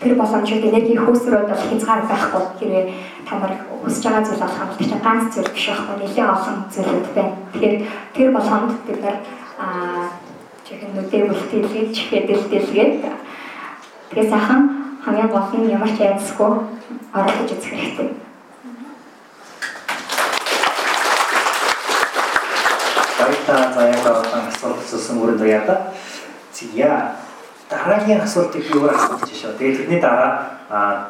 тэр боломжууд энерги хөөсрөөд бол хязгаар байхгүй хэрвээ та нар хүсэж байгаа зүйл болох юм чинь ганц зүйл биш байхгүй нэлээд олон зүйлүүд байна. Тэгэхээр тэр болгонд бид нар аа чихэн нүдээ бүлтгэлж хэдэлдэлгээд тэгээ сайхан хамгийн гол нь ямар ч айдсгүй оролцож үзэх хэрэгтэй. Баярлалаа заяа болон асуулт асуусан өрөнд баярлалаа. Зя дараагийн асуултыг юу асууж шээ. Тэгээд тэрний дараа аа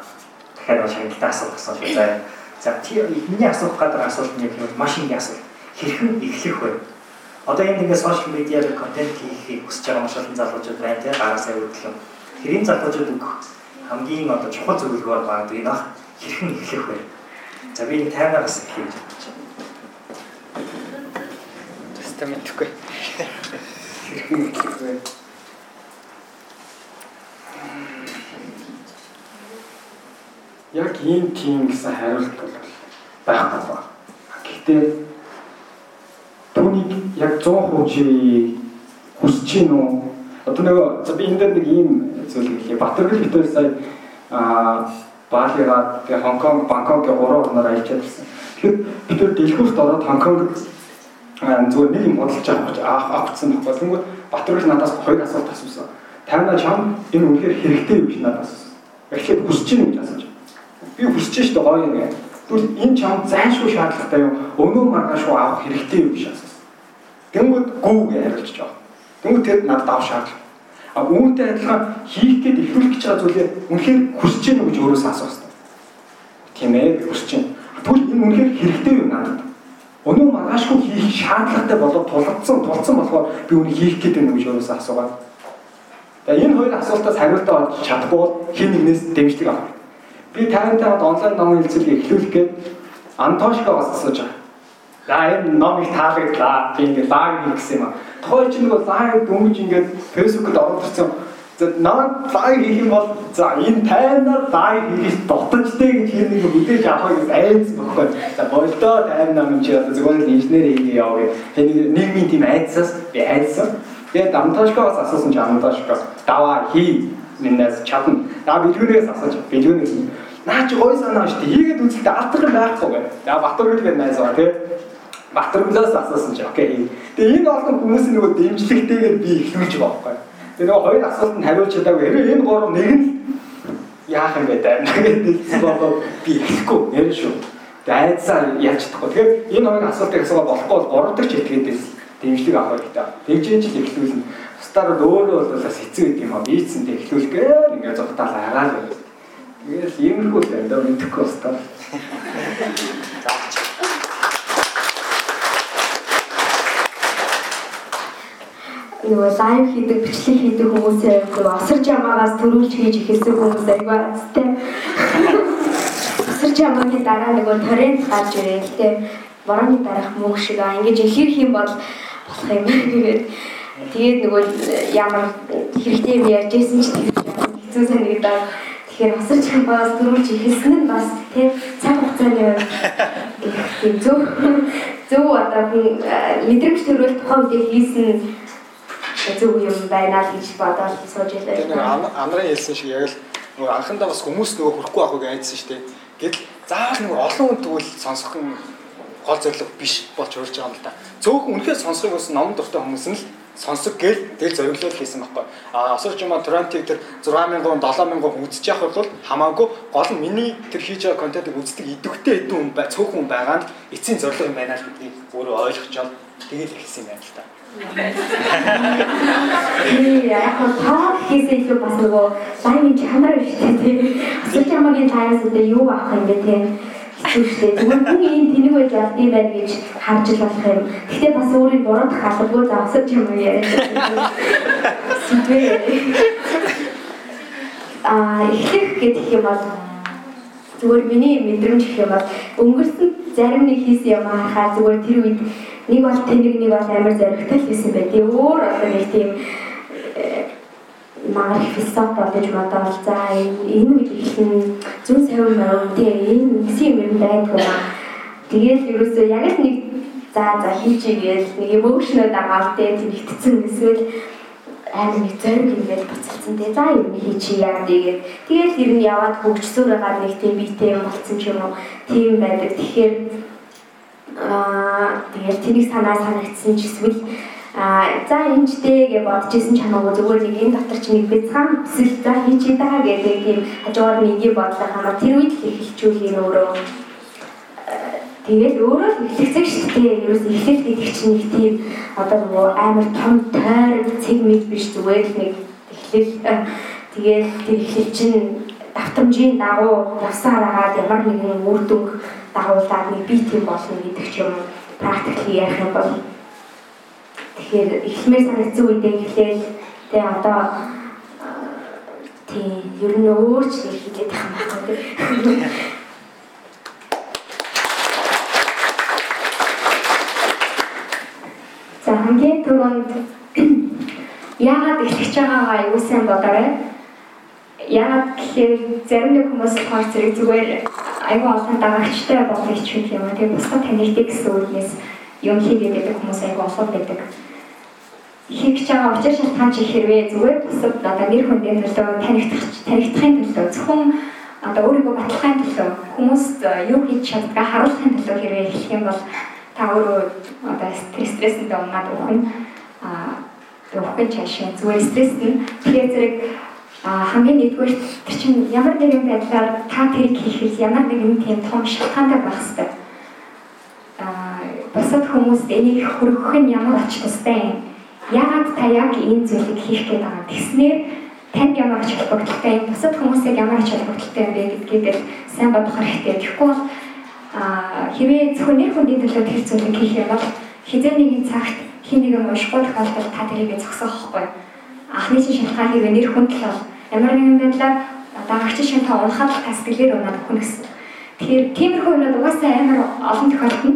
дахиад шагналтай асуулт асууж байна. За тий миний асуух гэдэг асуулт нь яг маш их асуулт. Хэрхэн эхлэх вэ? Одоо энд ингээд сошиал медиаар контент хийхийг хүсэж байгаа маш олон залуучууд байна тий гараа сая үргэлж. Тэрийн залуучууд хамгийн одоо чухал зөвлөгөөр багт энэ хэрхэн эхлэх вэ? За би энэ гэж бодож байна. Тэстэ мэдхгүй. Хэрхэн эхлэх вэ? яг ийм тийм гэсэн хариулт бол байхгүй ба. Гэхдээ түүнийг яг 100% чи хүсэж гин үү? Одоо нөгөө за би энэ дээр нэг ийм зүйл хэлье. Батэргэл битүүр сая аа Балигаа тэгээ Хонконг, Бангкокгийн гурван орноор аялчаад ирсэн. Тэгэхээр бид тэр дэлгүүрт ороод Хонконгд зүгээр нэг юм бодолж авах авчихсан байхгүй. Тэнгүүд Батэргэл надаас хоёр асуулт асуусан. Танаа чам энэ үнэхээр хэрэгтэй юм шиг надаас. Эхлээд хүсэж гин гэж асууж би хүсэж штэ гоё юм. Тэгвэл энэ чам зайлшгүй шаардлагатай юу? Өнөө маргаашгүй авах хэрэгтэй юу гэж асуусан. Тэнгүүд гүү гэж хариулж байгаа. Тэнгүүд тэр надад авах шаардлага. А үүнтэй адилхан хийх гээд ихрүүлэх гэж байгаа зүйлээ үнэхээр хүсэж гэнэ гэж өөрөөсөө асуусан. Тийм ээ хүсэж гэнэ. Тэгвэл энэ үнэхээр хэрэгтэй юу надад? Өнөө маргаашгүй хийх шаардлагатай болоод тулгдсан тулцсан болохоор би үүнийг хийх гээд байна гэж өөрөөсөө асуугаад. Тэгээ энэ хоёр асуултаас хариултаа олж чадахгүй бол хин нэгнээс дэмжлэг авах Би тантай хад онлайн номын хэлцүүлгийг эхлүүлэх гээд Антошкоос асууж байгаа. За энэ номыг таалагдлаа. Би ингээд лайв хийх гэсэн юм аа. Тухайн чинь нөгөө лайв дөнгөж ингээд фэйсбүүкэд оруулсан. За наад лайв хийх юм бол за энэ тайнаар лайв хийх дутажтэй гэж хэр нэг хүлээж авах гэж айц бохгүй. За болдоо тайм нам чи одоо зөвхөн инженер хийе яваа. Тэний нийгмийн тийм айцсаас би айцсан. Тэгээд Антошкоос асуусан чи Антошко даваа хий минаас чадна. За бэлгүүнээс асууж бэлгүүнээс наа чи гой санаа шүү дээ. Хийгээд үзэлтэй алдар юм байхгүй бай. За Батөргөл гээд найз байгаа тий. Батөргөлөөс асуусан чи окей. Тэгээ энэ олон хүмүүсийн нөгөө дэмжлэгтэйгээр би ихлүүлж байгаа байхгүй. Тэгээ нөгөө хоёр асуултанд хариулж чадаагүй. Хэрвээ энэ гурав нэг нь яах юм бэ даа. Тэгээд хэлсэн болоо би ихэхгүй ярина шүү. Тэгээ айдсаа яаж чадахгүй. Тэгэхээр энэ хоёр асуултыг асуугаа болохгүй бол гурав дахь чиглэлээс дэмжлэг авах хэрэгтэй. Тэгжээж л ихлүүлнэ бусдаар өөрөө бол бас хэцүү гэдэг юм аа. Ийцэндээ эхлүүлгээр ингээд зогтаал агаад байна. Тэгэл иймэрхүү л байна да мэдхгүй бусдаар. нөгөө лайв хийдэг, бичлэг хийдэг хүмүүсээ нөгөө осор жамаагаас төрүүлж хийж ихэлсэн хүмүүс айгүй азтай. Осор жамаагийн дараа нөгөө торрент гарч ирээ. Гэтэ борооны дараах мөнгө шиг аа ингэж ихэр хэм бол болох юм. Тэгээд Тэгээд нөгөө ямар хэрэгтэй юм ярьж ирсэн ч хэцүү санагдаад тэгэхээр хосорч хамбаас дөрвөлж ихэлсэн нь бас тий цаг хугацааны тийм зөв. Зөв одоо мэдрэмж төрөл тухайн үедээ хийсэн зөв юм байна л гэж бодоод сууж байлаа. Амрын хэлсэн шиг яг л нөгөө анхандаа бас хүмүүс нөгөө хүрэхгүй авах гэж айдсан шүү дээ. Гэтэл заавал нөгөө олон хүн тэгвэл сонсох нь гол зорилго биш болж урж байгаа юм л да. Цөөхөн үнэхээр сонсохыг бас ном дуртай хүмүүс нь л сонсог гээл тэгэл зориглол хийсэн байхгүй. А осорч юм Трантиг тэр 6000 7000 үзэж явах бол хамаагүй гол нь миний тэр хийж байгаа контентыг үздэг идэвхтэй хэдэн хүн бай цөөхөн байгаа нь эцсийн зорилго юм байна л гэдгийг өөрөө ойлгочоод тэгэл хэлсэн юм байна л та. Яг нь таа хийсэн илүү бас нөгөө лайвын чанар биш тийм. Осорч ямагийн таяас үдэ юу авах юм бэ тийм Тэгвэл зүгээр хүн ийм тэнэг байж болд юм байна гэж харж л болох юм. Гэхдээ бас өөрийн буруудах албагүй завсаж юм яриад. Зүгээр. Аа эхлэх гэдэг юм бол зүгээр миний мэдрэмж гэх юм бол өнгөрсөн зарим нэг хийсэн юм харахаар зүгээр тэр үед нэг бол тэнэг нэг бол амар зоригтой хийсэн бай. Тэгээ өөр одоо нэг тийм марк философи бодож бодоод за энэ үед их зүүн савин маяг тийм энэ нэгсэн юм байдгүй Тэгээд ерөөсөө яг л нэг за за хийчихье гэж нэг эмоушнод агаад тэ тэнэгтсэн эсвэл амар нэг зориг ингээд буцалсан те за юу нэг хийчих яа тэгээд тэгээд ер нь яваад хөгжсөөр байгаа нэг тийм биетэй юм болсон ч юм уу. Тийм байдаг. Тэгэхээр аа тэгээд тэнийг санаа санагдсан ч эсвэл а за энэчтэй гэж бодож исэн ч хамаагүй зүгээр нэг энэ дотор чи нэг бяцхан эсвэл за хийчих даа гэдэг тийм хажуугаар нэг юм бодлоо хамаа тэр үед л хэлчихүүл энэ өөрөө Тэгээд өөрөө л ихлэгцэг шүү дээ. Ерөөс ихлэл гэдэг чинь нэг тийм одоо нөгөө амар том тойр цэг мэд биш зүгээр л нэг ихлэл тэгээд тэр ихлэл чинь давтамжийн дагуу явсаар агаад ямар нэгэн үр дүнг дагуулад нэг бий тийм болно гэдэг ч юм практикли ярих юм бол тэгэхээр эхлэмээр санагдсан үедээ ихлээл тэгээ одоо тийм ер нь өөрч нэг хэлээд байгаа юм байна. За хамгийн түрүүнд яагаад эхлэж байгаагаа аюул сайн бодоорой. Яагаад гэхээр зарим нэг хүмүүс болохоор зэрэг зүгээр аюул олон дагагчтай болох ч юм. Тэгээ бусдад танигддаг гэсэн үгнээс юм хийгээд байдаг хүмүүс аюул олон байдаг. Хийж байгаа учир шалтгаан чи хэрвээ зүгээр бусад одоо нэр хүндийн төлөө танигдах танигдахын төлөө зөвхөн одоо өөрийгөө батлахын төлөө хүмүүст юу хийж чаддгаа харуулахын төлөө хэрвээ эхлэх юм бол та өөрөө одоо стрессэнд унаад уух а уух чашаа зүгээр стресс нь тэгэхээр зэрэг хамгийн нэгдүгээр тэр чинь ямар нэгэн байдлаар та тэрийг хийхээс ямар нэгэн тийм том шалтгаантай байх хэрэгтэй. а бусад хүмүүст энийг хөргөх нь ямар ач тустай юм? Яагаад та яг энэ зүйлийг хийх гээд байгаа гэснээр танд ямар ач холбогдолтой юм? Бусад хүмүүсийг ямар ач холбогдолтой юм бэ гэдгийг сайн бодох хэрэгтэй. Тэгэхгүй бол а хэвээ зөвхөн нэр хүндийн төлөө тэр зүйлийг хийх юм бол хизээ нэгэн цагт хин нэгэн уншихгүй тохиолдолд та тэрийг зогсоох байхгүй. Анхны чинь шалтгаан хэвээ нэр хүнд л бол ямар нэгэн байдлаар дагагч шин та унахад та сэтгэлээр унаад өгнө гэсэн. Тэгэхээр тиймэрхүү юмнууд угаасаа амар олон тохиолдно.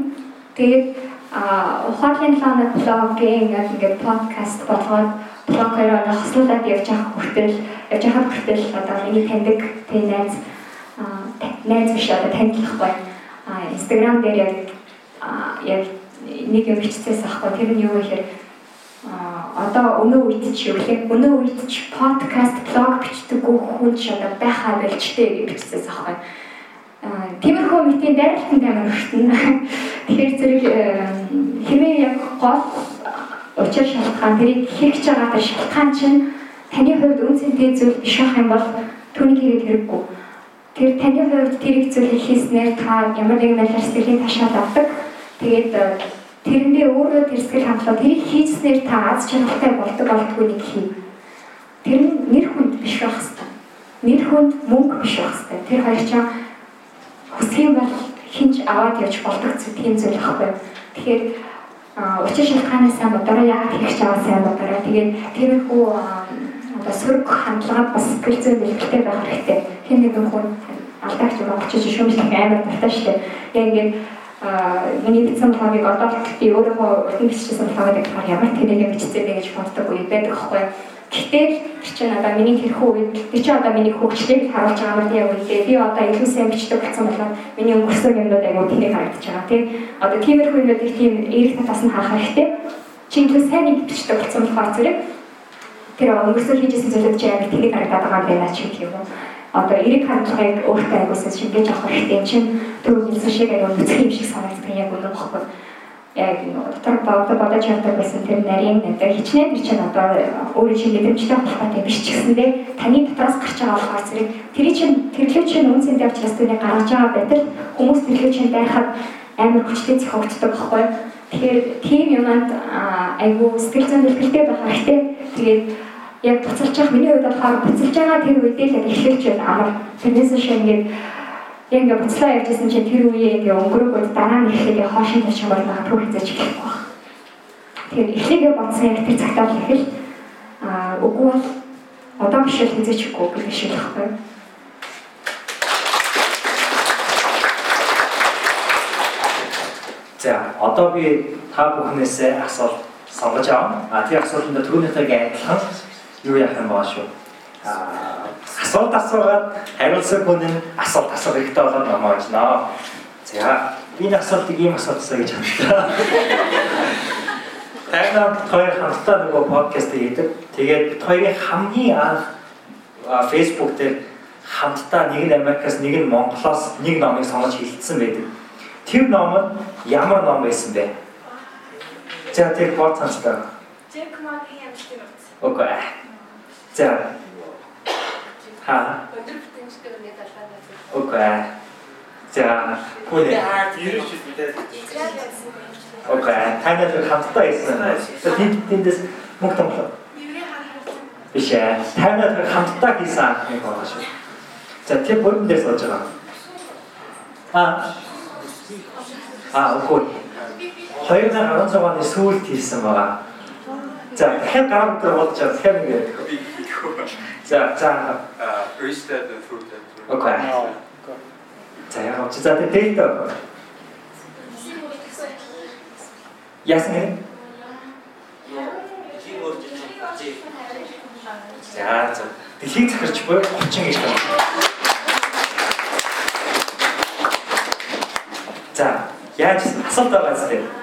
Тэгээд а ухаалын планет блогийн ингээд подкаст болгоод блогоор хослуулаад явж байгаа хүртэл явж байгаа хүртэл одоо миний таньдаг тийм найз найз биш одоо танилцахгүй Instagram дээр яг яг нэг юм биччихсэн аахгүй тэр нь юу гэхээр одоо өнөө үед юу гэх өнөө үед чи подкаст блог бичдэггүй хүн ч одоо байхаа болчтой гэж бичсэн аахгүй тиймэрхүү мэтийн дайралтанд амар өртөн тэгэхээр зэрэг хэрвээ яг гол учир шалтгаан тэрийг хийх гэж байгаа шалтгаан чинь таны хувьд үнцэнтэй зүйл биш ах юм бол түүнийг хийгээд хэрэггүй. Тэр таны хувьд тэрийг зүйлийг хийснээр та ямар нэгэн байдлаар сэтгэлийн ташаал авдаг. Тэгээд э, тэрэндээ өөрөө тэр сэтгэл хангалуун тэрийг хийснээр та аз жаргалтай болдог болдгүй нэг хий. Тэр нь нэр хүнд биш байх хэвээр. Нэр хүнд мөнгө биш байх хэвээр. Тэр хоёр чам хүсгийн бол хинч аваад явж болдог тийм зүйл байхгүй. Тэгэхээр учир шалтгаанаас сайн бодороо яагаад хийх ч аваа сайн бодороо. Тэгээд тэрхүү одоо сөрөг хандлагад бас сэтгэл зүйн бэлтгэлтэй байх хэрэгтэй. Хэн нэгэн хүн алдаач юм очиж шүүмжлэх амар дуртай шүү дээ. Яг ингээд миний бичсэн блогийг одоо би өөрөө урдын бичсэн блогийг болохоор ямар тэнэг бичсэн бэ гэж боддог үе байдаг аахгүй. Гэтэл тэр чинь одоо миний тэрхүү үед тэр чинь одоо миний хөгжлийг харуулж байгаа юм яг үедээ би одоо илүү сайн бичдэг болсон болоод миний өнгөрсөн юмнууд аягүй тэнэг харагдаж байгаа тийм. Одоо тиймэрхүү юмнуудыг тийм эерэг татаас нь харах хэрэгтэй. Чи илүү сайн нэг бичдэг болсон болохоор зэрэг тэр өнгөрсөн хийжсэн зүйлүүд чи амар тэнэг харагдаад байгаа юм байна ч гэх юм одоо эрэг хандлагыг өөртөө агуулсан шингээж авах хэрэгтэй чинь түрүү хэлсэн шиг аяа нүцгэн юм шиг санагддаг яг үнэн бохгүй яг дотор баада бодож чаддаг байсан тэр нарийн надад хичнээн тэр чинь одоо өөрийн чинь мэдрэмжтэй холбоотой биш ч гэсэндээ таны дотроос гарч байгаа болохоор зэрэг тэрий чинь тэрлүү чинь үнцэндээ учраас түүнийг гаргаж байгаа байтал хүмүүс тэрлүү чинь байхад амар хүчтэй зохиогддог байхгүй тэгэхээр тийм юмд айгу сэтгэл зүйн бэлтгэлтэй байх хэрэгтэй. Тэгээд яг буцалж явах миний хувьд болохоор буцалж байгаа тэр үедээ л яг эхлэлч байна амар тэрнээс шиг ингээд яг ингээд буцлаа явжсэн чинь тэр үеэ ингээд өнгөрөөгөө дараа нь эхлэгээ хоошин тавьчих бол магадгүй хэзээ ч эхлэхгүй байна. Тэгэхээр эхлэгээ бодсон яг тэр цагтаа л эхэл аа үгүй бол одоо биш л хэзээ ч ихгүй гэх шиг байхгүй. За одоо би та бүхнээсээ асуулт сонгож авам. А тэр асуултанд түрүүнийхээ адилхан юу яах юм байгаа шүү. Аа асуулт асуугаад хариулсан хүн нь асуулт асуух хэрэгтэй болоод намайг очно. За энэ асуултыг ийм асуусаа гэж хандсан. Тайнаа хоёр хамтдаа нөгөө подкаст хийдэг. Тэгээд бид хоёрын хамгийн анх Facebook дээр хамтдаа нэг нь Америкаас нэг нь Монголоос нэг номыг сонгож хилцсэн байдаг. Тэр ном нь ямар ном байсан бэ? За тэр бодсанчтай. Джек Магийн амжилтыг авсан. Окей. За. Ха. Өндөр бүтэмжтэй үнэ талбай. Окей. За. Хүнээ. Окей. Танай тэр хамтдаа ирсэн. Тэнд тэндээс мөнгө томлоо. Биш ээ. Танай тэр хамтдаа хийсэн анхны байгаа шүү. За тэр бүрэн дээр сууж байгаа. Аа. Аа, окей. 2016 оны сүүлд хийсэн байгаа. За дахиад гараа өдөр болж байгаа. Тэгэхээр ингээд. За за. First-ed and third-ed. Окей. За яа ч за тэгээд юм? За за. Дэлхийг захирч буй 30 гэж байна. За, яаж асуулт байгаа зү?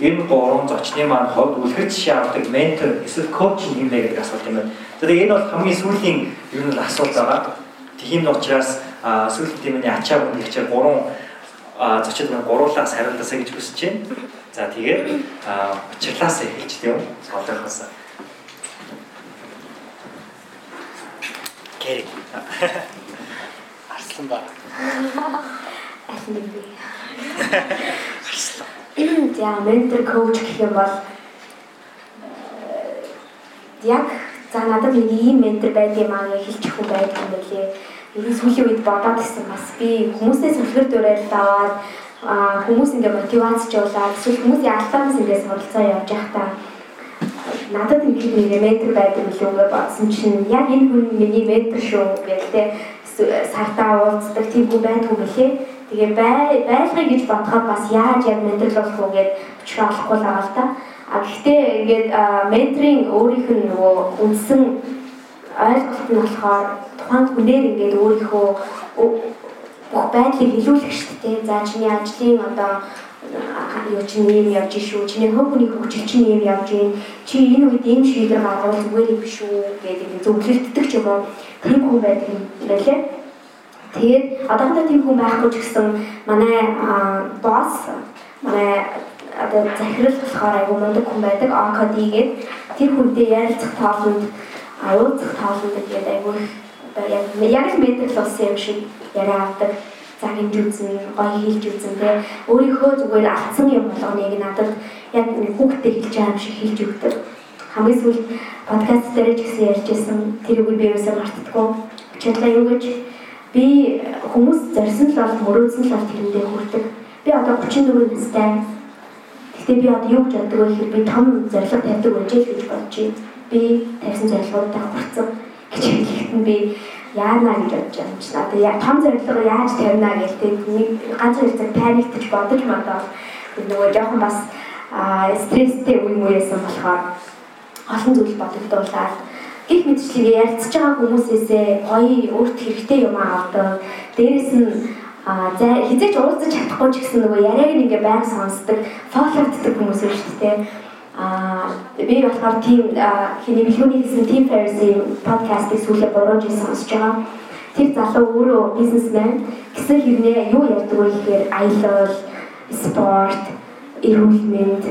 энэ гурван зочны маань хувьд үлгэр жишээ авдаг ментор эсвэл коуч хэмнэ гэдэг асуулт юм байна. Тэгэхээр энэ бол хамгийн сүүлийн ер нь асуулт байгаа. Тийм учраас сүүлийн тэмээний ачаа бүнд ихчээр гурван зочид маань гуруулаас хариултасаа гэж хүсэж байна. За тэгээд учирлаас эхэлж тийм сонсохоос. Кэрэг. Арслан ба. Арслан би. За ментор коуч гэх юм бол яг за надад нэг ийм ментор байд юм аа гэж хэлчих хүн байдаг юм байлээ. Ер нь сүүлийн үед бодоод ирсэн бас би хүмүүсээс үлгэр дуурайл аваад хүмүүс ингээ мотивацжуулаад эсвэл хүмүүсийн алдаанаас ингээ суралцаа явж байхдаа надад ингээд нэг ментор байдаг билүү гэж бодсон чинь яг энэ хүн миний ментор шүү гэдэг сартаа уулздаг тийм хүн байдаг юм билээ. Тэгээ бай байлгыг гэж бодоход бас яаж яг менторлуулах уу гэж өчрө олохгүй л байгаа л та. А гэхдээ ингээд менторинг өөрийнх нь нөгөө үндсэн ойлголт нь болохоор тухайн хүнээр ингээд өөрийнхөө бүх байдлыг илүүлэх шүү дээ. За чиний ажлын одоо юу чинь юм явж шүү. Чиний хөв хүний хөгжил чинь юм явж гин. Чи энэ үед ийм шийдвэр гаргавал зүгээр юм шүү гэдэг зөвлөлддөг ч юм уу. Тийм хүн байдаг юм байлээ. Тэгээд одоохондоо тийм хүн байхгүй ч гэсэн манай босс манай одоо захирал болохоор айгүй мундаг хүн байдаг. Окоди гээд тэр хүнтэй ярилцах тоолонд уулзах тоолонд тэгээд айгүй яг яг л ментал болсон юм шиг яриа авдаг за хинж үзэн, гоё хэлж үзэн тэ өөрийнхөө зүгээр алдсан юм болгоныг надад яг нэг хүүхдэд хэлж байгаа юм шиг хэлж өгдөг. Хамгийн сүүлд подкаст дээр ч гэсэн ярьж байсан тэр үгийг би юусаа мартдаггүй. Чадлаа юу гэж би хүмүүс зорьсон л бол мөрөөдсөн л бол тэрэндээ хүрдэг. Би одоо 34 настай. Гэхдээ би одоо юу гэж боддог вэ гэхээр би том зорилго тавьдаг байж л гэж бодож байна. Би тавьсан зорилгоудаа хүрсэн гэж хэлэхэд нь би яана гэж бодож байгаа юм чинь. Одоо яг том зорилго яаж тавина гэх тээ нэг ганц цаг паниктж бодож мадаа нөгөө жоохон бас стресстэй үе мууяасан болохоор олон зүйл бодогдуулаад гих мэдчлэгээ ярилцж байгаа хүмүүсээсээ гоё өөрт хэрэгтэй юм авдаг. Дээрэс нь хизээч уулзаж чадахгүй ч гэсэн нөгөө яриаг нь ингээ байнга сонсдог, фолловддаг хүмүүс байна шүү дээ. Аа би болохоор тийм хиний бэлгүүний хийсэн Team Ferris-ийн подкастыг сүүлээ 3 жил сонсож байгаа. Тэр залуу өөрөө бизнесмен гэсэн хэрнээ юу ярьдаг вэ гэхээр аялал, спорт, эрүүл мэнд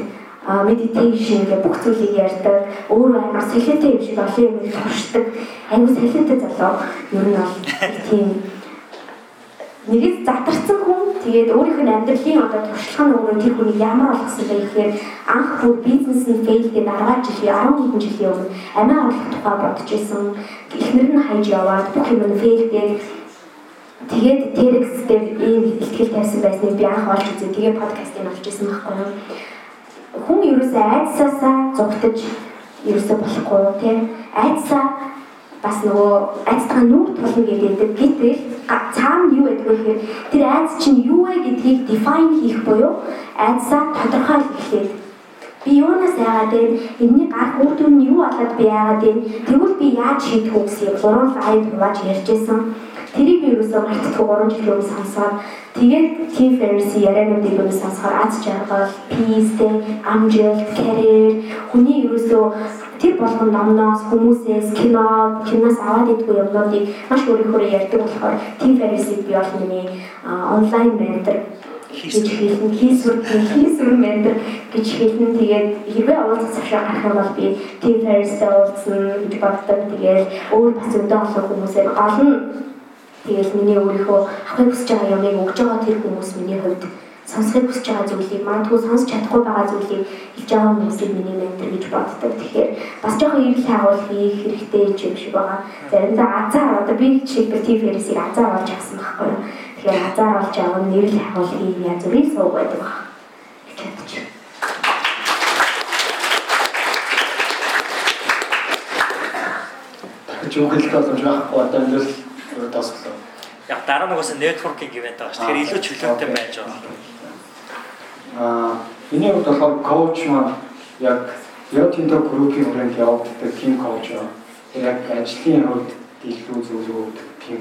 медитейшн гэх бүх зүйлийг ярьдаг. Өөрөө амар солиотой юм шиг олон юм туршдаг. Аюу солиотой залуу. Ер нь бол тийм нэгэд затарсан хүн тэгээд өөрийнх нь амьдралын одоо туршлага нь өөрөө тэр хүнийг ямар болгосон бэ гэхээр анх бүр бизнес нь фейл гэдэг 10 жилийн 10 хэдэн жилийн өмнө амиа орлох тухай бодож исэн. Эхнэр нь хайж яваад бүх юм нь фейлдээд тэгээд Terex дээр ийм ихтгэл тавьсан байсныг би анх олж үзээ. Тэгээ подкастыг олж исэн байхгүй юу? Хүн ерөөсөө айдсаасаа зугтаж ерөөсөө болохгүй тийм айдсаа бас нөгөө айцтайгаа нүг тулна гэдэг гэтэл цаана юу гэдэг вэ гэхээр тэр айц чинь юу вэ гэдгийг define хийх буюу айцаа тодорхойлох гэхлээр би юунаас яагаад вэ? Энэний гарах үр дүн нь юу болоод би яагаад вэ? Тэгвэл би яаж хийх вэ гэсэн гурван слайд хувааж ярьжсэн. Тэрийг би юусоо мартахгүй 3 жилийн өмнө сонсоод тэгээд Tim Ferriss яриануудыг өмнө сонсохоор аз жаргал, peace, амжилт, career хүний юусоо тэр болгон номноос хүмүүсээс кино киноос аваад идэггүй юмнуудыг маш өөрийнхөө ярьдаг болохоор Tim Ferriss-ийг би бол миний онлайн ментор хийж хэлнэ. Хийсвэр хийсвэр ментор гэж хэлнэ. Тэгээд хэрвээ уулзах цагшаа гарах юм бол би Tim Ferriss-тэй уулзсан гэж боддог. Тэгээд өөр бас өдөө олон хүмүүсээр гол нь тэгээд миний өөрийнхөө авахыг хүсэж байгаа юмыг өгж байгаа тэр хүмүүс миний хувьд сонсохыг хүсэж байгаа зүйлийг магадгүй сонсч чадахгүй байгаа зүйлийг хэлж байгаа хүмүүсийг миний ментор гэж боддог. Тэгэхээр бас жоохон ирэл хагуул хийх хэрэгтэй юм шиг байгаа. Заримдаа азар одоо би жишээлбэл тийм ферисийг азар болж авсан байхгүй юу. Тэгэхээр азар болж авах нь ирэл хагуул хийх яа зүрийн сууг байдаг баг. гэж бодож байна. Дахиж үгэлт боломж байхгүй одоо энэ л тасглаа. Яг дараа нугаас networking event байгаа шүү. Тэгэхээр илүү чөлөөтэй байж байгаа. Аа миний хувьд болохоор коуч маань яг тинто группийн хүрээнд явагддаг тим коуч аа. Яг ажлын хувьд илүү зөвлөгөө тим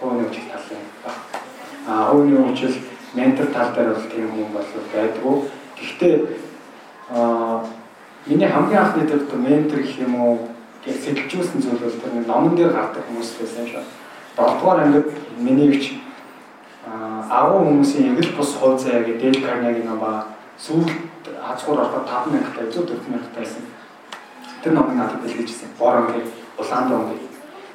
хөөний үжиг талын баг. Аа хөөний үжил ментор тал дээр бол тийм хүн бол байдгүй. Гэхдээ аа миний хамгийн анхны төвд ментор гэх юм уу гэж сэтэлжүүлсэн зүйл бол тэр номон дээр гардаг хүмүүс байсан шүү. 7 дугаар ангид миний их агуу хүмүүсийн эгэл бус хууль заяа гэдэг Дэл Карнеги ном ба сүүлд хацгуур ороход 5000 таа 14000 таасан. Тэр номыг надад бэлгэжсэн. Борон гэх улаан дом гэх.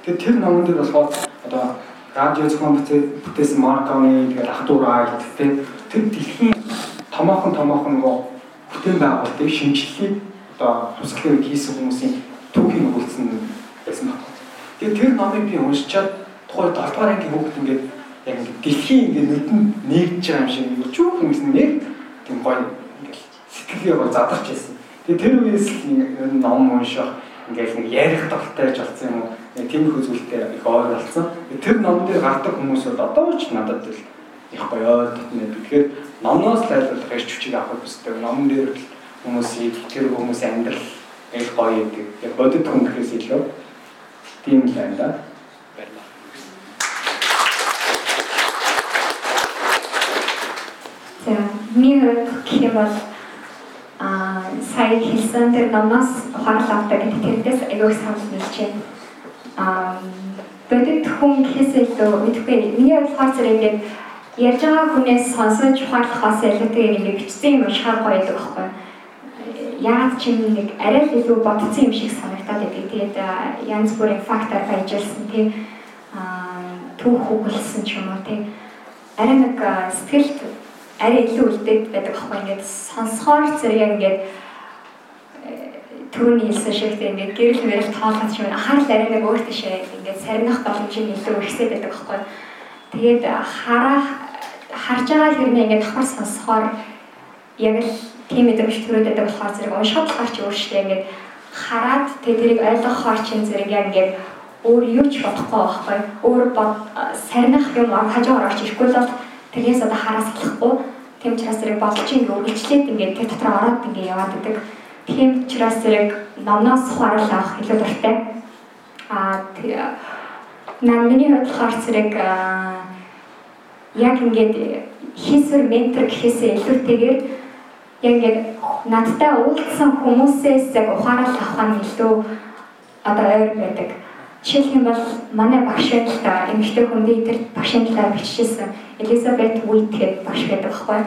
Тэгээд тэр номон дээр болохоор одоо радио зохион бүтээсэн Марконы тэгээд ах トゥ айлт тэгээд тэр дэлхийн томоохон томоохон гоо бүтээн байгуулалтыг шинжилгээг одоо хусгалын үед хийсэн хүмүүсийн түүхийг өгүүлсэн байсан байна. Тэгээд тэр номыг би уншичаад тухайн 7 дугаар ангийн хүүхд ингээд яг дэлхийн ингээд нүдэнд нэгдэж байгаа юм шиг нэг чүүхэн гэсэн нэг тийм гоё ингээд сэтгэлгээ гоё задарч байсан. Тэгээ тэр үеэс л ном унших ингээд нэг ярих тогтойж болсон юм уу? Нэг тийм их ойр болсон. Тэр ном дээр гардаг хүмүүс бол одоо ч надад л их гоё татна. Тэгэхээр номноос лайлуулах ирч хүчийг авах хүсдэг. Номон дээр л хүмүүсийг тэр хүмүүсийн амьдрал их гоё гэдэг. Яг бодит хүндрээс илүү тийм л байна да. За миний хувьд гэх юм бол аа сая хэлсэн тэр номоос ухаарл авдаг гэдэг тэрнээс аягүй санал нийлж байна. Аа бодит хүн гэхээс илүү мэдхгүй миний болохоор зэрэг ингээд ярьж байгаа хүнээс сонсож ухаарлахаас илүү тэгээ ингээд бичсэн юм шаар гоё байдаг байхгүй яагаад ч юм нэг арай л илүү бодсон юм шиг санагдаад байдаг. Тэгээд янз бүрийн фактор баяжилсан тийм түүх хөглсөн ч юм уу тийм арай нэг сэтгэлд арай илүү үлдээд байдаг аахгүй ингээд сонсохоор зэрэг ингээд түрүүний хэлсэн шиг тийм ингээд гэрэл мэрэл тоолох шиг анхаарал арай нэг өөр тийшээ ингээд сарних боломжийг илүү ихсээд байдаг аахгүй. Тэгээд харах харж байгаа хэрнээ ингээд давхар сонсохоор яг л тийм мэдрэмж төрөөд байдаг болохоор зэрэг уншихад болохоор ч өөрчлөө ингээд хараад тэгээд тэрийг ойлгохоор чинь зэрэг яг ингээд өөр юу ч бодохгүй байхгүй. Өөр бод сарних юм хажуугаар орч ирэхгүй бол тэрнээс одоо хараас эхлэхгүй Тийм учраас зэрэг бодолч ингээ үргэлжлээд ингээ тэр дотор ороод ингээ яваад идэг. Тийм учраас зэрэг номноос ухаарал авах илүү дуртай. Аа наа миний хувьд болохоор зэрэг яг ингээд хийсвэр ментор гэхээсээ илүүтэйгээр яг ингээд надтай уулзсан хүмүүсээс яг ухаарал авах нь илүү одоо ойр байдаг. Жишээлх юм бол манай багш л эмэгтэй хүн дээр багшийн талаар биччихсэн Элизабет Уит гэдэг багш байдаг байхгүй.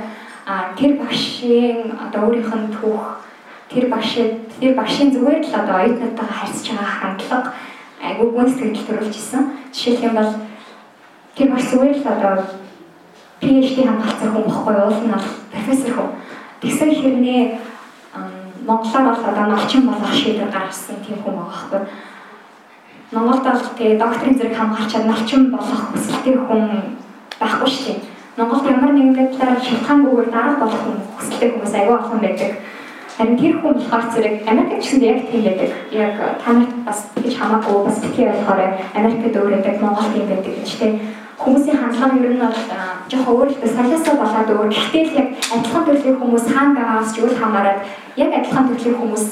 А тэр багшийн одоо өөрийнх нь түүх тэр багшийн тэр багшийн зүгээр л одоо оюутнуудтайгаа харьцаж байгаа хандлага айгүй гүн сэтгэл төрүүлж исэн. Жишээлх юм бол тэр багш зүгээр л одоо PhD хамгаалсан хүн баггүй уул нь бол профессор хүн. Тэгсэн хэрнээ Монголоор бол одоо налчин болох шийдвэр гаргасан тийм хүн байгаа байхгүй Монголд бол тэгээ докторийн зэрэг хамгаалчаад навчин болох хүсэлтэй хүн байхгүй шүү дээ. Монголд ямар нэгэн байдлаар шалтгаангүйгээр дарга болох хүн хүсэлтэй хүмүүс аягүй олон байдаг. Харин тэр хүн болохоор зэрэг Америкт ч гэсэн яг тийм байдаг. Яг та нарт бас гэж хамаагүй бас битгий болохоор Америкт өөр байдаг, Монголд юм байдаг гэж тийм хүмүүсийн хандлага ер нь бол жоохон өөр л салиасаа болоод өөр. Гэхдээ л яг адилхан төрлийн хүмүүс хаана байгаагаас ч өөр хамаарат яг адилхан төрлийн хүмүүс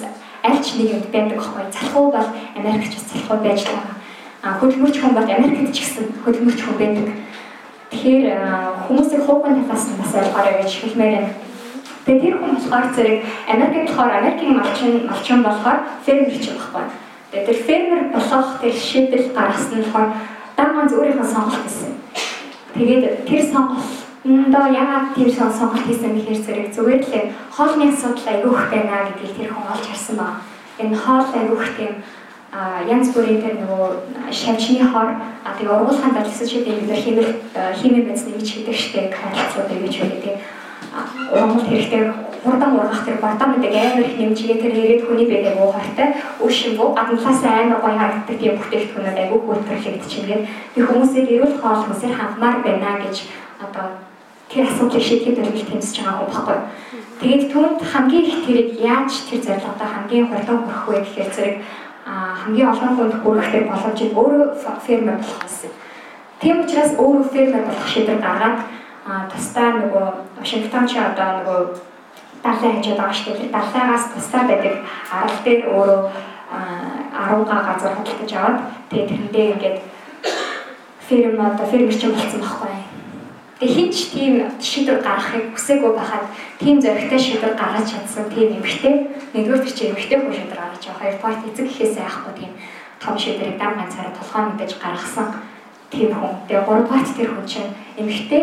альч нэг юмд байдаг аахгүй. Залхуу бол Америкч залхуу байж байгаа. А хөдөлмөрч хүн бол Америкт ч гэсэн хөдөлмөрч хүн байдаг. Тэгэхээр хүмүүсийн хугацааны талаас нь бас ойлгоорой гэж хэлмээр байна. Тэгээ тэр хүн болохоор зэрэг Америкт болохоор Америкийн малчин малчин болохоор фермерч байхгүй. Тэгээ тэр фермер болох тэр шийдэл гаргасан болохоор дааман өөрийнхөө сонголт гэсэн. Тэгээд тэр сонголтондоо яагаад тэр сонголт хийсэн гэхээр зэрэг зүгээр л хоолны асуудал айгүйх байна гэдгийг тэр хүн олж харсан ба. Энэ хоол айгүйх тийм а янз бүрийн тэр нөгөө шавчны хор а тэгээ ургуулханд ажилласан ч гэдэг бид химэл химийн бенз нэмж хийдэг штеп харилцууд гэж байдаг ургамал хэрэгтэй хурдан ургах тэр бардам гэдэг амар их нэмжгээ тэр ирээд хүний бэдэг уу хортой. Өшингөө гаднаас амар гоё харагддаг тийм бүтээгдэхүүнүүд айгүй хөтөлбөрлөгдөж ингээд тэр хүмүүсийг эрүүл хоол хүмүүсээр хангамаар байна гэж одоо тэр асуудлыг шийдэхэд төлөвлөлт тэмцэж байгаа хүн баггүй. Тэгээд түүнд хамгийн их тэрийг яаж тэр зорилгодоо хамгийн хурдан хүрэх вэ гэхээр зэрэг хамгийн олон хүнд хүрэхтэй боломжийг өөрөө фермер болох гэсэн. Тийм учраас өөрөө фермер болох шийдвэр гаргаад а тастаа нөгөө Вашингтон ч одоо нөгөө далайн хажууд байгаа шүү дээ. Далайгаас тастаа байдаг арал дээр өөрөө 10 га газар худалдаж аваад тэгээд тэрэндээ ингээд ферм одоо фермерчин болсон байхгүй. Тэгээ хинч тийм шийдвэр гаргахыг хүсээгүй байхад тийм зоригтой шийдвэр гаргаж чадсан тийм эмгтэй нэгдүгээр чинь эмгтэй хүн шийдвэр гаргаж байгаа. Хоёрдугаар эцэг гэхээс айхгүй тийм том шийдвэрийг дан ганцаараа толгой мэдээж гаргасан тийм хүн. Тэгээ гуравдугаар тэр хүн чинь эмгтэй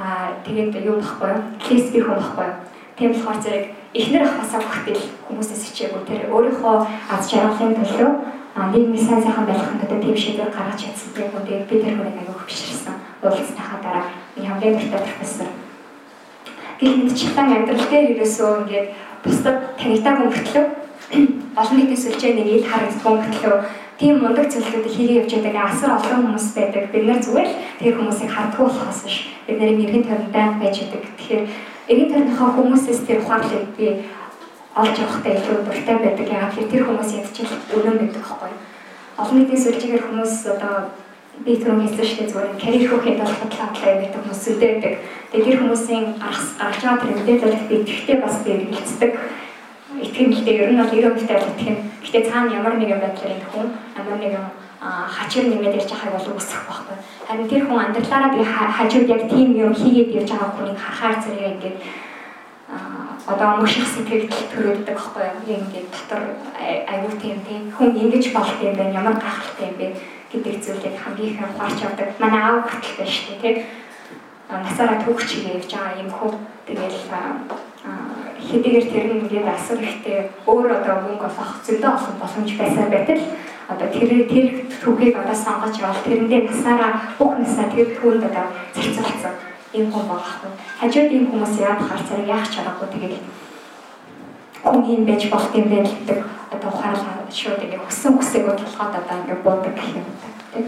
Аа тэгээд юу баггүй юу? Лесби хүн баггүй юу? Тийм болохоор зэрэг эхнэр ахасаа бүхтэл хүмүүсээс хичээгүй тэр өөрийнхөө аз жаргалын төлөө нийгмийн сайн сайхан байхын төлөө тийм шийдвэр гаргаж чадсан тийм хүн тэгээд би тэр хүнийг аягүй хөшөрсөн. Уулзсныхаа дараа хамгийн дуртай профессор. Гэх мэтчлэн амьдрал дээр ерөөсөө ингээд бусдад танигдаагүй мөртлөө олон нийтийн сүлжээ нэг ил харагдсан мөртлөө тийм мундаг зүйлүүдийг хийгээ явж байгаа асар олон хүмүүс байдаг. Бид нэр зүгээр л тэр хүмүүсийг хардгуу болохоос биш. Бид нэр эргэн тойрондоо байж байгаа. Тэгэхээр эргэн тойрныхоо хүмүүсээс тэр ухаарлыг би олж явахтай илүү дуртай байдаг. Гэвэл тэр хүмүүс ядчил үнэн байдаг байхгүй. Олон нийтийн сүлжээгээр хүмүүс одоо би түрүү хэлсэн шүү дээ зүгээр карьер хөөхөд бол бодлоотлаа гэдэг хүмүүс үлдээдэг. Тэгээд тэр хүмүүсийн гаргаж байгаа тэр мэдээлэлд би тэгтээ бас би эргэлцдэг итгэмжтэй ер нь бол 90% тал итгэн. Гэтэ цаана ямар нэгэн байдлаар энэ хүн ямар нэгэн хачир нэмээд ирж байгааг бол үсэх байхгүй. Харин тэр хүн амьдралаараа би хажууд яг тийм юм хийгээд ирж байгаа хүнийг харахаар зэрэг ингээд одоо мөших сэтгэл төрөлдөг байхгүй юу? Ингээд дотор аюул тийм тийм хүн ингэж болт юм байна, ямар гахалтай юм бэ гэдэг зүйлийг хамгийн их анхаарч авдаг. Манай аав хөтөлтэй шүү дээ, тийм. Насаараа түүх чигээ явж байгаа юм хөө. Тэгэл хэдийгээр тэр нь ингээд асар ихтэй өөр одоо мөнгө олох зөндөө олон боломж байсан байтал одоо тэр тэр түүхийг одоо сонгож явал тэрэндээ насаараа бүх насаа тэр түүнд одоо зарцуулсан юм хүн байгаа. Хажууд ийм хүмүүс яад хаар царай яах чаргагүй тэгээд хүн юм байж болох юм байна гэдэг одоо ухаарлаа шууд ингээд хүссэн хүсээгүй толгойд одоо ингээд буудаг гэх юм тийм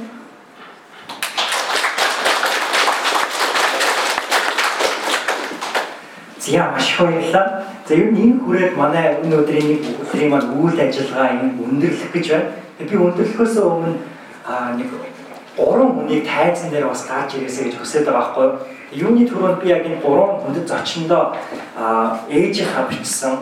За маш баярлалаа. За ер нь энэ хүрээд манай өнөөдрийн нэг өдрийн маань үйл ажиллагаа энэ өндөрлөх гэж байна. Би өндөрлөхөөс өмнө нэг гурван хүнийг тайзан дээр бас гарч ирээсэй гэж хүсэж байгаа байхгүй юу? Юуны түрүүнд би яг энэ гурван хүндэт зочиндоо ээжийнхаа бичсэн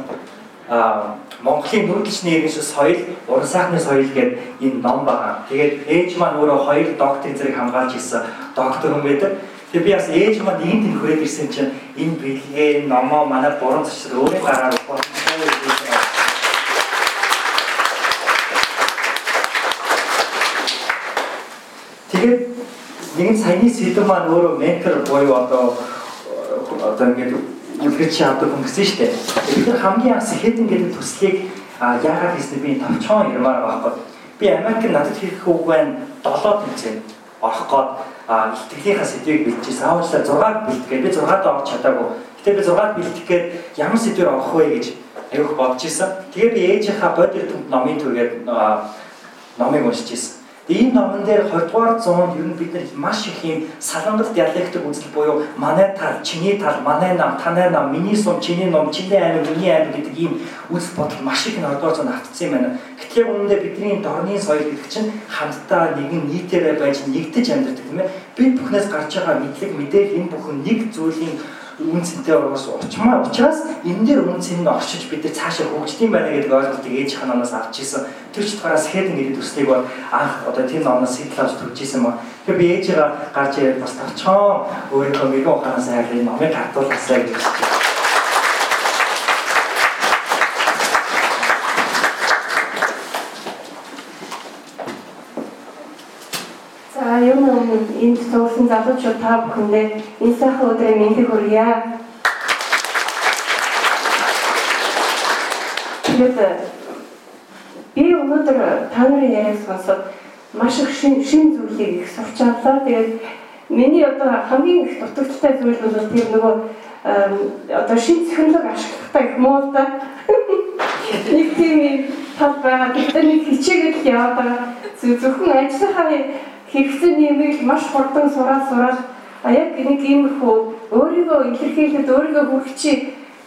Монголын нүүдэлчний иргэнш соёл, уран сайхны соёл гэдэг энэ ном байгаа. Тэгээд ээж маань өөрөө хоёр докторийн зэрэг хамгаалж ирсэн доктор хүн байдаг. Тэгээ би бас ээж маань нэгэн тэн хүрээд ирсэн чинь энэ бэлгээ номоо манай буран зочид өөрөө гараар болсон. Тэгээд нэгэн саяны сэдв маань өөрөө ментор буюу одоо одоо ингээд үлгэрч авдаг хүн гэсэн шүү дээ. Бид нар хамгийн анх хэдэн гэдэг төслийг яагаад хийснэ би товчхон ярмаар байхгүй. Би Америк надад хийх үг байна 7 тэмцээн орох гээд итгэлийнхаа сэдвийг бэлтжсэн. Аавчлаа 6-д бэлтгэе. Би 6-д орох чадаагүй. Гэтэ би 6-д бэлтгэх гээд ямар сэдвээр орох вэ гэж аюух бодож исэн. Тэгээ би ээжийнхаа бодит төмд номын түргээд номыг уншиж исэн. Энэ номон дээр 20 дугаар зуунд ер нь бид нар маш их юм салангат диалектик үзэл буюу манай тал, чиний тал, манай нам, танай нам, миний сум, чиний ном, чиний аймаг, миний аймаг гэдэг ийм үзэл бодол маш их 20 дугаар зуунд автсан юм байна. Гэтэл үүндээ бидний дорны соёл гэдэг чинь хамтдаа нэгэн нийтээрээ байж нэгдэж амьдардаг тийм ээ. Бид бүхнээс гарч байгаа мэдлэг, мэдээлэл энэ бүхэн нэг зүйлийн үнцэнтэй уус учмаа учраас энэ дээр үнцэн нь орчиж бид нар цаашаа хөгждөг юм байна гэдэг ойлголтыг нь оноос авч ирсэн. Тэр ч утгаараас хэдэн ирээд төслийг бол анх одоо тэр номоос сэтэл авч төрж ирсэн мөн. Тэгэхээр би ээжигээ гарч ирээд бас тавчхан өөрийнхөө мэрэгэн ухаанаас хайрлаа номыг гартуулгасаа гэж хэлж байна. За ер нь энд зурсан залуучууд та бүхэндээ энэ сайхан өдрийн мэндийг хүргье. Тэгээд би өнөөдөр та нарын яриаг сонсоод маш их шин шин зүйлийг их сурч авлаа. Тэгээд миний одоо хамгийн их дутагдaltaй зүйл бол тэр нөгөө одоо шин технологи ашиглахтай их муу та. Нэг тийм тал байгаа. Тэгэхээр нэг хичээгээд яваад байгаа. Зөвхөн ажлынхаа хэрэгцээ нэмийг маш хурдан сураад сураад а яг нэг иймэрхүү өөрийгөө илэрхийлээд өөрийгөө хүрхчи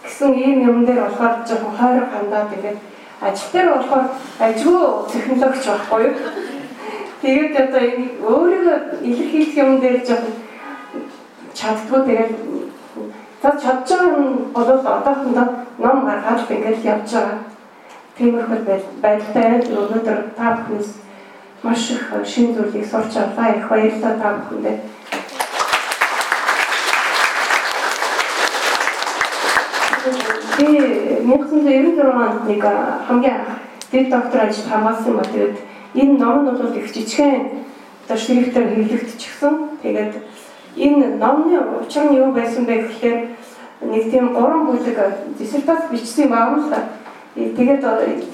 гэсэн ийм юм дээр болохоор жоохон хойрог хандаа тэгээд ажил дээр болохоор ажгүй технологич байхгүй юу. Тэгээд одоо энэ өөрийгөө илэрхийлэх юм дээр жоохон чаддгүй тэгээд за чадж байгаа юм бол одоохондоо ном гаргаад ингээд явж байгаа. Тиймэрхүү байдалтай өнөөдөр та бүхнээс маш их шин зүйлийг сурч авлаа. Их баярлалаа та бүхэндээ. Би 1996 онд нэг хамгийн дэд доктор ажил хамгаалсан ба тэгээд энэ ном нь бол их жижигхэн одоо шрифтээр хэвлэгдчихсэн. Тэгээд энэ номны учир нь юу байсан бэ гэхээр нэг тийм гурван бүлэг диссертац бичсэн юм аа л да. Тэгээд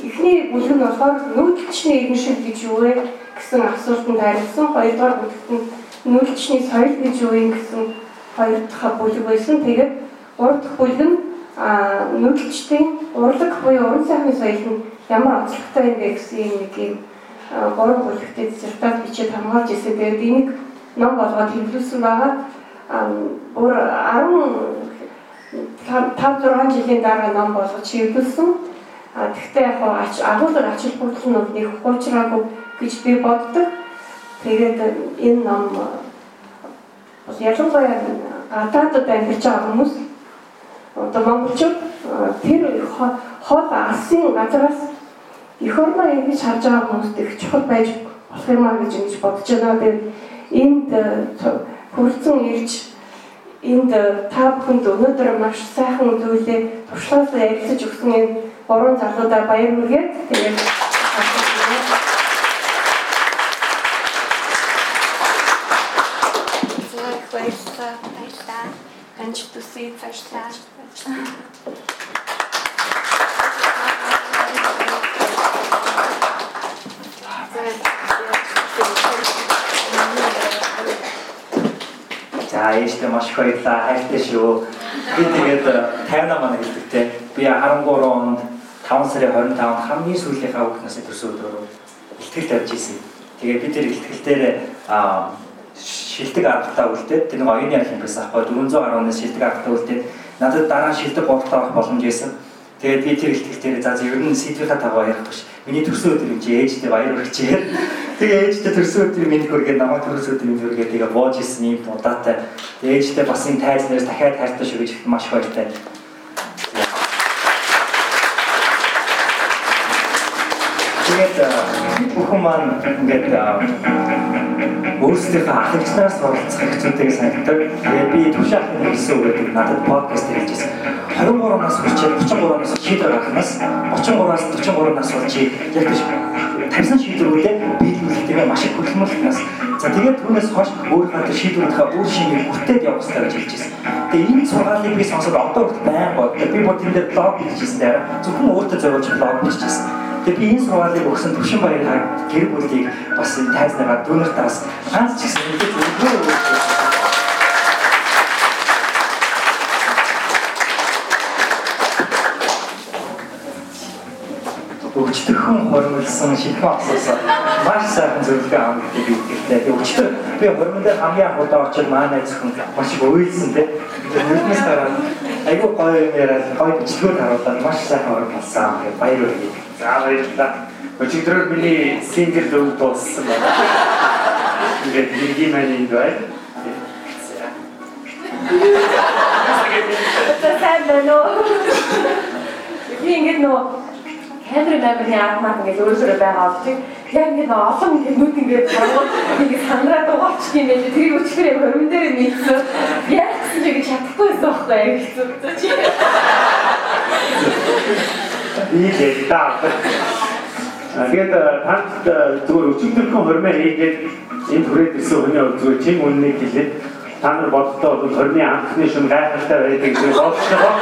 эхний бүлэг нь болохоор нүүдэлчний иргэншил гэж юу вэ гэсэн асуултанд хариулсан. Хоёрдугаар бүлэгт нь нүүдэлчний соёл гэж юу юм гэсэн хоёр дахь бүлэг байсан. Тэгээд гурав дахь бүлэг нь нүүдэлчдийн урлаг буюу уран сайхны соёл нь ямар онцлогтой юм бэ гэсэн юм нэг юм гурван бүлэгтээ диссертац бичээд хамгаалж ирсэн. Тэгээд энийг ном болгоод хэвлүүлсэн байгаа. Өөр 10 5 6 жилийн дараа ном болгож хэвлүүлсэн. Тэгтээ яг ач агуулга ач холбогдол нь нэг хуучраагүй гэж би боддог. Тэгээд энэ ном бас ялангуяа гадаадд амьдарч байгаа хүмүүс одоо монголчууд тэр хол алсын газараас эх орноо ингэж харж байгаа хүмүүст их чухал байж болох юм а гэж ингэж бодож байна. Тэгээд энд хүрсэн ирж энд та бүхэнд өнөөдөр маш сайхан зүйлээ туршлагаас ярилцаж өгсөн энэ гурван залуудаа баяр хүргээд тэгээд баярлалаа. Баярлалаа. Анч төсөө цаашлаа За ээжтэй маш их баярлалаа. Хайртай шүү. Би тэгээд 50 маань хэлдэгтэй. Би 13 онд 5 сарын 25-нд хамгийн сүүлийнхаа үг насны төрсөн өдрөөр ихтгэл тавьж исэн. Тэгээ бид тэр ихтгэл дээр шилдэг аргатаа үлдээд тэр нэг оюуны архив байсан аахгүй 400 гаруунаас шилдэг аргатаа үлдээд надад дараа шилдэг 3 тавах боломж байсан. Тэгээд би тэр ихтгэл дээр за ер нь сэдвийнхаа таваа ярих биш. Миний төрсөн өдөр юм чи ээжтэй баяр хүргэчихээ. Тэгээ ээжтэй төрсөн өдрийн минь хүргээд намайг төрсөн өдрийн минь хүргээд тэгээ бууж исэн юм удаатай. Тэгээ ээжтэй бас энэ тайз нэрс дахиад хайртай шүү гэж маш баяртай. Тэгээд бүхэн маань ингээд өөрсдийнхөө ах эгчнээс суралцах хэцүүтэйг санагддаг. Тэгээд би төвшин ахын хэлсэн үг гэдэг надад подкаст хийжсэн. 23 нас хүрчээд 33 нас шийдвэр гаргахнаас 33-аас 43 нас болж яг тийш тавьсан шийдвэрүүдээ биелүүлэлтээ маш их хөдөлмөрлөнөөс. За тэгээд түүнээс хойш өөрийнхөө шийдвэрийнхаа үр шимийг бүтээд явах хэрэгтэй гэж хэлж байна. Тэгээд энэ сургаалыг би сонсоод одоо хүртэл байн боддог. Би бүр тэндээ блог хийжсэн дээр зөвхөн өөртөө зориулж блог хийжсэн. Тэгээд би энэ сургаалыг өгсөн төвшин баяр хаа гэр бүлийг бас энэ тайзнараа дүүнэртээс ганц ч гэсэн мэдээж өгөө. өчтөрхөн хормилсан шинхэн осоосоо маш сайхан зөвлөгөө авах гэдэг хэлээ. Тэгээ өчтөр би хормон дээр хамгийн анх удаа очиж манай зөвхөн маш их уйлсан те. Нүднээс гараад айгүй гоё юм яриад гоё бичлэгүүд харуулаад маш сайхан. Тэгээ баяр хүргэе. За баярлалаа. Өчигдрөө миний сингл дуу дууссан байна. Тэгээд бигийн маань энэ бай. сайн байна уу? Би ингэж нөө камер намны армаар ингэж өөрөөрөө байгаа олчих. Яг ингэ нөө олон ингэ нүд ингэ гаргуул ингэ сандраа дугаарч юм байж тэрийг өчгөр хөрмөн дээр нийцсэн. Яг ч ингэ чадахгүй байсан байхгүй яг хэцүү. Чи Ийм даа. Тэгээд танд зүгээр өчигдөрхөн хормоо хийгээд энэ түрээд ирсэн хүний зүгээр чим үннийг хэлээд та нар боддоо бол хормын анхны шин гайхалтай байдаг гэж бодчихоо.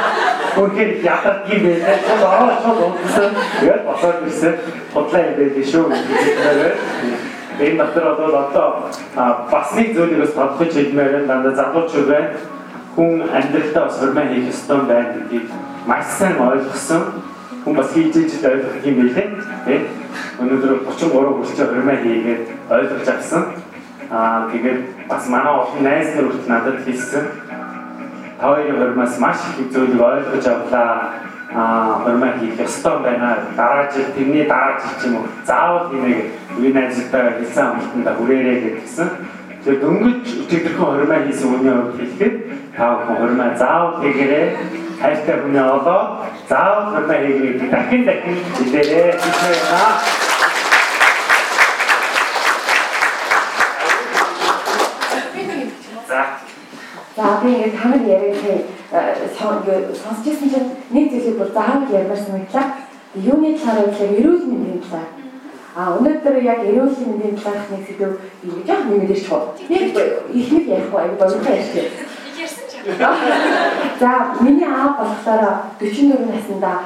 Үнэхээр ядарч юм байна. Чод орооч удсан. Тэгээд босоод ирсэн. Худлаа юм байдаг шүү. Энэ доктор бол одоо бас нэг зүйлийг бас тодорхойж хэлмээр дандаа залуучууд байна. Хүн амьдралдаа бас хормоо хийх ёстой байна гэдгийг маш сайн ойлгосон хүн бас хийж ижил ойлгох юм билээ. Тэ? Өнөөдөр 33 хүртэл хөрмөө хийгээд ойлгож авсан. Аа тэгээд бас манай олон найз нар хүртэл надад хэлсэн. Та хоёрын хөрмөөс маш их зүйлийг ойлгож авлаа. Аа хөрмөө хийх ёстой байна. Дараа жил тэрний дараа жил ч юм уу заавал хийнэ үе найзтайгаа хэлсэн амтанда хүрээрээ гэсэн. Тэгээд дөнгөж өчигдөрхөн хөрмөө хийсэн хүний хувьд хэлэхэд та бүхэн хөрмөө заавал хийгээрээ хайртай хүний олоо заавал хөрмөө хийгээрээ дахин дахин хэлээрээ хэлээ. За би ингэ хамаг яриад сонсч ирсэн чинь нэг зүйлийг бол заавал ярмаар санагдлаа. Юуны талаар гэвэл эрүүл мэндийн талаар. А өнөөдөр яг эрүүл мэндийн талаарх нэг сэдв ингэж яг нэмэлт чуу. Нэг ихнэг ярихгүй аяг болтой ярьчих. За миний аав болохоор 44 наснда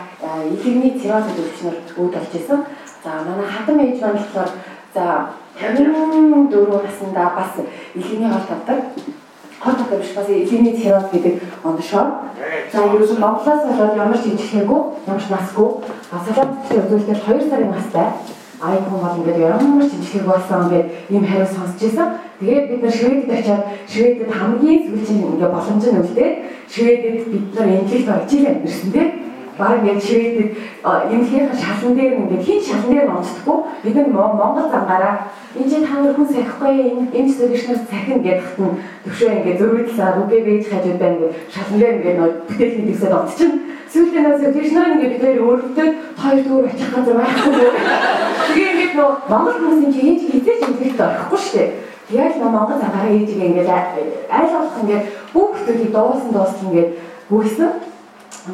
илэгний цирроз өвчнөр үүд болж исэн. За манай хатам ээж маань болохоор за 54 наснда бас илэгний хол тавдаг хот хот биш бас эзний цирроз гэдэг ондошоо. За ерөөс нь Монголоос болоод ямар ч хэмжээгүй, ямар ч насгүй, асуултын үзүүлэлтээр 2 сарын настай хүн бол ингээд ямар хэмжээгүй болсон ингээд ийм хариу сонсч байсан. Тэгээд бид нар Шведэд очиад Шведэд хамгийн сүүлийн ингээд боломж нь үлдээд Шведэд бид нар энэглэлт орж ирсэн тийм баг яг шивэдэг эмнэлгийн шалан дээр ингээд хин шалан дээр онцдохгүй? Бид нэг Монгол замгаараа энэ чинь та нар хүн сахихгүй энэ солиушнаас цахин гэдэгт нь төвшөө ингээд зөрүүлсэн үгээ бийж хажууд байна ингээд шалан дээр ингээд нөө бүтээл хийдэгсэд онцчин сүүлдээ нөө солиушнаар ингээд бид хоёр өөртөө хоёр дүүр очих газар байхгүй тэгээ ингээд нөө Монгол хүмүүсийн чинь энэ хизээч эмнэлэгт орохгүй шүү дээ. Яг нөө Монгол замгаараа ээжийг ингээд айл болох ингээд бүх зүйлийг дуусан дууссан ингээд гүйсэн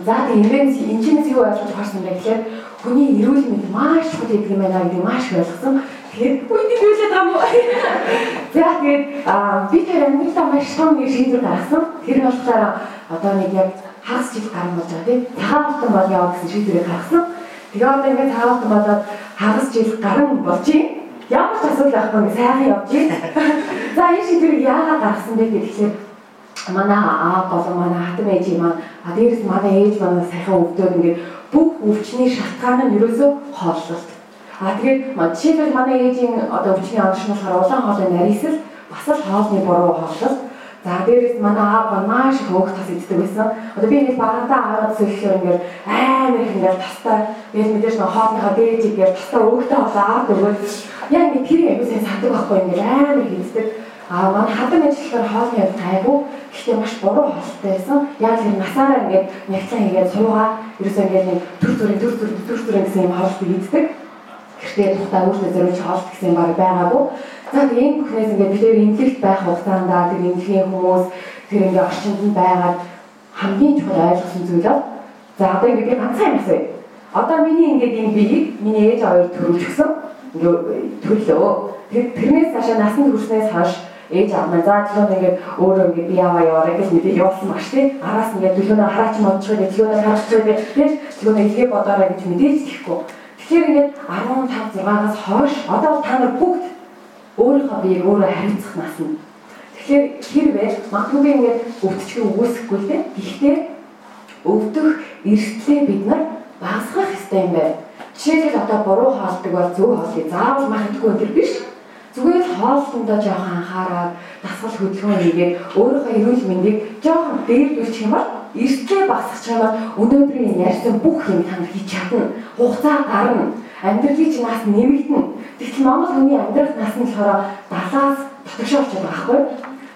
За тэгээ энэс энэчнээс юу ойлгож харсан бэ гэхээр хүний эрүүл мэнд маш чухал гэдэг юм байна гэдгийг маш ойлгосон. Тэгээд үгүй зүйлээ дам уу. За тэгээд би тэр амьдралдаа маш том нэг шийдвэр гаргасан. Тэр болохоор одоо нэг яг хагас жил гарсан болж байгаа тийм. Цагаан алтан бол яваа гэсэн шийдвэрийг гаргасан. Тэгээ одоо ингээд цагаан алтан болоод хагас жил гарan болж юм. Ямар ч асуудал байхгүй сайхан явж байна. За энэ шийдвэрийг яагаад гаргасан бэ гэхээр манай аа болон манай хатам ээж юм аа дээрээс манай ээж манай сайхан өвдөөр ингээд бүх өвчний шалтгаан нь ерөөсөө хооллолт. А тэгээд жишээлбэл манай ээжийн одоо өвчний онш нь болохоор улаан хоолой нарийсэл бас л хоолны буруу хооллолт. За дээрээс манай аав маш их хөөх тас иддэг байсан. Одоо би ингээд багадаа аваад сөөлөөр ингээд амар их ингээд тастай яг мэдээж нэг хоолныхаа дээж ингээд тастай өөхтэй хоолоо аваад өгөөл. Яг нэг тэр аягүй сайн садаг байхгүй ингээд амар их иддэг. Аа манай хатан ажиллахаар хоолны явц айгүй гэхдээ маш буруу хоолтой байсан. Яг тэр насаараа ингээд нягтлан хийгээд суугаа ерөөсөө ингээд нэг төр төрийн төр төрийн төр төрийн гэсэн юм хоолтой хийдэг. Гэхдээ тухтаа өөртөө зориулж хоолт гэсэн юм баг байгаагүй. За тэгээ энэ бүхнээс ингээд бид нэр имлэгт байх хугацаанд тэр имлэгийн хүмүүс тэр ингээд орчинд нь байгаад хамгийн чухал ойлгосон зүйл бол за одоо ингээд ганцхан юм асууя. Одоо миний ингээд энэ биеийг миний ээж хоёр төрүүлчихсэн. Ингээд төрлөө. Тэр тэрнээс цаашаа насанд хүрснээс хойш ээж аав маань за төлөө ингээд өөрөө ингээд би яваа яваа гэж мэдээ явуулсан багш тий. Араас ингээд төлөөнөө хараач модчих гэдэг төлөөнөө хараач гэдэг тий. Төлөөнөө илгээ бодоорой гэж мэдээж тэхгүй тэгэхээр ингээд 15 6-аас хойш одоо та нар бүгд өөрийнхөө биеийг өөрөө хариуцах нас нь тэгэхээр хэрвээ магадгүй ингээд өвдчихөө үүсэхгүй л тий. Гэхдээ өвдөх эрсдлээ бид нар багасгах хэрэгтэй юм байна. Жишээлбэл одоо буруу хоолдог бол зөв хоолыг заавал магадгүй энэ биш. Зүгээр л хоолтондоо жоохон анхаарал, дасгал хөдөлгөөн хийгээд өөрийнхөө эрүүл мэндийг жоохон дээрдүүлчих юм бол эрсдээ багсах юм бол өнөөдрийн ярьсан бүх юм танд хийж чадна. Хугацаа гарна. Амьдралын чинь нас нэмэгдэнэ. Тэгтэл Монгол хүний амьдрах нас нь болохоор 70-аас дотогшоо болчиход байгаа байхгүй.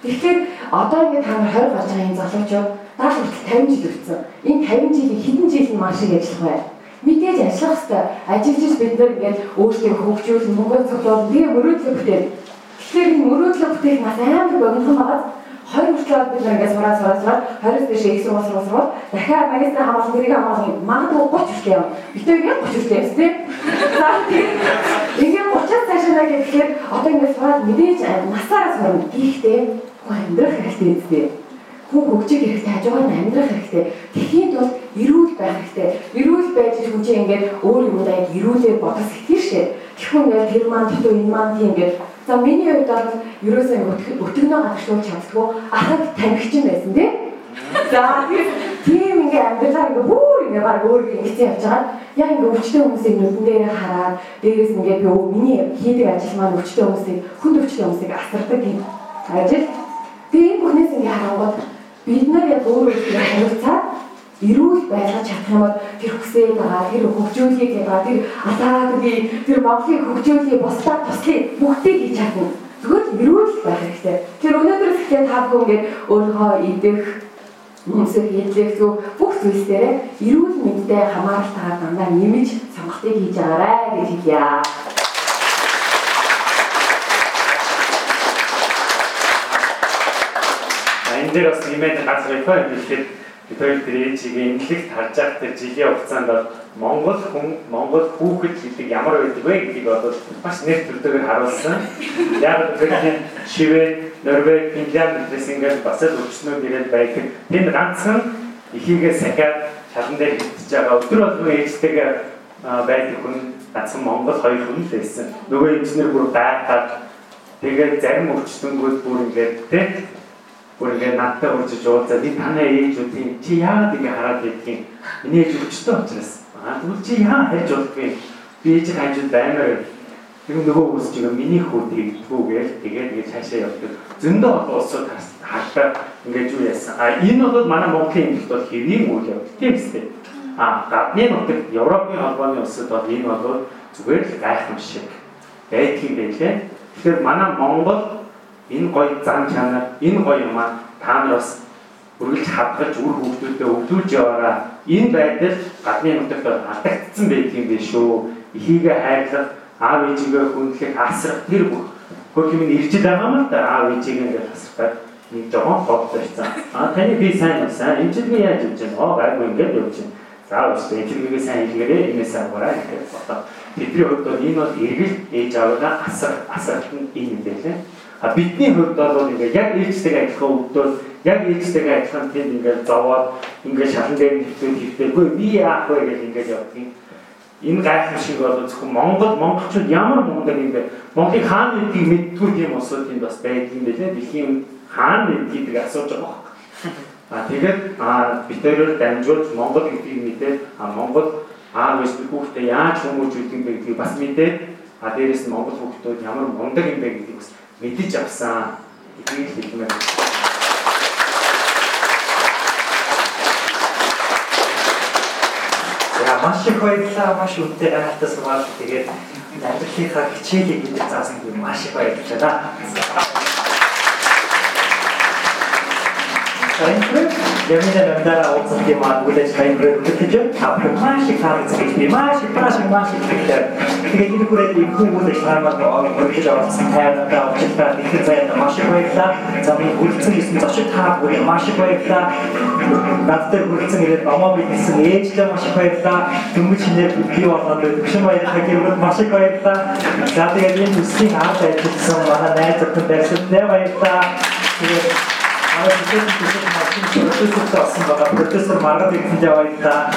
Тэгэхээр одоо ингээд та нар 20 гарч байгаа энэ залуучууд даал хүртэл 50 жил өгсөн. Энэ 50 жилийн хэдэн жил нь маш их ажиллах бай. Мэдээж ажиллах хэрэгтэй. Ажиллаж бид нар ингээд өөрсдөө хөгжүүлэн мөнгө цуглуул би мөрөөдлөө бүтээл. Тэгэхээр энэ мөрөөдлөө бүтээх нас амар богинохон байгаа. Хоёр хүртэл бид нар ингээд сураа сураа сураа 20-с дэше их сургууль сургууль сургууль дахиад магистрийн хамгаалсан гэрээ хамгаалсан магадгүй 30 хүртэл явна. Бид яг 30 хүртэл явсан тийм. За тийм. Ингээд 30-аас цаашаа гэхээр одоо ингээд сураад мэдээж насаараа сурна. Гэхдээ амьдрах хэрэгтэй үстэй хүн хөгжих хэрэгтэй, хажуугаар нь амьдрах хэрэгтэй. Тэхийн тулд эрүүл байх хэрэгтэй. Эрүүл хүн чинь ингээд өөр юмдаа яг эрүүлээ бодож сэтгэж шээ. Тэгэхгүй ингээд тэр маань дутуу энэ маань тийм ингээд за миний хувьд бол ерөөсөө өтгөнөө гадагшуулж чаддгүй ахад тамхичин байсан тийм. За тийм ингээд амьдралаа ингээд бүр ингээд баг өөр ингээд явж байгаа. Яг ингээд өвчтөн хүмүүсийг нүдэн дээр хараад дээрээс ингээд би миний хийдэг ажил маань өвчтөн хүмүүсийг хүнд өвчтөн хүмүүсийг асардаг юм. Ажил. Тэгээ энэ бүхнээс ингээд харангууд бид нар яг өөр өөрсдөө харилцаад эрүүл байлгаж чадах юм бол тэр хүсээд байгаа тэр хөгжүүлгийг байгаа тэр атаагийн тэр Монголын хөгжүүлгийг бусдад туслахыг бүгдийг хийж чадна. Зүгээр л эрүүл байх хэрэгтэй. Тэр өнөөдөр ихтэй та бүхэн ингээд өөрийнхөө идэх хүмүүсээ хийлгэх зүг бүх зүйлс дээр эрүүл мэндтэй хамааралтайгаар дандаа нэмж сонголтыг хийж байгаарай гэж хэлье. Дээр бас нэмээд газар ихөө юм гэхэд бид хоёр тэр ээжигийн эмнэлэгт харж байгаа тэр жилийн хугацаанд бол Монгол хүн Монгол хүүхэд гэдэг ямар байдаг вэ гэдгийг одоо маш нэр төрдөөр харуулсан. Яг тэгэхээр Шивэд, Норвег, Финлянд гэс ингээд бас л өвчнүүд ирээд байдаг. Тэнд ганцхан ихийгээ сахиад шалан дээр хитэж байгаа. Өдөр болгон ээжтэйгээ байдаг хүн ганцхан Монгол хоёр хүн л байсан. Нөгөө инженер бүр гайхаад тэгээд зарим өвчтөнгүүд бүр ингээд тийм бүр ингээд надтай урьж уулзаад энэ танай ээжүүдийн чи яагаад ингэ хараад байдгийг? Миний ээж өвчтөй учраас. Аа тэгвэл чи яа хайж болдгийг? Би ээж хайж баймаар тэр нөгөө хүмүүс чинь миний хүү тэгдгүүгээл тэгээд ингээд цаашаа явдаг. Зөндөө олон улсууд хартаа ингээд юу яасан? А энэ бол манай Монголын эмгэлт бол хэвийн үйл явдал? Тийм үстэй а гадны нутаг Европын холбооны улсад бол энэ бол зүгээр л гайхамшиг. Байдгийн байлээ тэгэхээр манай Монгол энэ гоё зан чанар, энэ гоё юмаа та нар бас үргэлж хадгалж үр хөвгтүүдэд өвлүүлж яваараа. Энэ байдал гадны нутагт алдагдсан байдгийн биш шүү. Ихийгээ хайрлах, аав ээжигээ хүндлэх, асрах тэр бүх хөх юм ирж байгаа юм л да. Аав ээжигээ ингээд асрахад нэг жоохон байсан. А таны би сайн байсан. Эмчилгээ яаж явж байна? Оо гайгүй ингээд явж байна. За бас эмчилгээгээ сайн хийгээрээ энэс аваарай гэж бодоо. Тэдний хувьд бол энэ бол эргэл ээж аваагаа асар асарт нь энэ юм байлээ. А бидний хувьд бол ингээ яг ээлжтэйгээ адилхан өвдөл яг ээлжтэйгээ адилхан тэнд ингээ зовоод ингээ шалан дээр хэвтээ хэвтээгүй би яах вэ гэж ингээ явдгийн. Энэ гайхамшиг бол зөвхөн Монгол монголчууд ямар мундаг юм бэ? Монголын хаан гэдгийг мэддгүй тийм улсууд бас байдаг юм байлээ. Дэлхийн хаан гэдгийг асууж байгаа юм. А тэгээд а битэрээр дамжуулж Монгол гэдгийг мэдээд а Монгол аа биш хүүхдээ яаж хүмүүж үлдэн бэ гэдгийг бас мэдээд а дээрэс нь Монгол хүүхдүүд ямар мундаг юм бэ гэдгийг бас мэдэж авсан гэдгийг хэлмээр байна. За маш их баярлалаа маш үнэтэй гайхалтай сургаал тэгээд амьдралынхаа хичээлийг бид заасан юм маш их баярлалаа. Сайнфред Ямина нандара уулзах юм аа үлээж сайнфред үлээж апрэ маш их харагдаж би маш их маш их маш их хэлээ. Тэгээд энэ хүрээд их хүн үлээж хаамаар өргөж авсан тайрнаа авчихлаа их зайд маш их баярлаа. За би үлдсэн гэсэн зочид та бүхэн маш их баярлаа. Надтай үлдсэн ирээд амаа бидсэн ээжлээ маш их баярлаа. Дөнгөж шинээр би болоод төвшин баярлаа гэрүүд маш их баярлаа. За тэгээд энэ үсгийн ард ажилласан манай найз зөвхөн байршилтнээ баярлаа. Тэгээд байгаа. Продюсер Маргад Игнэтэй баярлалаа.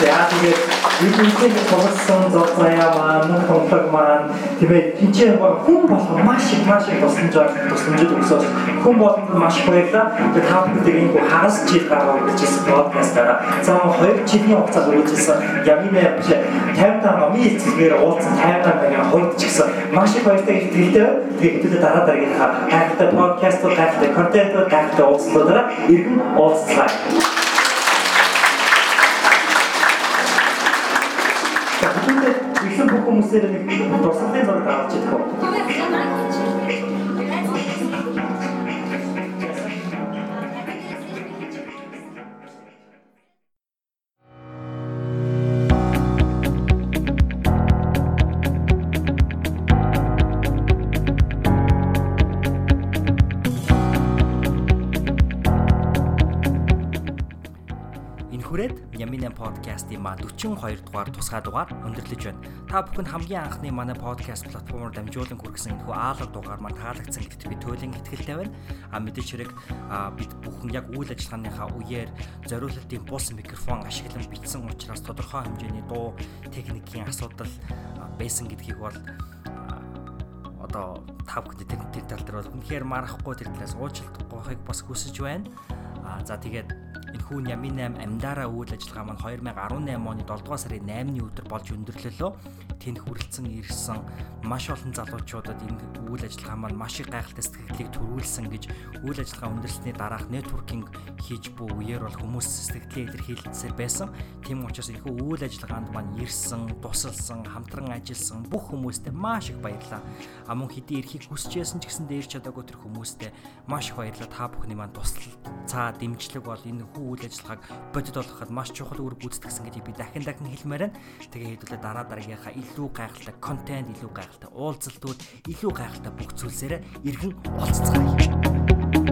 За тэгээд энэ үеийг тоглосон зов заяа маань томлог маань тэгээд тэнцээ хүн болох маш их маш их тусламж тусламжид өгсөж хүн болгонд маш их баярлалаа. Тэгээд та бүхэнд энэ хүү хагас жил гаргав гэжсэн подкастаараа зам 2 жилийн хугацаанд үргэлжилсэн Яминэ биш 50 та номын эцгээр уулзсан 50 та байгаа хоёрд ч гэсэн маш их баяртай хэлдэг. Тэгээд хэдүүлээ дараа дараагийнхаа гайхалтай подкаст гайхалтай контент гайхалтай уулзлуудаараа иргэн уулзлаа. Ихэнх бүх хүмүүсээр нэг дурсгалын зураг авч идэх үү? хүрээд Яминэ подкастын маа 42 дугаар тусгай дугаар өндөрлөж байна. Та бүхэнд хамгийн анхны манай подкаст платформоор дамжуулан хүргэсэн энэхүү аалга дугаар маань таалагдсан гэдэгт би туйлын итгэлтэй байна. А мэдээч хэрэг бид бүхэн яг үйл ажиллагааныхаа үеэр зориулалтын бус микрофон ашиглан бичсэн учраас тодорхой хэмжээний дуу техникийн асуудал байсан гэдгийг бол одоо та бүхэнд тэр тэр тал дээр бол үнэхээр марахгүй тэр талаас уучлалтгүйхийг бас хүсэж байна. А за тэгээд Энэхүү Нямин 8 амдаараа үйл ажиллагаа маань 2018 оны 7 дугаар сарын 8-ны өдөр болж өндөрлөлөө. Тэнд хүрэлцэн ирсэн маш олон залуучуудад энэ үйл ажиллагаа маань маш их гайхалтай сэтгэлдлийг төрүүлсэн гэж үйл ажиллагаа өндөрлсөний дараах нэтворкинг хийж буй үеэр бол хүмүүс сэтгэлдээ илэрхийлсээр байсан. Тийм учраас энэхүү үйл ажиллагаанд маань ирсэн, тусалсан, хамтран ажилласан бүх хүмүүстээ маш их баярлалаа. А мөн хэдий эрхийг хүсчээсэн ч гэсэн дээрч чадаагүй тэр хүмүүстээ маш их баярлалаа. Та бүхний маань тусал цаа дэмжлэг бол энэ хүү үйл ажиллагааг бодит болгоход маш чухал үр гүйцэтгэсэн гэдгийг би дахин дахин хэлмээр байна. Тэгээ хэдүүлээ дараа дараагийнхаа илүү гайхалтай контент, илүү гайхалтай уулзалтууд, илүү гайхалтай бүх зүйлсээрээ иргэн уулзцгаая.